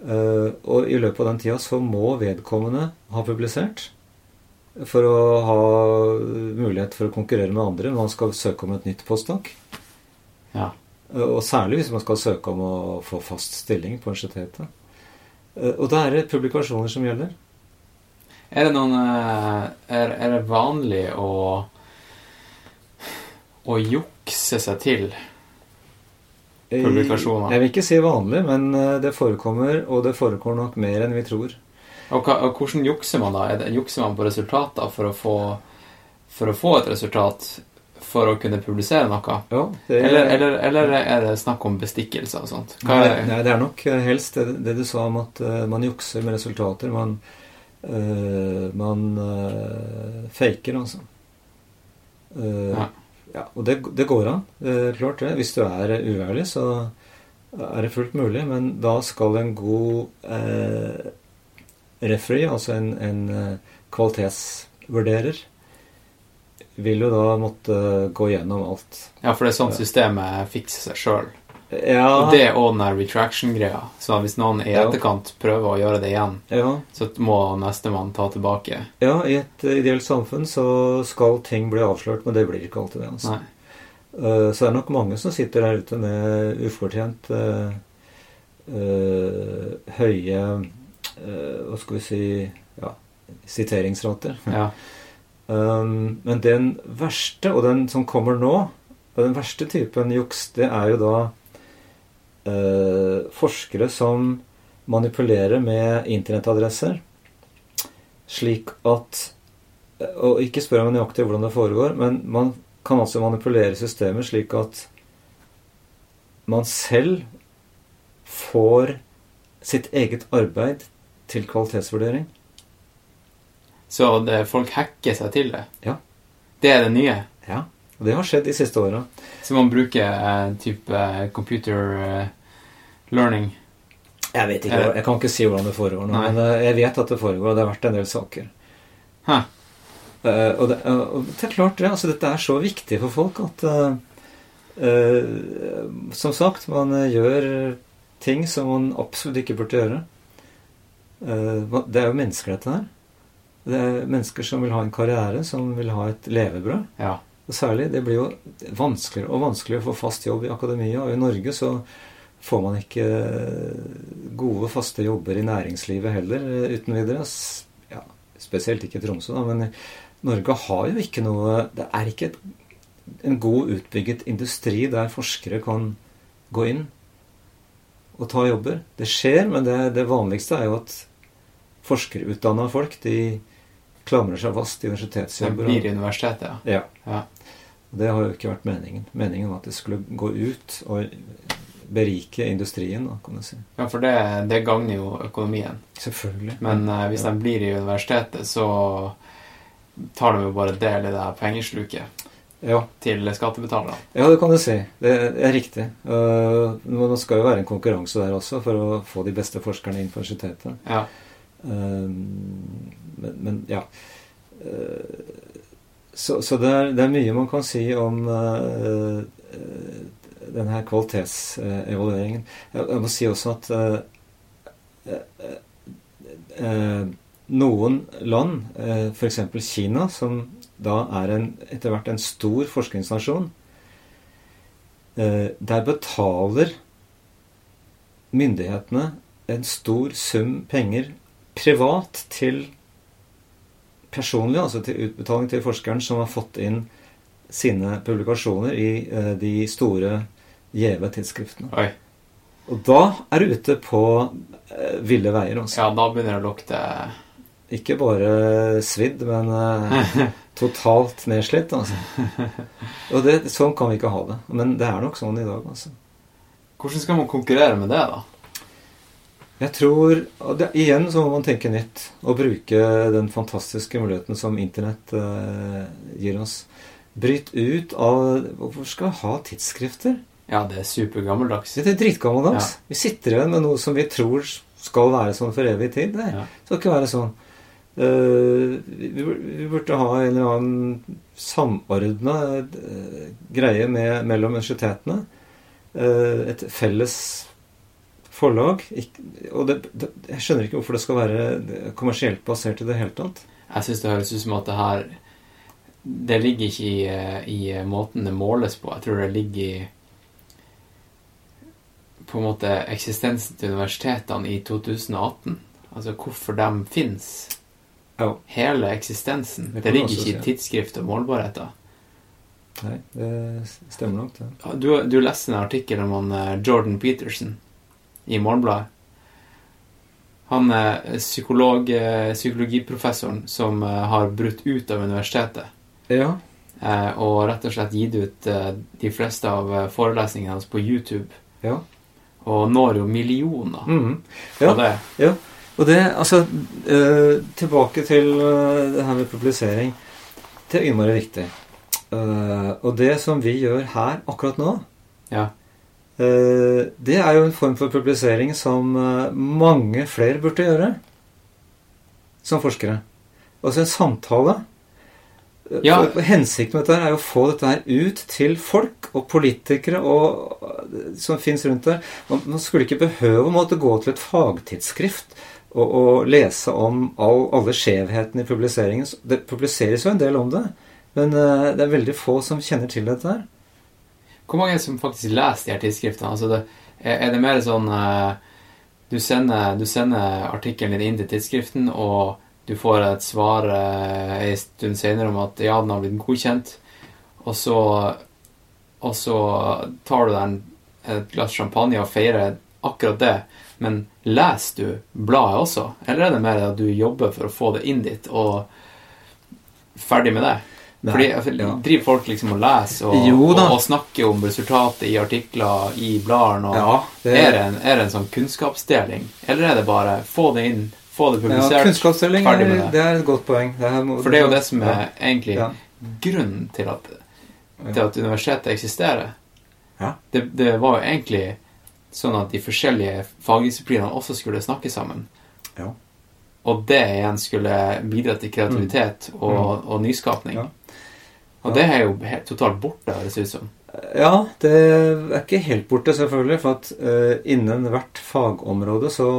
Og i løpet av den tida så må vedkommende ha publisert for å ha mulighet for å konkurrere med andre når man skal søke om et nytt postdoc. ja. Eh, Og særlig hvis man skal søke om å få fast stilling på universitetet. Eh, Og da er det publikasjoner som gjelder. Er det noen eh, Er, er det vanlig å å jukse seg til Publikasjoner. Jeg vil ikke si vanlig, men det forekommer, og det forekommer nok mer enn vi tror. Og, hva, og hvordan jukser man da? Er det, jukser man på resultater for å få for å få et resultat for å kunne publisere noe? Ja, det, Eller, eller, eller er det snakk om bestikkelser og sånt? Nei, er, nei, det er nok eh, helst det, det du sa om at eh, man jukser med resultater. Man, eh, man eh, faker, altså. Uh, Ja. ja, og det, det går an. Uh, klart det. Hvis du er uærlig, så er det fullt mulig. Men da skal en god uh, referee, altså en, en kvalitetsvurderer, vil jo da måtte gå gjennom alt. Ja, for det er sånn systemet fikser seg sjøl. Ja, Og det og den her retraction-greia. Så hvis noen i etterkant prøver å gjøre det igjen, ja, så må nestemann ta tilbake. ja, i et eh, ideelt samfunn så skal ting bli avslørt, men det blir ikke alltid det. altså. Eh, Så det er nok mange som sitter der ute med ufortjent uh, uh, høye Hva skal vi si ja, siteringsrater. Ja. Um, men den verste, og den som kommer nå, den verste typen juks, det er jo da uh, forskere som manipulerer med internettadresser, slik at Og ikke spør meg nøyaktig hvordan det foregår, men man kan altså manipulere systemet slik at man selv får sitt eget arbeid til kvalitetsvurdering. Så det, folk hacker seg til det. Ja. Det er det nye. Ja, og det har skjedd de siste åra. Så man bruker eh, type eh, computer eh, learning. Jeg vet ikke, Eh, jeg kan ikke si hvordan det foregår nå, Nei. men eh, jeg vet at det foregår, og det har vært en del saker. Hæ. Uh, og, det, uh, og det er klart det, altså dette er så viktig for folk at uh, Som sagt, man gjør ting som man absolutt ikke burde gjøre. Det er jo mennesker, dette her. Det er mennesker som vil ha en karriere, som vil ha et levebrød. Ja. Og særlig, det blir jo vanskeligere og vanskeligere å få fast jobb i akademia. Og i Norge så får man ikke gode, faste jobber i næringslivet heller eh, uten videre. Ja, spesielt ikke i Tromsø, da, men Norge har jo ikke noe Det er ikke et, en god utbygget industri der forskere kan gå inn og ta jobber. Det skjer, men det, det vanligste er jo at forskerutdanna folk de klamrer seg fast i universitetsjobber. blir. Ja. ja. Det har jo ikke vært meningen. Meningen var at det skulle gå ut og berike industrien, da, kan du si. Ja, for det, det gagner jo økonomien. Selvfølgelig. Men uh, hvis Ja. de blir i universitetet, så tar de jo bare del i det her pengesluket Ja. til skattebetalerne. ja, det kan du si. Det er riktig. Uh, men det skal jo være en konkurranse der også for å få de beste forskerne inn på universitetet. Ja. Uh, men, men ja. Uh, så så det, er, det er mye man kan si om uh, denne kvalitetsevalueringen. Jeg, må si også at noen land, f.eks. Kina, som da er en, etter hvert en stor forskningsnasjon, der betaler myndighetene en stor sum penger privat til personlig, altså til utbetaling til forskeren som har fått inn sine publikasjoner i eh, de store gjeve tidsskriftene. Oi. Og da er du ute på eh, ville veier. Altså. Ja, da begynner det å lukte Ikke bare svidd, men eh, totalt nedslitt. Altså. Og det, sånn kan vi ikke ha det. Men det er nok sånn i dag. Altså. Hvordan skal man konkurrere med det, da? Jeg tror det, Igjen så må man tenke nytt og bruke den fantastiske muligheten som Internett eh, gir oss. Bryt ut av Hvorfor skal vi ha tidsskrifter? Ja, det er supergammeldags. Det er dritgammeldags. Vi sitter igjen med noe som vi tror skal være sånn for evig tid. Det Ja. skal ikke være sånn. Uh, vi, vi burde ha en eller annen samordna uh, greie med, mellom universitetene. Uh, et felles forlag. Og det, det, jeg skjønner ikke hvorfor det skal være kommersielt basert i det hele tatt. Jeg syns det høres ut som at det her Det ligger ikke i, eh, i måten det måles på. Jeg tror det ligger i på en måte eksistensen til universitetene i 2018. Altså hvorfor de fins. Ja. Hele eksistensen. Det Det, ligger ikke i tidsskrift og målbarheter. Nei, det stemmer nok, det. Du, du leste en artikkel om han eh, Jordan Peterson i Morgenbladet. Han er psykolog, eh, psykologiprofessoren som eh, har brutt ut av universitetet. Ja. eh, Og rett og slett gitt ut eh, de fleste av eh, forelesningene hans på YouTube. Ja. Og når jo millioner mm. Ja. det. Ja, og det, altså eh, Tilbake til eh, det her med publisering. Det er innmari viktig. Eh, og det som vi gjør her akkurat nå, Ja. Eh, det er jo en form for publisering som eh, mange flere burde gjøre. som forskere. Altså en samtale. Ja. Hensikten med dette er jo å få dette her ut til folk og politikere og, som fins rundt der. Man, skulle ikke behøve å måtte gå til et fagtidsskrift og, og lese om all, alle skjevhetene i publiseringen. Det publiseres jo en del om det, men eh, det er veldig få som kjenner til dette her. Hvor mange er det som faktisk leser de her tidsskriftene? Altså det, er det mer sånn eh, du sender, du sender artikkelen din inn til tidsskriften, og du får et svar eh, en stund senere om at ja, den har blitt godkjent, og så, og så tar du deg et glass champagne og feirer akkurat det. Men leser du bladet også, eller er det mer at du jobber for å få det inn dit, og ferdig med det? Fordi altså, ja. Driver folk liksom og leser og, og, og snakker om resultatet i artikler i bladene? Ja, det- er, det en, er det en sånn kunnskapsdeling, eller er det bare få det inn, få det Ja, publisert, kunnskapsdeling ferdig er, med det? det er et godt poeng. Det må- For det er jo det som er egentlig Ja. grunnen til at, til at universitetet eksisterer. Ja. Det, det var jo egentlig sånn at de forskjellige fagdisiplinene også skulle snakke sammen. Ja. Og det igjen skulle bidra til kreativitet og, og nyskapning. Og det er jo helt, totalt borte, høres det ut som. Ja, det er ikke helt borte, selvfølgelig. For at uh, innen hvert fagområde så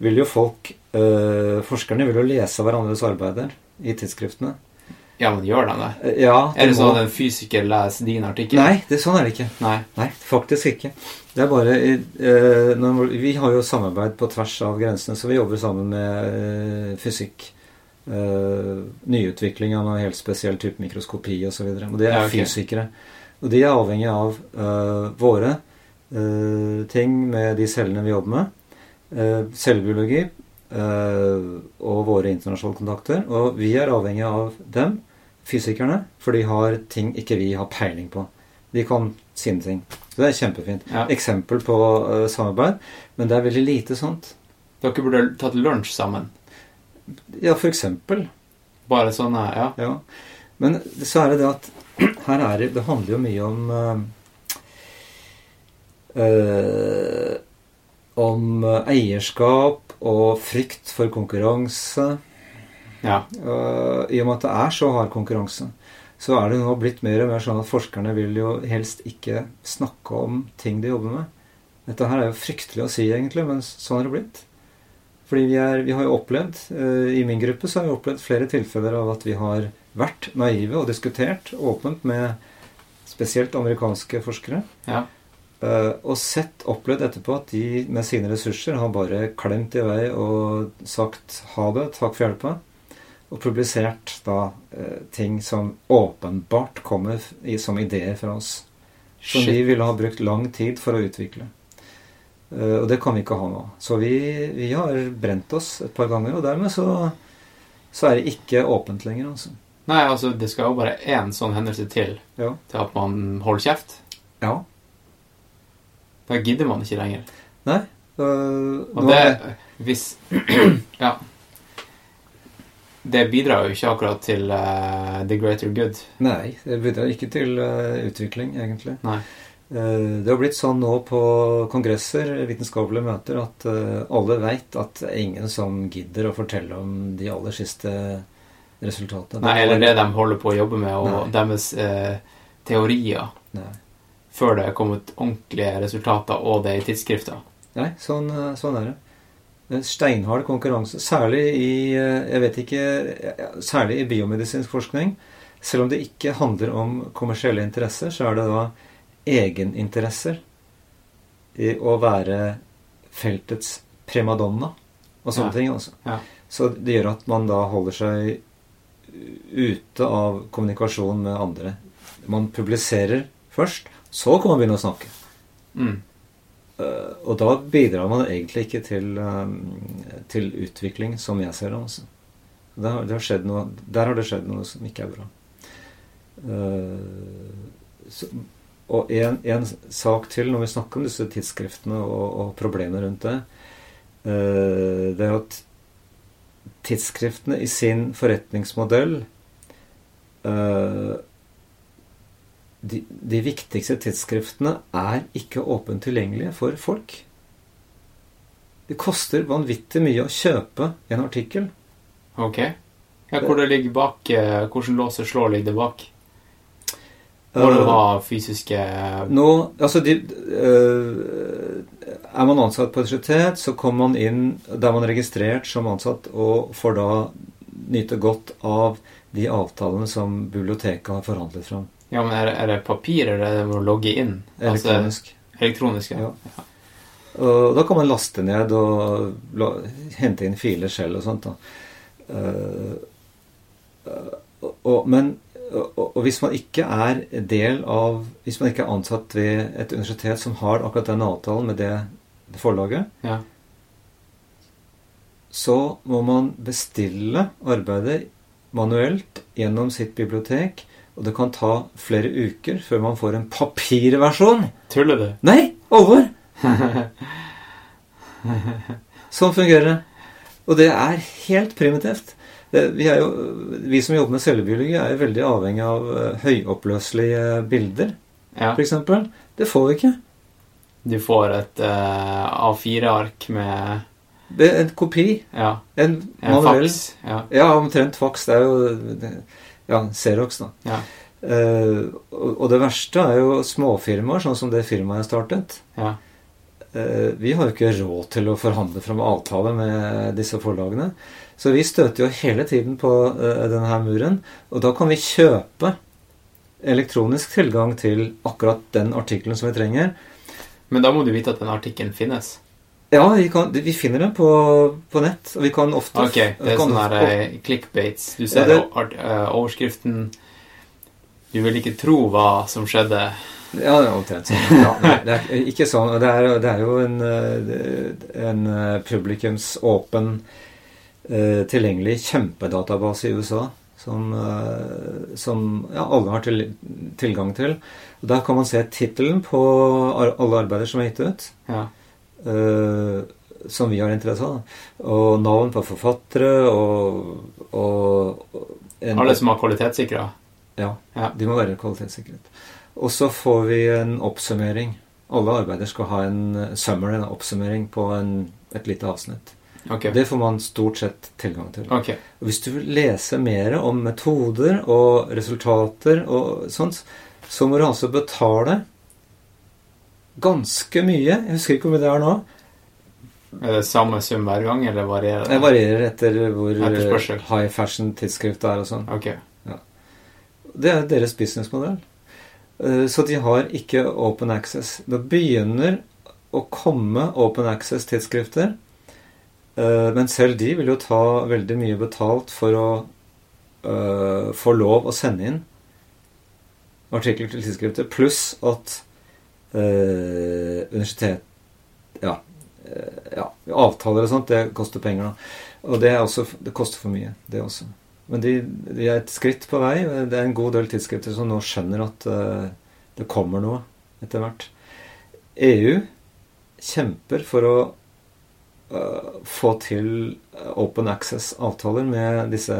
vil jo folk uh, Forskerne vil jo lese hverandres arbeider i tidsskriftene. Ja, men gjør de det? Eh, ja, Er det de sånn at en fysiker leser din artikkel? Nei, det, sånn er det ikke. Nei. Nei, faktisk ikke. Det er bare når, Vi har jo samarbeid på tvers av grensene, så vi jobber sammen med fysikk. Eh, nyutvikling av en helt spesiell type mikroskopi osv. Og, så og det er Ja, okay. fysikere. Og de er avhengig av uh, våre uh, ting med de cellene vi jobber med. Uh, cellebiologi og våre internasjonale kontakter. Og vi er avhengig av dem, fysikerne, for de har ting ikke vi har peiling på. De kan sine ting. Så det er kjempefint. Ja. Eksempel på samarbeid. Men det er veldig lite sånt. Dere burde tatt lunsj sammen. Ja, for eksempel. Bare sånn, ja. Ja. Men så er det det at her er det Det handler jo mye om øh, Om eierskap og frykt for konkurranse. Ja. Uh, I og med at det er så hard konkurranse, så er det nå blitt mer og mer sånn at forskerne vil jo helst ikke snakke om ting de jobber med. Dette her er jo fryktelig å si, egentlig, men sånn er det blitt. Fordi vi, er, vi har jo opplevd, eh, I min gruppe så har vi opplevd flere tilfeller av at vi har vært naive og diskutert åpent med spesielt amerikanske forskere. ja. Eh, og sett, opplevd etterpå at de med sine ressurser har bare klemt i vei og sagt ha det, takk for hjelpa. Og publisert da eh, ting som åpenbart kommer i, som ideer fra oss. Som Shit. vi ville ha brukt lang tid for å utvikle. Eh, og det kan vi ikke ha nå. Så vi, vi har brent oss et par ganger, og dermed så, så er det ikke åpent lenger, altså. Nei, altså, det skal jo bare én sånn hendelse til Ja. til at man holder kjeft. ja. Da gidder man ikke lenger. Nei. øh, Og det er- Hvis Ja. Det bidrar jo ikke akkurat til uh, the greater good. Nei, det bidrar ikke til uh, utvikling, egentlig. Nei. Eh, Det har blitt sånn nå på kongresser, vitenskapelige møter, at eh, alle veit at det er ingen som gidder å fortelle om de aller siste resultatene. Nei, eller det de holder på å jobbe med, og Nei. deres eh, teorier, Nei. før det er kommet ordentlige resultater, og det er i tidsskrifter. Nei, sånn, eh, sånn er det. Steinhard konkurranse, særlig i jeg vet ikke, særlig i biomedisinsk forskning. Selv om det ikke handler om kommersielle interesser, så er det da egeninteresser i å være feltets primadonna og sånne Ja. ting. Også. Ja. Så det gjør at man da holder seg ute av kommunikasjon med andre. Man publiserer først, så kan man begynne å snakke. Mm. Uh, og da bidrar man egentlig ikke til, uh, til utvikling, som jeg ser det. Også. Det har, det har noe, der har det skjedd noe som ikke er bra. Uh, så, og en, sak til når vi snakker om disse tidsskriftene og, og problemene rundt det, eh, det er at tidsskriftene i sin forretningsmodell eh, de, de viktigste tidsskriftene er ikke åpent tilgjengelige for folk. Det koster vanvittig mye å kjøpe en artikkel. Ok. Hvor det ligger bak eh, Hvordan låser slår ligger det bak? Må du Eh, fysiske Nå, altså de, uh, Er man ansatt på et universitet, så kommer man inn Da er man registrert som ansatt og får da nyte godt av de avtalene som biblioteket har forhandlet fram. Ja, men er, det- er det papir, eller er det å logge inn? Elektronisk. Altså, elektronisk, ja. Ja. Og da kan man laste ned og la, hente inn filer selv og sånt. da. Uh, eh, og, men og, og hvis man ikke er del av Hvis man ikke er ansatt ved et universitet som har akkurat den avtalen med det, det forlaget, Ja. så må man bestille arbeidet manuelt gjennom sitt bibliotek. Og det kan ta flere uker før man får en papirversjon. Tuller du? Nei, alvor! sånn fungerer det. Og det er helt primitivt. Det, vi, jo, vi som jobber med cellebiologi, er jo veldig avhengig av eh, høyoppløselige bilder, Ja. eksempel. Det får vi ikke. Du får et uh, A4-ark med en kopi. Ja, En en faks. Ja. Ja, omtrent faks. Det er jo Ja, Xerox, da. Ja. Uh, og det verste er jo småfirmaer, sånn som det firmaet jeg startet. ja. Uh, vi har jo ikke råd til å forhandle fram avtale med disse forlagene. Så vi støter jo hele tiden på uh, denne her muren. Og da kan vi kjøpe elektronisk tilgang til akkurat den artikkelen som vi trenger. Men da må du vite at den artikkelen finnes. Ja, vi, kan, vi finner den på, på nett. Og vi kan ofte Ok, det er sånn her eh, clickbaits. Du ser det- art- eh, overskriften Du vil ikke tro hva som skjedde. Ja, det er omtrent sånn. Ja, nei, det er ikke sånn. Det er, det er jo en, eh, en eh, publikumsåpen, eh, tilgjengelig kjempedatabase i USA som, eh, som ja, alle har til, tilgang til. Og Der kan man se tittelen på ar- alle arbeider som er gitt ut, Ja. eh, som vi har interesse av. Og navn på forfattere og, og, og en, Alle som har kvalitetssikra. ja, Ja. de må være kvalitetssikret. Og så får vi en oppsummering. Alle arbeider skal ha en eh, summary, en oppsummering på en, et lite avsnitt. Ok. Det får man stort sett tilgang til. Okay. Hvis du vil lese mer om metoder og resultater og sånt, så må du altså betale ganske mye. Jeg husker ikke hvor mye det er nå. Er det samme sum hver gang, eller varierer Det varierer etter hvor high fashion-tidsskriftet er og sånn. Ok. Det er deres businessmodell. Eh, Så de har ikke open access. Da begynner å komme open access-tidsskrifter, men selv de vil jo ta veldig mye betalt for å eh, få lov å sende inn artikler til tidsskrifter, pluss at eh, universitet ja, eh, ja, avtaler og sånt, det koster penger, da. Og det, også, det koster for mye, det også. Men de, de er et skritt på vei. Det er en god del tidsskrifter som nå skjønner at eh, det kommer noe etter hvert. EU kjemper for å eh, få til open access-avtaler med disse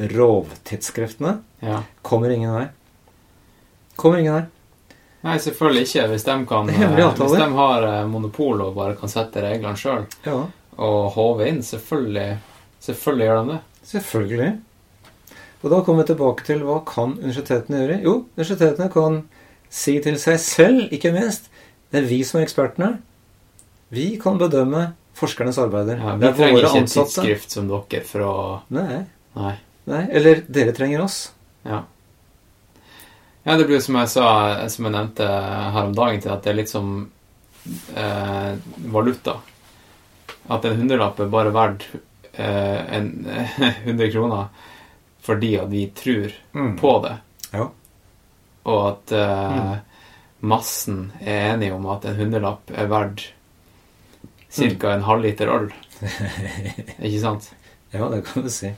rovtidsskriftene. Ja. Kommer ingen vei. Kommer ingen vei. Nei, selvfølgelig ikke. Hvis de, kan, eh, hvis de har eh, monopol og bare kan sette reglene sjøl, Ja, og håve inn, selvfølgelig, selvfølgelig gjør de det. selvfølgelig. Og da kommer vi tilbake til hva kan universitetene gjøre? Jo, universitetene kan si til seg selv, ikke minst Det er vi som er ekspertene. Vi kan bedømme forskernes arbeider. Ja, vi er trenger ikke et tidsskrift som dere for å Nei, Nei. nei. Eller dere trenger oss. Ja. Ja, det blir som jeg sa, som jeg nevnte her om dagen til, at det er litt som eh, valuta. At en hundrelapp er bare verdt eh, en 100 kroner fordi at vi tror Mm. på det. Ja. Og at eh, massen er enig om at en hundrelapp er verdt ca. en halvliter øl. Ikke sant? ja, det kan du si.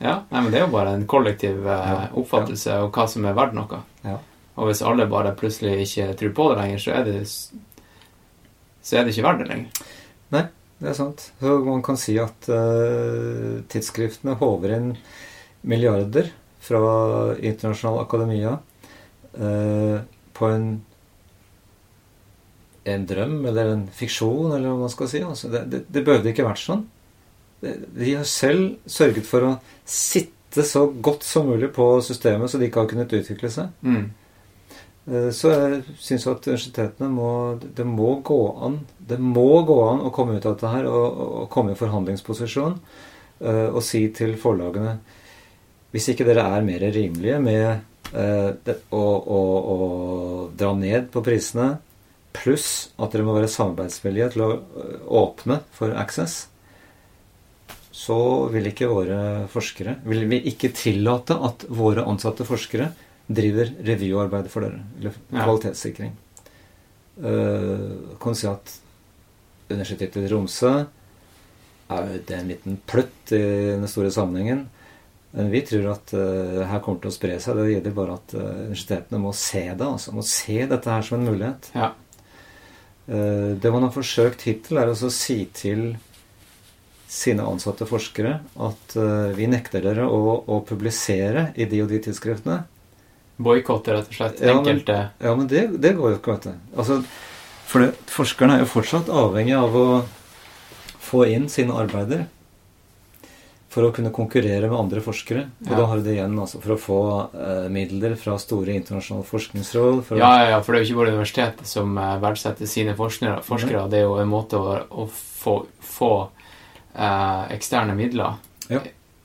Ja, nei, men det er jo bare en kollektiv eh, oppfattelse av hva som er verdt noe. Ja. Og hvis alle bare plutselig ikke tror på det lenger, så er det, så er det ikke verdt det lenger. Nei, Det er sant. Så man kan si at eh, tidsskriftene håver inn milliarder fra internasjonal akademia eh, på en en drøm eller en fiksjon, eller hva man skal si. Altså, det, det, det behøvde ikke vært sånn. De har selv sørget for å sitte så godt som mulig på systemet, så de ikke har kunnet utvikle seg. Mm. Eh, Så jeg syns at universitetene må Det må gå an Det må gå an å komme ut av dette her og, og komme i forhandlingsposisjon eh, og si til forlagene Hvis ikke dere er mer rimelige med eh, å, å, å dra ned på prisene, pluss at dere må være samarbeidsvillige til å eh, åpne for access, så vil ikke våre forskere Vil vi ikke tillate at våre ansatte forskere driver revyarbeid for dere. Eller kvalitetssikring. Uh, kan si at Universitetet i Tromsø er det en liten pløtt i den store sammenhengen. Men vi tror at uh, her kommer til å spre seg. Det gjelder bare at uh, universitetene må se det. altså Må se dette her som en mulighet. Ja. Eh, Det man har forsøkt hittil, er å si til sine ansatte forskere at eh, vi nekter dere å, å publisere i de og de tidsskriftene. Boikotte, rett og slett. Ja, men- Enkelte Ja, men det, det går jo ikke, vet du. Altså, for det, forskerne er jo fortsatt avhengig av å få inn sine arbeider for å kunne konkurrere med andre forskere. Og Ja. da har du det igjen altså, for å få eh, midler fra store internasjonale forskningsråd. For Ja, ja, ja, for det er jo ikke bare universitetet som eh, verdsetter sine forskere. forskere. Det er jo en måte å, å få, få eh, eksterne midler Ja.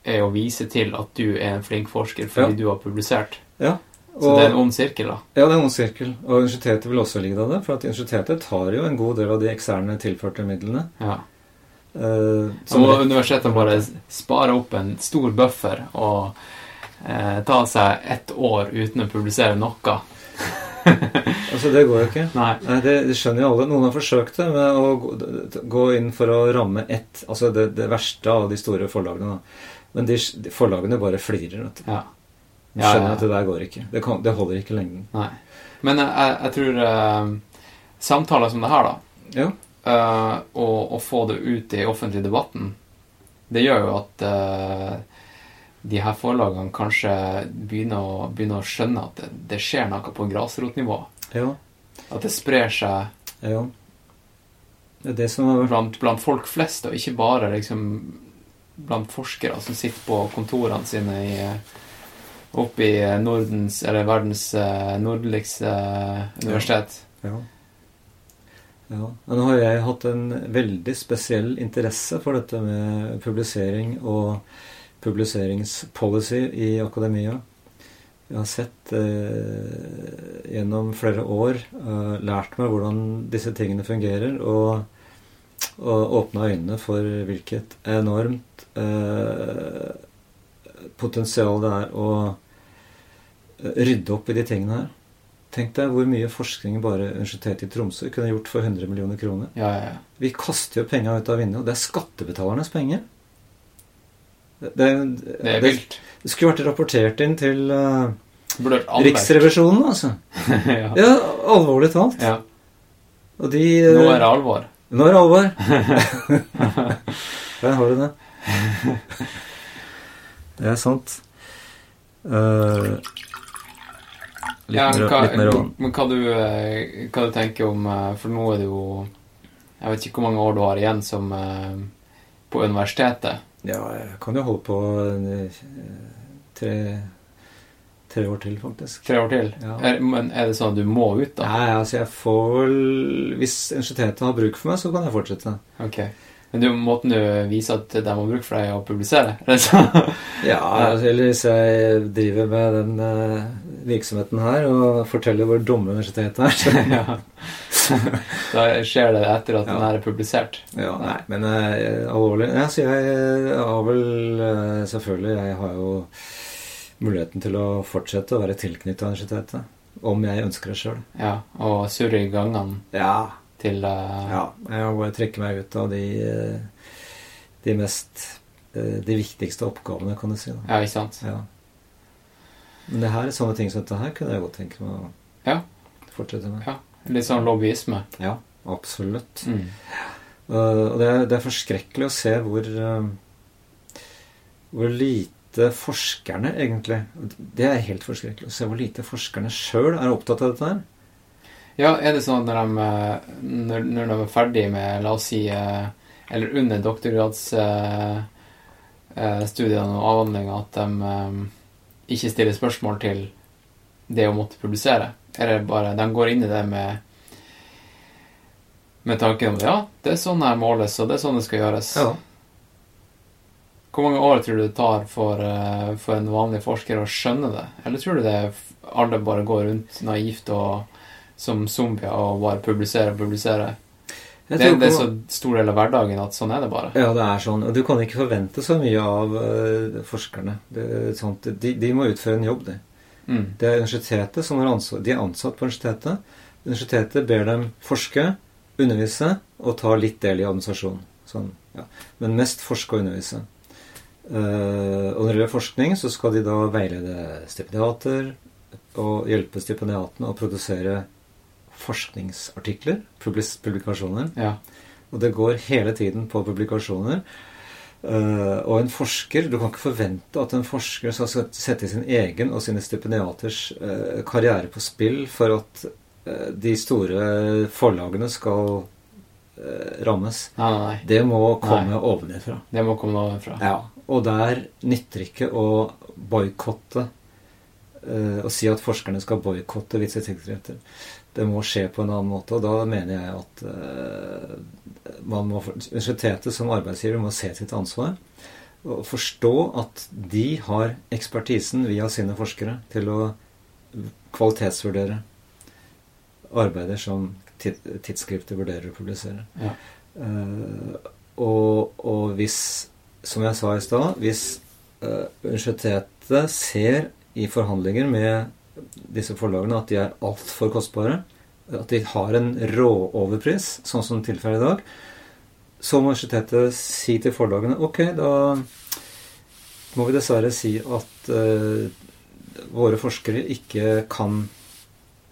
er å vise til at du er en flink forsker fordi du har publisert. ja. Så det er en ond sirkel, da. Ja, det er en ond sirkel. Og universitetet vil også ligge av det. For at universitetet tar jo en god del av de eksterne tilførte midlene. Ja. Eh, Så må universitetet bare spare opp en stor buffer og uh, ta seg ett år uten å publisere noe. altså, det går jo ikke. Nei. Nei, det, det skjønner jo alle. Noen har forsøkt det med å gå, gå inn for å ramme ett, altså det, det verste av de store forlagene. Da. Men de, de forlagene bare flirer. Vet du. Ja. Ja, Ja, skjønner at det der går ikke. Det, kan, det holder ikke lengden. Nei. Men jeg, jeg, jeg tror uh, samtaler som det her, da, Ja. Eh, og, og få det ut i offentlig debatten, det gjør jo at uh, de her forlagene kanskje begynner å, begynner å skjønne at det, det skjer noe på grasrotnivå. Ja. At det sprer seg ja. Det er det som har blant, blant folk flest, og ikke bare liksom blant forskere som sitter på kontorene sine i, oppe i Nordens, eller verdens eh, nordligste universitet. Ja. ja. Men nå har jeg hatt en veldig spesiell interesse for dette med publisering og publiseringspolicy i akademia. Jeg har sett eh, gjennom flere år, eh, lært meg hvordan disse tingene fungerer, og, og åpna øynene for hvilket enormt eh, potensial det er å eh, rydde opp i de tingene her. Tenk deg hvor mye forskning bare Universitetet i Tromsø kunne gjort for 100 millioner kroner. Ja, ja, ja. Vi kaster jo penga ut av vinduet, og det er skattebetalernes penger. Det, det, Det er vilt. det skulle vært rapportert inn til anmeldt. Riksrevisjonen, altså. ja. Ja, alvorlig talt. ja. Og de uh, Nå er det alvor. Nå er det alvor. Der har du det. Det er sant. Eh, litt, Ja, mer, hva, litt mer vann. men hva du, eh, hva du tenker om eh, For nå er det jo Jeg vet ikke hvor mange år du har igjen som eh, på universitetet. Ja, jeg kan jo holde på tre, tre år til, faktisk. Tre år til. Ja. Er, men er det sånn at du må ut, da? Nei, altså jeg får vel Hvis universitetet har bruk for meg, så kan jeg fortsette. Ok. Men du, måten du viser at de har bruk for deg, er å publisere? Er sånn? Ja, altså, eller hvis jeg driver med den virksomheten her og forteller hvor dumme universitetet er. ja. Da skjer det etter at Ja. den her er publisert. Ja, nei, men uh, alvorlig ja, så jeg eh, har vel uh, Selvfølgelig, jeg har jo muligheten til å fortsette å være tilknyttet universitetet. Om jeg ønsker det sjøl. Ja, Og surre i gangene Ja. til uh... ja. Jeg må trekke meg ut av de, de mest De viktigste oppgavene, kan du si. Da. ja, ikke sant? Ja. Men det her, er sånne ting som dette her kunne jeg godt tenke meg å Ja. fortsette med. Ja. Litt sånn lobbyisme. Ja, absolutt. Mm. Uh, og det er, det er forskrekkelig å se hvor uh, Hvor lite forskerne egentlig Det er helt forskrekkelig å se hvor lite forskerne sjøl er opptatt av dette her. Ja, er det sånn at når de, eh, når, når de er ferdig med, la oss si, eh, eller under doktorgradsstudiene og avhandlinga at de eh, ikke stiller spørsmål til det å måtte publisere. Eller bare de går inn i det med med tanken om ja, det er sånn her måles, og det er sånn det skal gjøres. Ja. Hvor mange år tror du det tar for, eh, for en vanlig forsker å skjønne det? Eller tror du det alle bare går rundt naivt og som zombier og bare publiserer og publiserer? Det, det er så stor del av hverdagen at sånn er det bare. Ja, det er sånn. Og du kan ikke forvente så mye av uh, forskerne. Det, sånt, de, de må utføre en jobb, de. Mm. Det er universitetet som har ansvar. De er ansatt på universitetet. Universitetet ber dem forske, undervise og ta litt del i administrasjonen. Sånn, ja. Men mest forske og undervise. Uh, og når det gjelder forskning, så skal de da veilede stipendiater og hjelpe stipendiatene å produsere forskningsartikler, publikasjoner. Ja. Og det går hele tiden på publikasjoner. Uh, og en forsker Du kan ikke forvente at en forsker skal sette sin egen og sine stipendiaters uh, karriere på spill for at uh, de store forlagene skal rammes. Nei, nei, nei. Det må komme Nei. ovenfra. Det må komme ovenfra. Ja, og der nytter ikke å boikotte Å si at forskerne skal boikotte visse tidsskrifter. Det må skje på en annen måte, og da mener jeg at uh, man må, universitetet som arbeidsgiver må se sitt ansvar og forstå at de har ekspertisen via sine forskere til å kvalitetsvurdere arbeider som tidsskriftet vurderer å publisere. Ja. Uh, og, og hvis, som jeg sa i stad, hvis uh, universitetet ser i forhandlinger med disse forlagene at de er altfor kostbare, at de har en råoverpris, sånn som tilfellet i dag, så må universitetet si til forlagene ok, da må vi dessverre si at uh, våre forskere ikke kan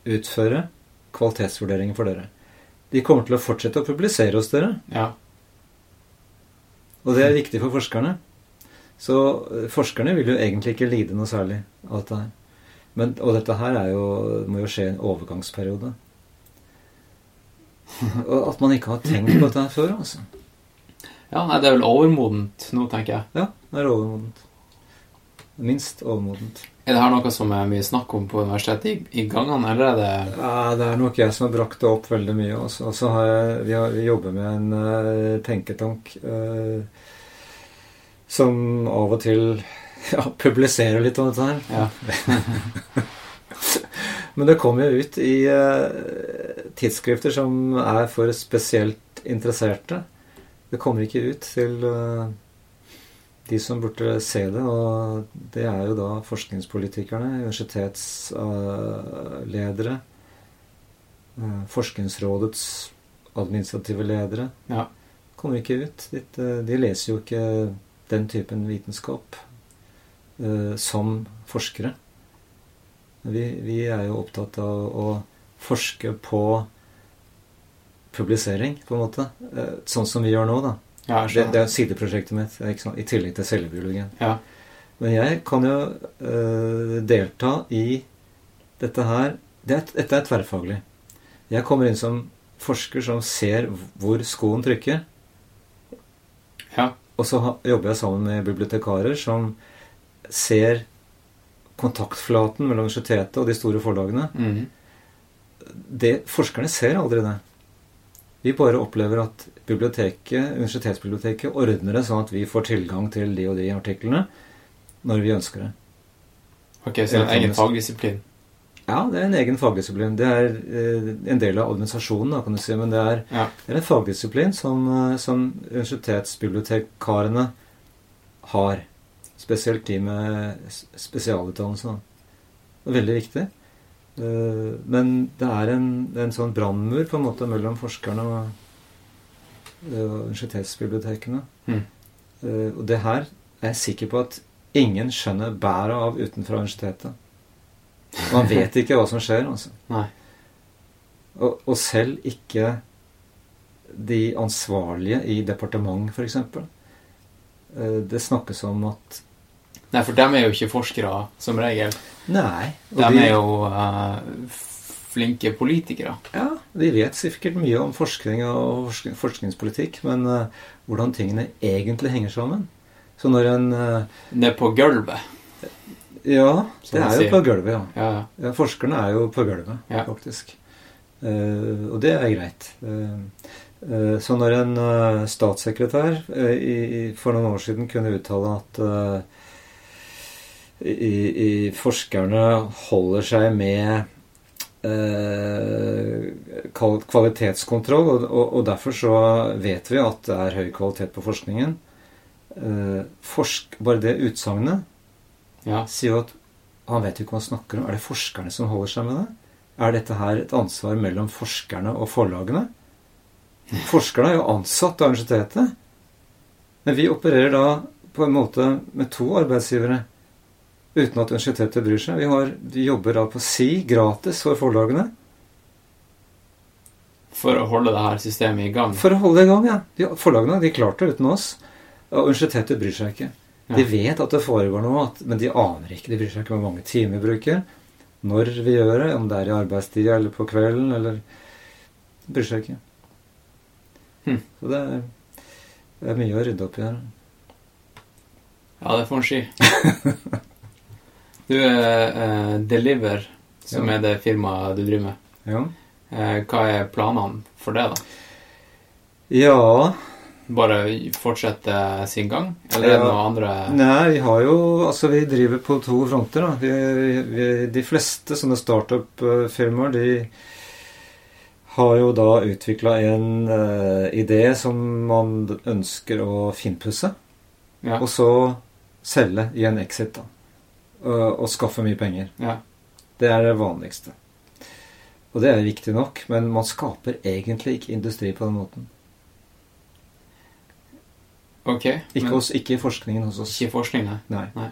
utføre kvalitetsvurderinger for dere. De kommer til å fortsette å publisere hos dere, Ja. og det er viktig for forskerne. Så eh, forskerne vil jo egentlig ikke lide noe særlig av dette her. Men, og dette her er jo, må jo skje i en overgangsperiode. Og at man ikke har tenkt på dette her før, altså. ja, nei, det er vel overmodent nå, tenker jeg. Ja, det er overmodent. Minst overmodent. Er det her noe som er mye snakk om på universitetet i, i gangene, eller er det Ja, det er nok jeg som har brakt det opp veldig mye. også. Og så har jeg, vi, har, vi jobber med en uh, tenketank uh, som av og til ja, publiserer litt om dette her. Ja. Men det kommer jo ut i uh, tidsskrifter som er for spesielt interesserte. Det kommer ikke ut til uh, de som burde se det, og det er jo da forskningspolitikerne, universitetsledere, uh, Forskningsrådets administrative ledere. Ja. Kommer ikke ut. De, de leser jo ikke den typen vitenskap som forskere. Vi, vi er jo opptatt av å forske på publisering, på en måte. Eh, sånn som vi gjør nå, da. Ja, Det, det er sideprosjektet mitt, i tillegg til cellebiologien. Ja. Men jeg kan jo uh, delta i dette her det er, Dette er tverrfaglig. Jeg kommer inn som forsker som ser hvor skoen trykker. Ja. Og så jobber jeg sammen med bibliotekarer som ser kontaktflaten mellom universitetet og de store forlagene. Mhm. Det, forskerne ser aldri det. Vi bare opplever at biblioteket, universitetsbiblioteket ordner det sånn at vi får tilgang til de og de artiklene når vi ønsker det. Ok, så det er en egen fagdisiplin. Ja, det er en egen fagdisiplin. Det er eh, en del av administrasjonen, da, kan du si. Men det er, Ja. det er en fagdisiplin som, eh, som universitetsbibliotekarene har. Spesielt de med spesialutdannelse. Det er veldig viktig. Eh, Men det er en, en sånn brannmur på en måte mellom forskerne og, eh, universitetsbibliotekene. Mm. Eh, Og det her er jeg sikker på at ingen skjønner bæret av utenfra universitetet. Man vet ikke hva som skjer, altså. Og, og selv ikke de ansvarlige i departement, f.eks. Det snakkes om at Nei, for dem er jo ikke forskere, som regel. Nei. De er jo uh, flinke politikere. Ja, De vet sikkert mye om forskning og forsk forskningspolitikk, men uh, hvordan tingene egentlig henger sammen. Så når en eh, Ned på gulvet. Ja, det er jo på gulvet, ja. Ja, ja. ja. Forskerne er jo på gulvet, faktisk. Uh, og det er greit. Uh, så når en statssekretær i, for noen år siden kunne uttale at i, i forskerne holder seg med eh, kvalitetskontroll, og, og, og derfor så vet vi at det er høy kvalitet på forskningen. Eh, forsk, bare det utsagnet ja. sier jo at han vet jo ikke hva han snakker om. Er det forskerne som holder seg med det? Er dette her et ansvar mellom forskerne og forlagene? Forskerne er jo ansatt av universitetet. Men vi opererer da på en måte med to arbeidsgivere uten at universitetet bryr seg. Vi, har, vi jobber da på si gratis for forlagene For å holde det her systemet i gang. for å holde det i gang. ja. De, forlagene de klarte det uten oss. Og universitetet bryr seg ikke. De vet at det foregår noe, men de aner ikke. De bryr seg ikke om hvor mange timer vi bruker. Når vi gjør det, om det er i arbeidstida eller på kvelden eller De bryr seg ikke. Hm. Så det er, det er mye å rydde opp i her. Ja, det får en si. Du, eh, Deliver, som Ja. er det firmaet du driver med, Ja. uh, hva er planene for det, da? ja Bare fortsette sin gang? Eller er det noe andre Nei, vi har jo Altså, vi driver på to fronter, da. Vi, vi, de fleste sånne startup-firmaer, de har jo da utvikla en uh, idé som man ønsker å finpusse. Ja. Og så selge i en exit, da. Og, skaffe mye penger. ja. Det er det vanligste. Og det er viktig nok, men man skaper egentlig ikke industri på den måten. Ok. Ikke, hos, ikke i forskningen hos oss. ikke forskning, nei. Nei. Nei.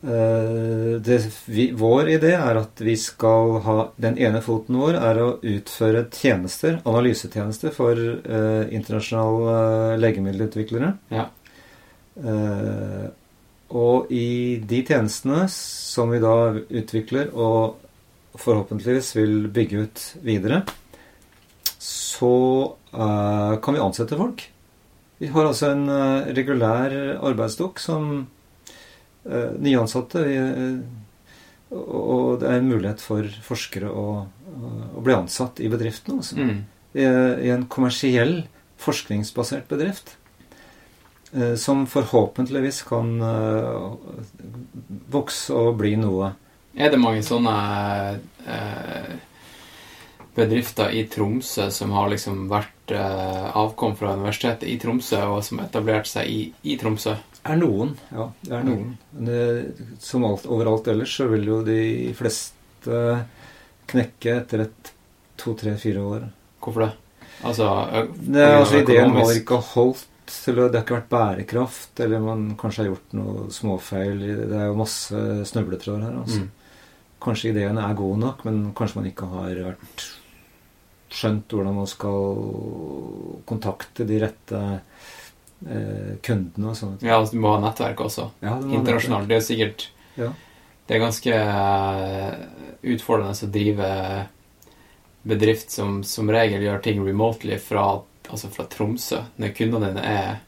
Eh, det, vi, vår idé er at vi skal ha Den ene foten vår er å utføre tjenester, analysetjenester, for uh, internasjonale uh, legemiddelutviklere. Ja. Og i de tjenestene som vi da utvikler og forhåpentligvis vil bygge ut videre, så uh, kan vi ansette folk. Vi har altså en uh, regulær arbeidsstokk som uh, nyansatte. Og det er en mulighet for forskere å, å bli ansatt i bedriften. Altså. Mm. I, I en kommersiell, forskningsbasert bedrift. Eh, Som forhåpentligvis kan eh, vokse og bli noe. Er det mange sånne eh, bedrifter i Tromsø som har liksom vært avkom fra universitetet i Tromsø, og som etablerte seg i, i Tromsø? Er noen, ja. Det er noen. Men det, som alt, overalt ellers så vil jo de fleste knekke etter et to, tre, fire år. Hvorfor det? Altså, Det, altså, ideen har ikke holdt til å, Det har ikke vært bærekraft, eller man kanskje har gjort noe småfeil. det. Det er jo masse snubletråder her. altså. Mm. Kanskje ideene er gode nok, men kanskje man ikke har vært skjønt hvordan man skal kontakte de rette eh, kundene og sånn. Ja, altså, du må ha nettverk også. Ja, Internasjonalt. Det er sikkert Ja. Det er ganske eh, utfordrende å drive bedrift som som regel gjør ting remotely fra, altså fra Tromsø, når kundene dine er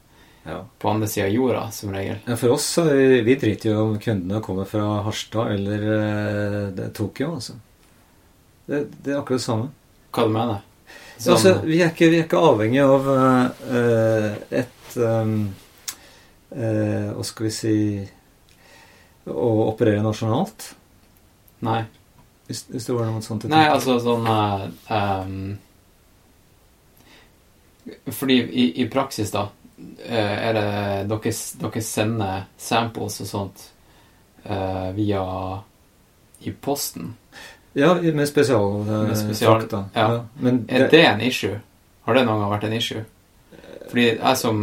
Ja. på andre sida av jorda, som regel. Ja, For oss vi, vi driter jo om kundene kommer fra Harstad eller eh, det Tokyo. altså. Det, det er akkurat det samme. Hva du mener Så, altså, vi, er ikke, vi er ikke avhengig av eh, et um, eh, Hva skal vi si Å operere nasjonalt, Nei. hvis, hvis det var noe sånt. Nei, altså sånn eh, ehm, Fordi i, i praksis, da, eh, er det dere, dere sender samples og sånt eh, via i posten. Ja, med spesial, eh, spesial- ja. ja. Men Er det en issue? Har det noen gang vært en issue? Fordi jeg som,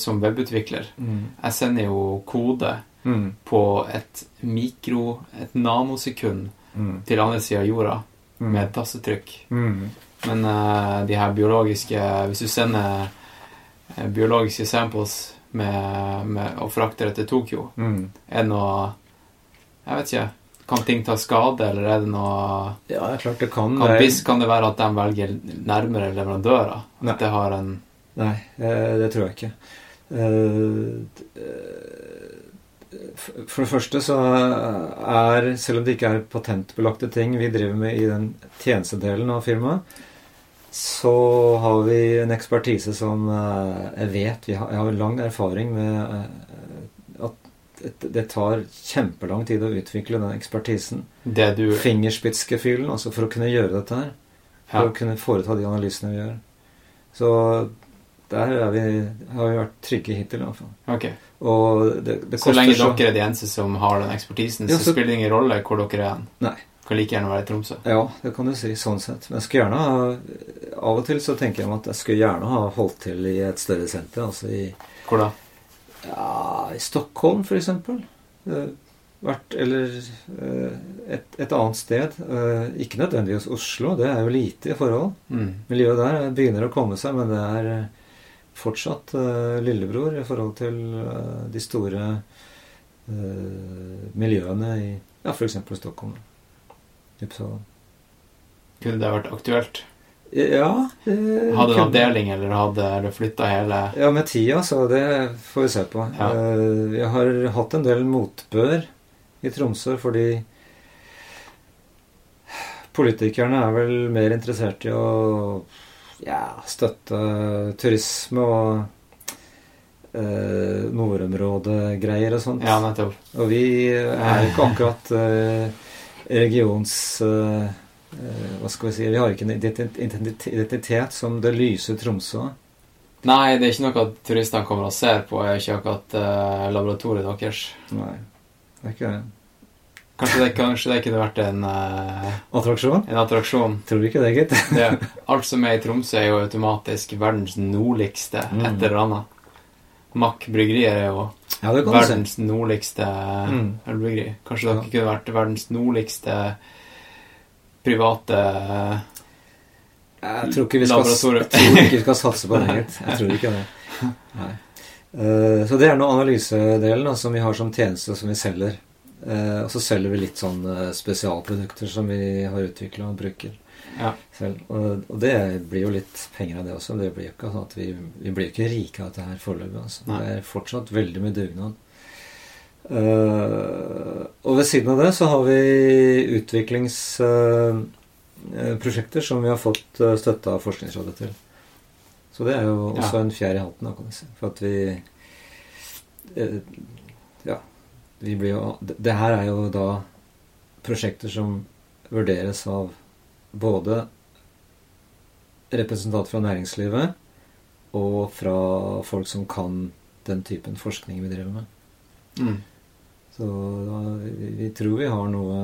som webutvikler, mm, jeg sender jo kode mm, på et mikro, et nanosekund mm, til andre sida av jorda mm, med et tastetrykk. Men uh, de her biologiske Hvis du sender eh, biologiske samples med, med, og frakter det til Tokyo, mm. er det noe Jeg vet ikke. Kan ting ta skade, eller er det noe Ja, det er klart det kan Kan, være- kan det være at de velger nærmere leverandører? Nei. At det har en Nei, eh, det tror jeg ikke. For det første så er, selv om det ikke er patentbelagte ting vi driver med i den tjenestedelen av firmaet, så har vi en ekspertise som eh, jeg vet vi har, Jeg har lang erfaring med eh, at det- tar kjempelang tid å utvikle den ekspertisen. Det du Fingerspitzgefühlen, altså for å kunne gjøre dette her. For Ja. å kunne foreta de analysene vi gjør. Så der er vi, har vi vært trygge hittil, i hvert fall. Ok. Og det, det Så lenge dere er de eneste som har den ekspertisen, Ja, så, så- spiller det ingen rolle hvor dere er hen. Nei. Kan like gjerne være i Tromsø. Ja, det kan du si, sånn sett. Men jeg skulle gjerne ha Av og til så tenker jeg meg at jeg skulle gjerne ha holdt til i et større senter. Altså i, Hvor da? ja, i Stockholm, eksempel. Eh, Vært, eller eh, et, et annet sted. Eh, Ikke nødvendigvis Oslo, det er jo lite i forhold. Mm. Miljøet der begynner å komme seg, men det er fortsatt lillebror i forhold til de store miljøene i ja, f.eks. Stockholm. Uppsala. Kunne det vært aktuelt? Ja det Hadde en avdeling, eller hadde du flytta hele Ja, med tida, så det får vi se på. Ja. Eh, Jeg har hatt en del motbør i Tromsø fordi politikerne er vel mer interessert i å ja, støtte turisme og eh, nordområdegreier og sånt. Ja, nettopp. Og vi er ikke akkurat eh, regions... eh, eh, hva skal vi si Vi har ikke en identitet, som det lyse Tromsø. Nei, det er ikke noe at turistene kommer og ser på. er ikke akkurat uh, laboratoriet deres. Nei, det er ikke det. Kanskje det, kanskje det kunne vært en, uh, Attraksjon? en attraksjon. Tror ikke det, gitt. Alt som er i Tromsø, er jo automatisk verdens nordligste Mm. et eller annet. Mack bryggerier er jo Ja, verdens nordligste Mm. ølbryggeri. Kanskje det Ja. kunne vært verdens nordligste private Jeg tror ikke vi skal, ikke vi skal satse på det, gitt. Jeg tror ikke det. Nei. Eh, Så det er nå analysedelen da, som vi har som tjeneste, som vi selger. Eh, Og så selger vi litt sånn spesialprodukter som vi har utvikla og bruker Ja. selv. Og, og det blir jo litt penger av det også. Det blir jo ikke sånn at vi, vi blir ikke rike av dette her foreløpig. Altså. Det er fortsatt veldig mye dugnad. Uh, og ved siden av det så har vi utviklingsprosjekter som vi har fått uh, støtte av Forskningsrådet til. Så det er jo også Ja. en fjær i hatten, da, kan du si. For at vi eh, Ja. Vi blir jo det, det her er jo da prosjekter som vurderes av både representanter fra næringslivet og fra folk som kan den typen forskning vi driver med. Mm. Så da, vi, vi tror vi har noe,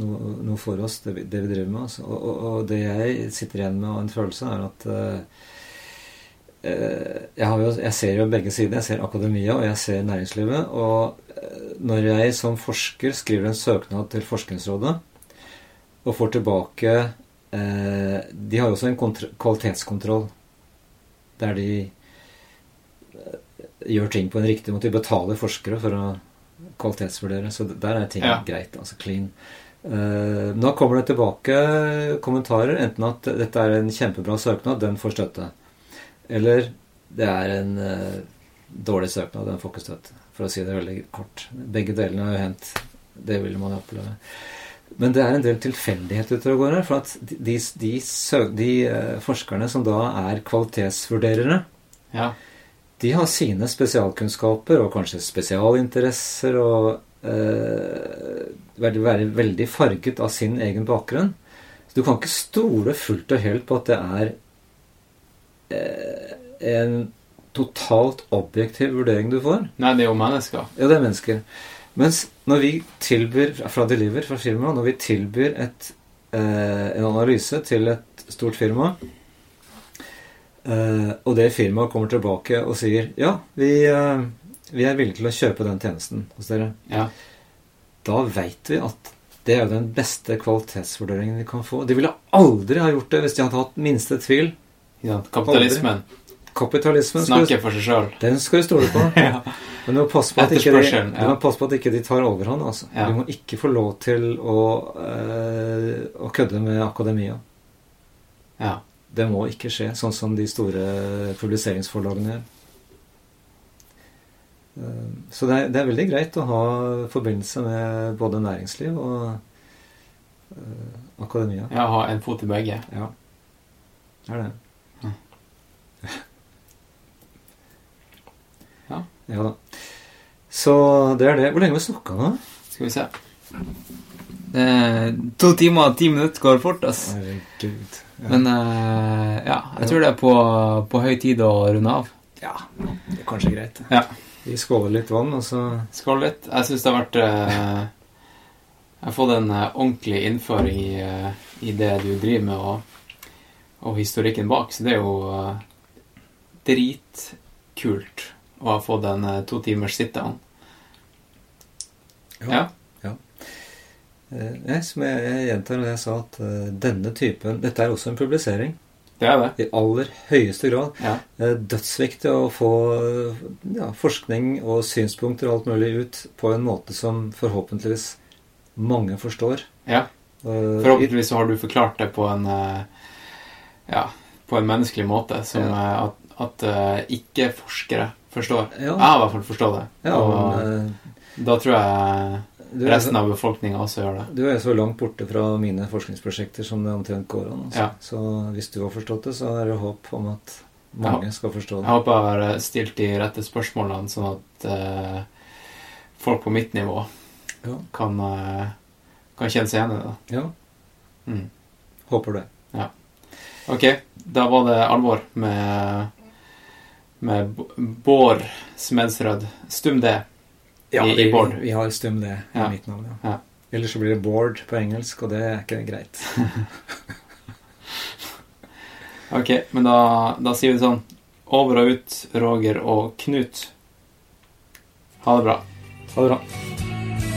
noe, noe for oss, det, vi- det vi driver med. Altså. Og, og, og det jeg sitter igjen med av en følelse, er at eh, eh, jeg, har jo, jeg ser jo begge sider. Jeg ser akademia, og jeg ser næringslivet. Og eh, når jeg som forsker skriver en søknad til Forskningsrådet og får tilbake eh, De har jo også en kvalitetskontroll der de eh, gjør ting på en riktig måte. De betaler forskere for å kvalitetsvurdere. Så der er ting Ja. greit. Altså clean. Eh, nå kommer det tilbake kommentarer, enten at dette er en kjempebra søknad, den får støtte. Eller det er en eh, dårlig søknad, den får ikke støtte. For å si det veldig kort. Begge delene har jo hendt. Det vil man oppleve. Men det er en del tilfeldighet ute og går her. For at de, de, de, de eh, forskerne som da er kvalitetsvurderere, Ja. de har sine spesialkunnskaper og kanskje spesialinteresser og eh, være, være veldig farget av sin egen bakgrunn. Så du kan ikke stole fullt og helt på at det er eh, en totalt objektiv vurdering du får. Nei, det er jo mennesker. Ja, det er mennesker. Mens når vi tilbyr fra Deliver, fra firmaet, når vi tilbyr et, eh, en analyse til et stort firma, eh, og det firmaet kommer tilbake og sier ja, vi, eh, vi er villige til å kjøpe den tjenesten hos dere, Ja. da veit vi at det er jo den beste kvalitetsvurderingen vi kan få. De ville aldri ha gjort det hvis de hadde hatt minste tvil. Ja, kapitalismen. Kapitalismen snakker for seg sjøl. den skal du stole på. Ja. Men du må passe på at ikke de, ja. passe på at ikke de tar overhånd. Altså. Ja. Du må ikke få lov til å, øh, å kødde med akademia. Ja. Det må ikke skje, sånn som de store publiseringsforlagene gjør. Eh, Så det er, det er veldig greit å ha forbindelse med både næringsliv og øh, akademia. ja ha en fot i begge. Ja, det er det. Ja. Da. Så det er det. Hvor lenge har vi snakka nå? Skal vi se. Eh, to timer og ti minutter går fort, ass. Herregud. Ja. Men eh, ja, jeg tror det er på, på høy tid å runde av. ja, det er kanskje greit. Ja. Vi skåler litt vann, og så Skål litt. Jeg syns det har vært eh, Jeg har fått en eh, ordentlig innføring i, i det du driver med, og, og historikken bak. Så det er jo dritkult å ha fått en eh, to timers sit-down. Ja. eh, jeg, Som jeg, jeg gjentar når jeg sa at eh, denne typen Dette er også en publisering. Det er det. I aller høyeste grad. Ja. Eh, Dødsviktig å få eh, ja, forskning og synspunkter og alt mulig ut på en måte som forhåpentligvis mange forstår. ja. Eh, Forhåpentligvis så har du forklart det på en eh, Ja, på en menneskelig måte som Ja. eh, at, at eh, ikke-forskere forstår. Ja. Jeg har i hvert fall forstått det. Ja, og men, eh, da tror jeg resten av befolkninga også gjør det. du er så langt borte fra mine forskningsprosjekter som det omtrent går an. Altså. Ja. Så hvis du har forstått det, så er det håp om at mange skal forstå det. Jeg håper jeg har stilt de rette spørsmålene, sånn at uh, folk på mitt nivå Ja. kan, uh, kan kjenne seg igjen i det. Ja, Mm. håper det. Ok, da var det alvor med, med Bård Smedsrød. Stum D Ja, I- i vi, Bård. vi har stum D i Ja. mitt navn. Ja. Ja. Ellers så blir det Bård på engelsk, og det er ikke greit. Ok, men da, da sier vi sånn Over og ut, Roger og Knut. Ha det bra. Ha det bra.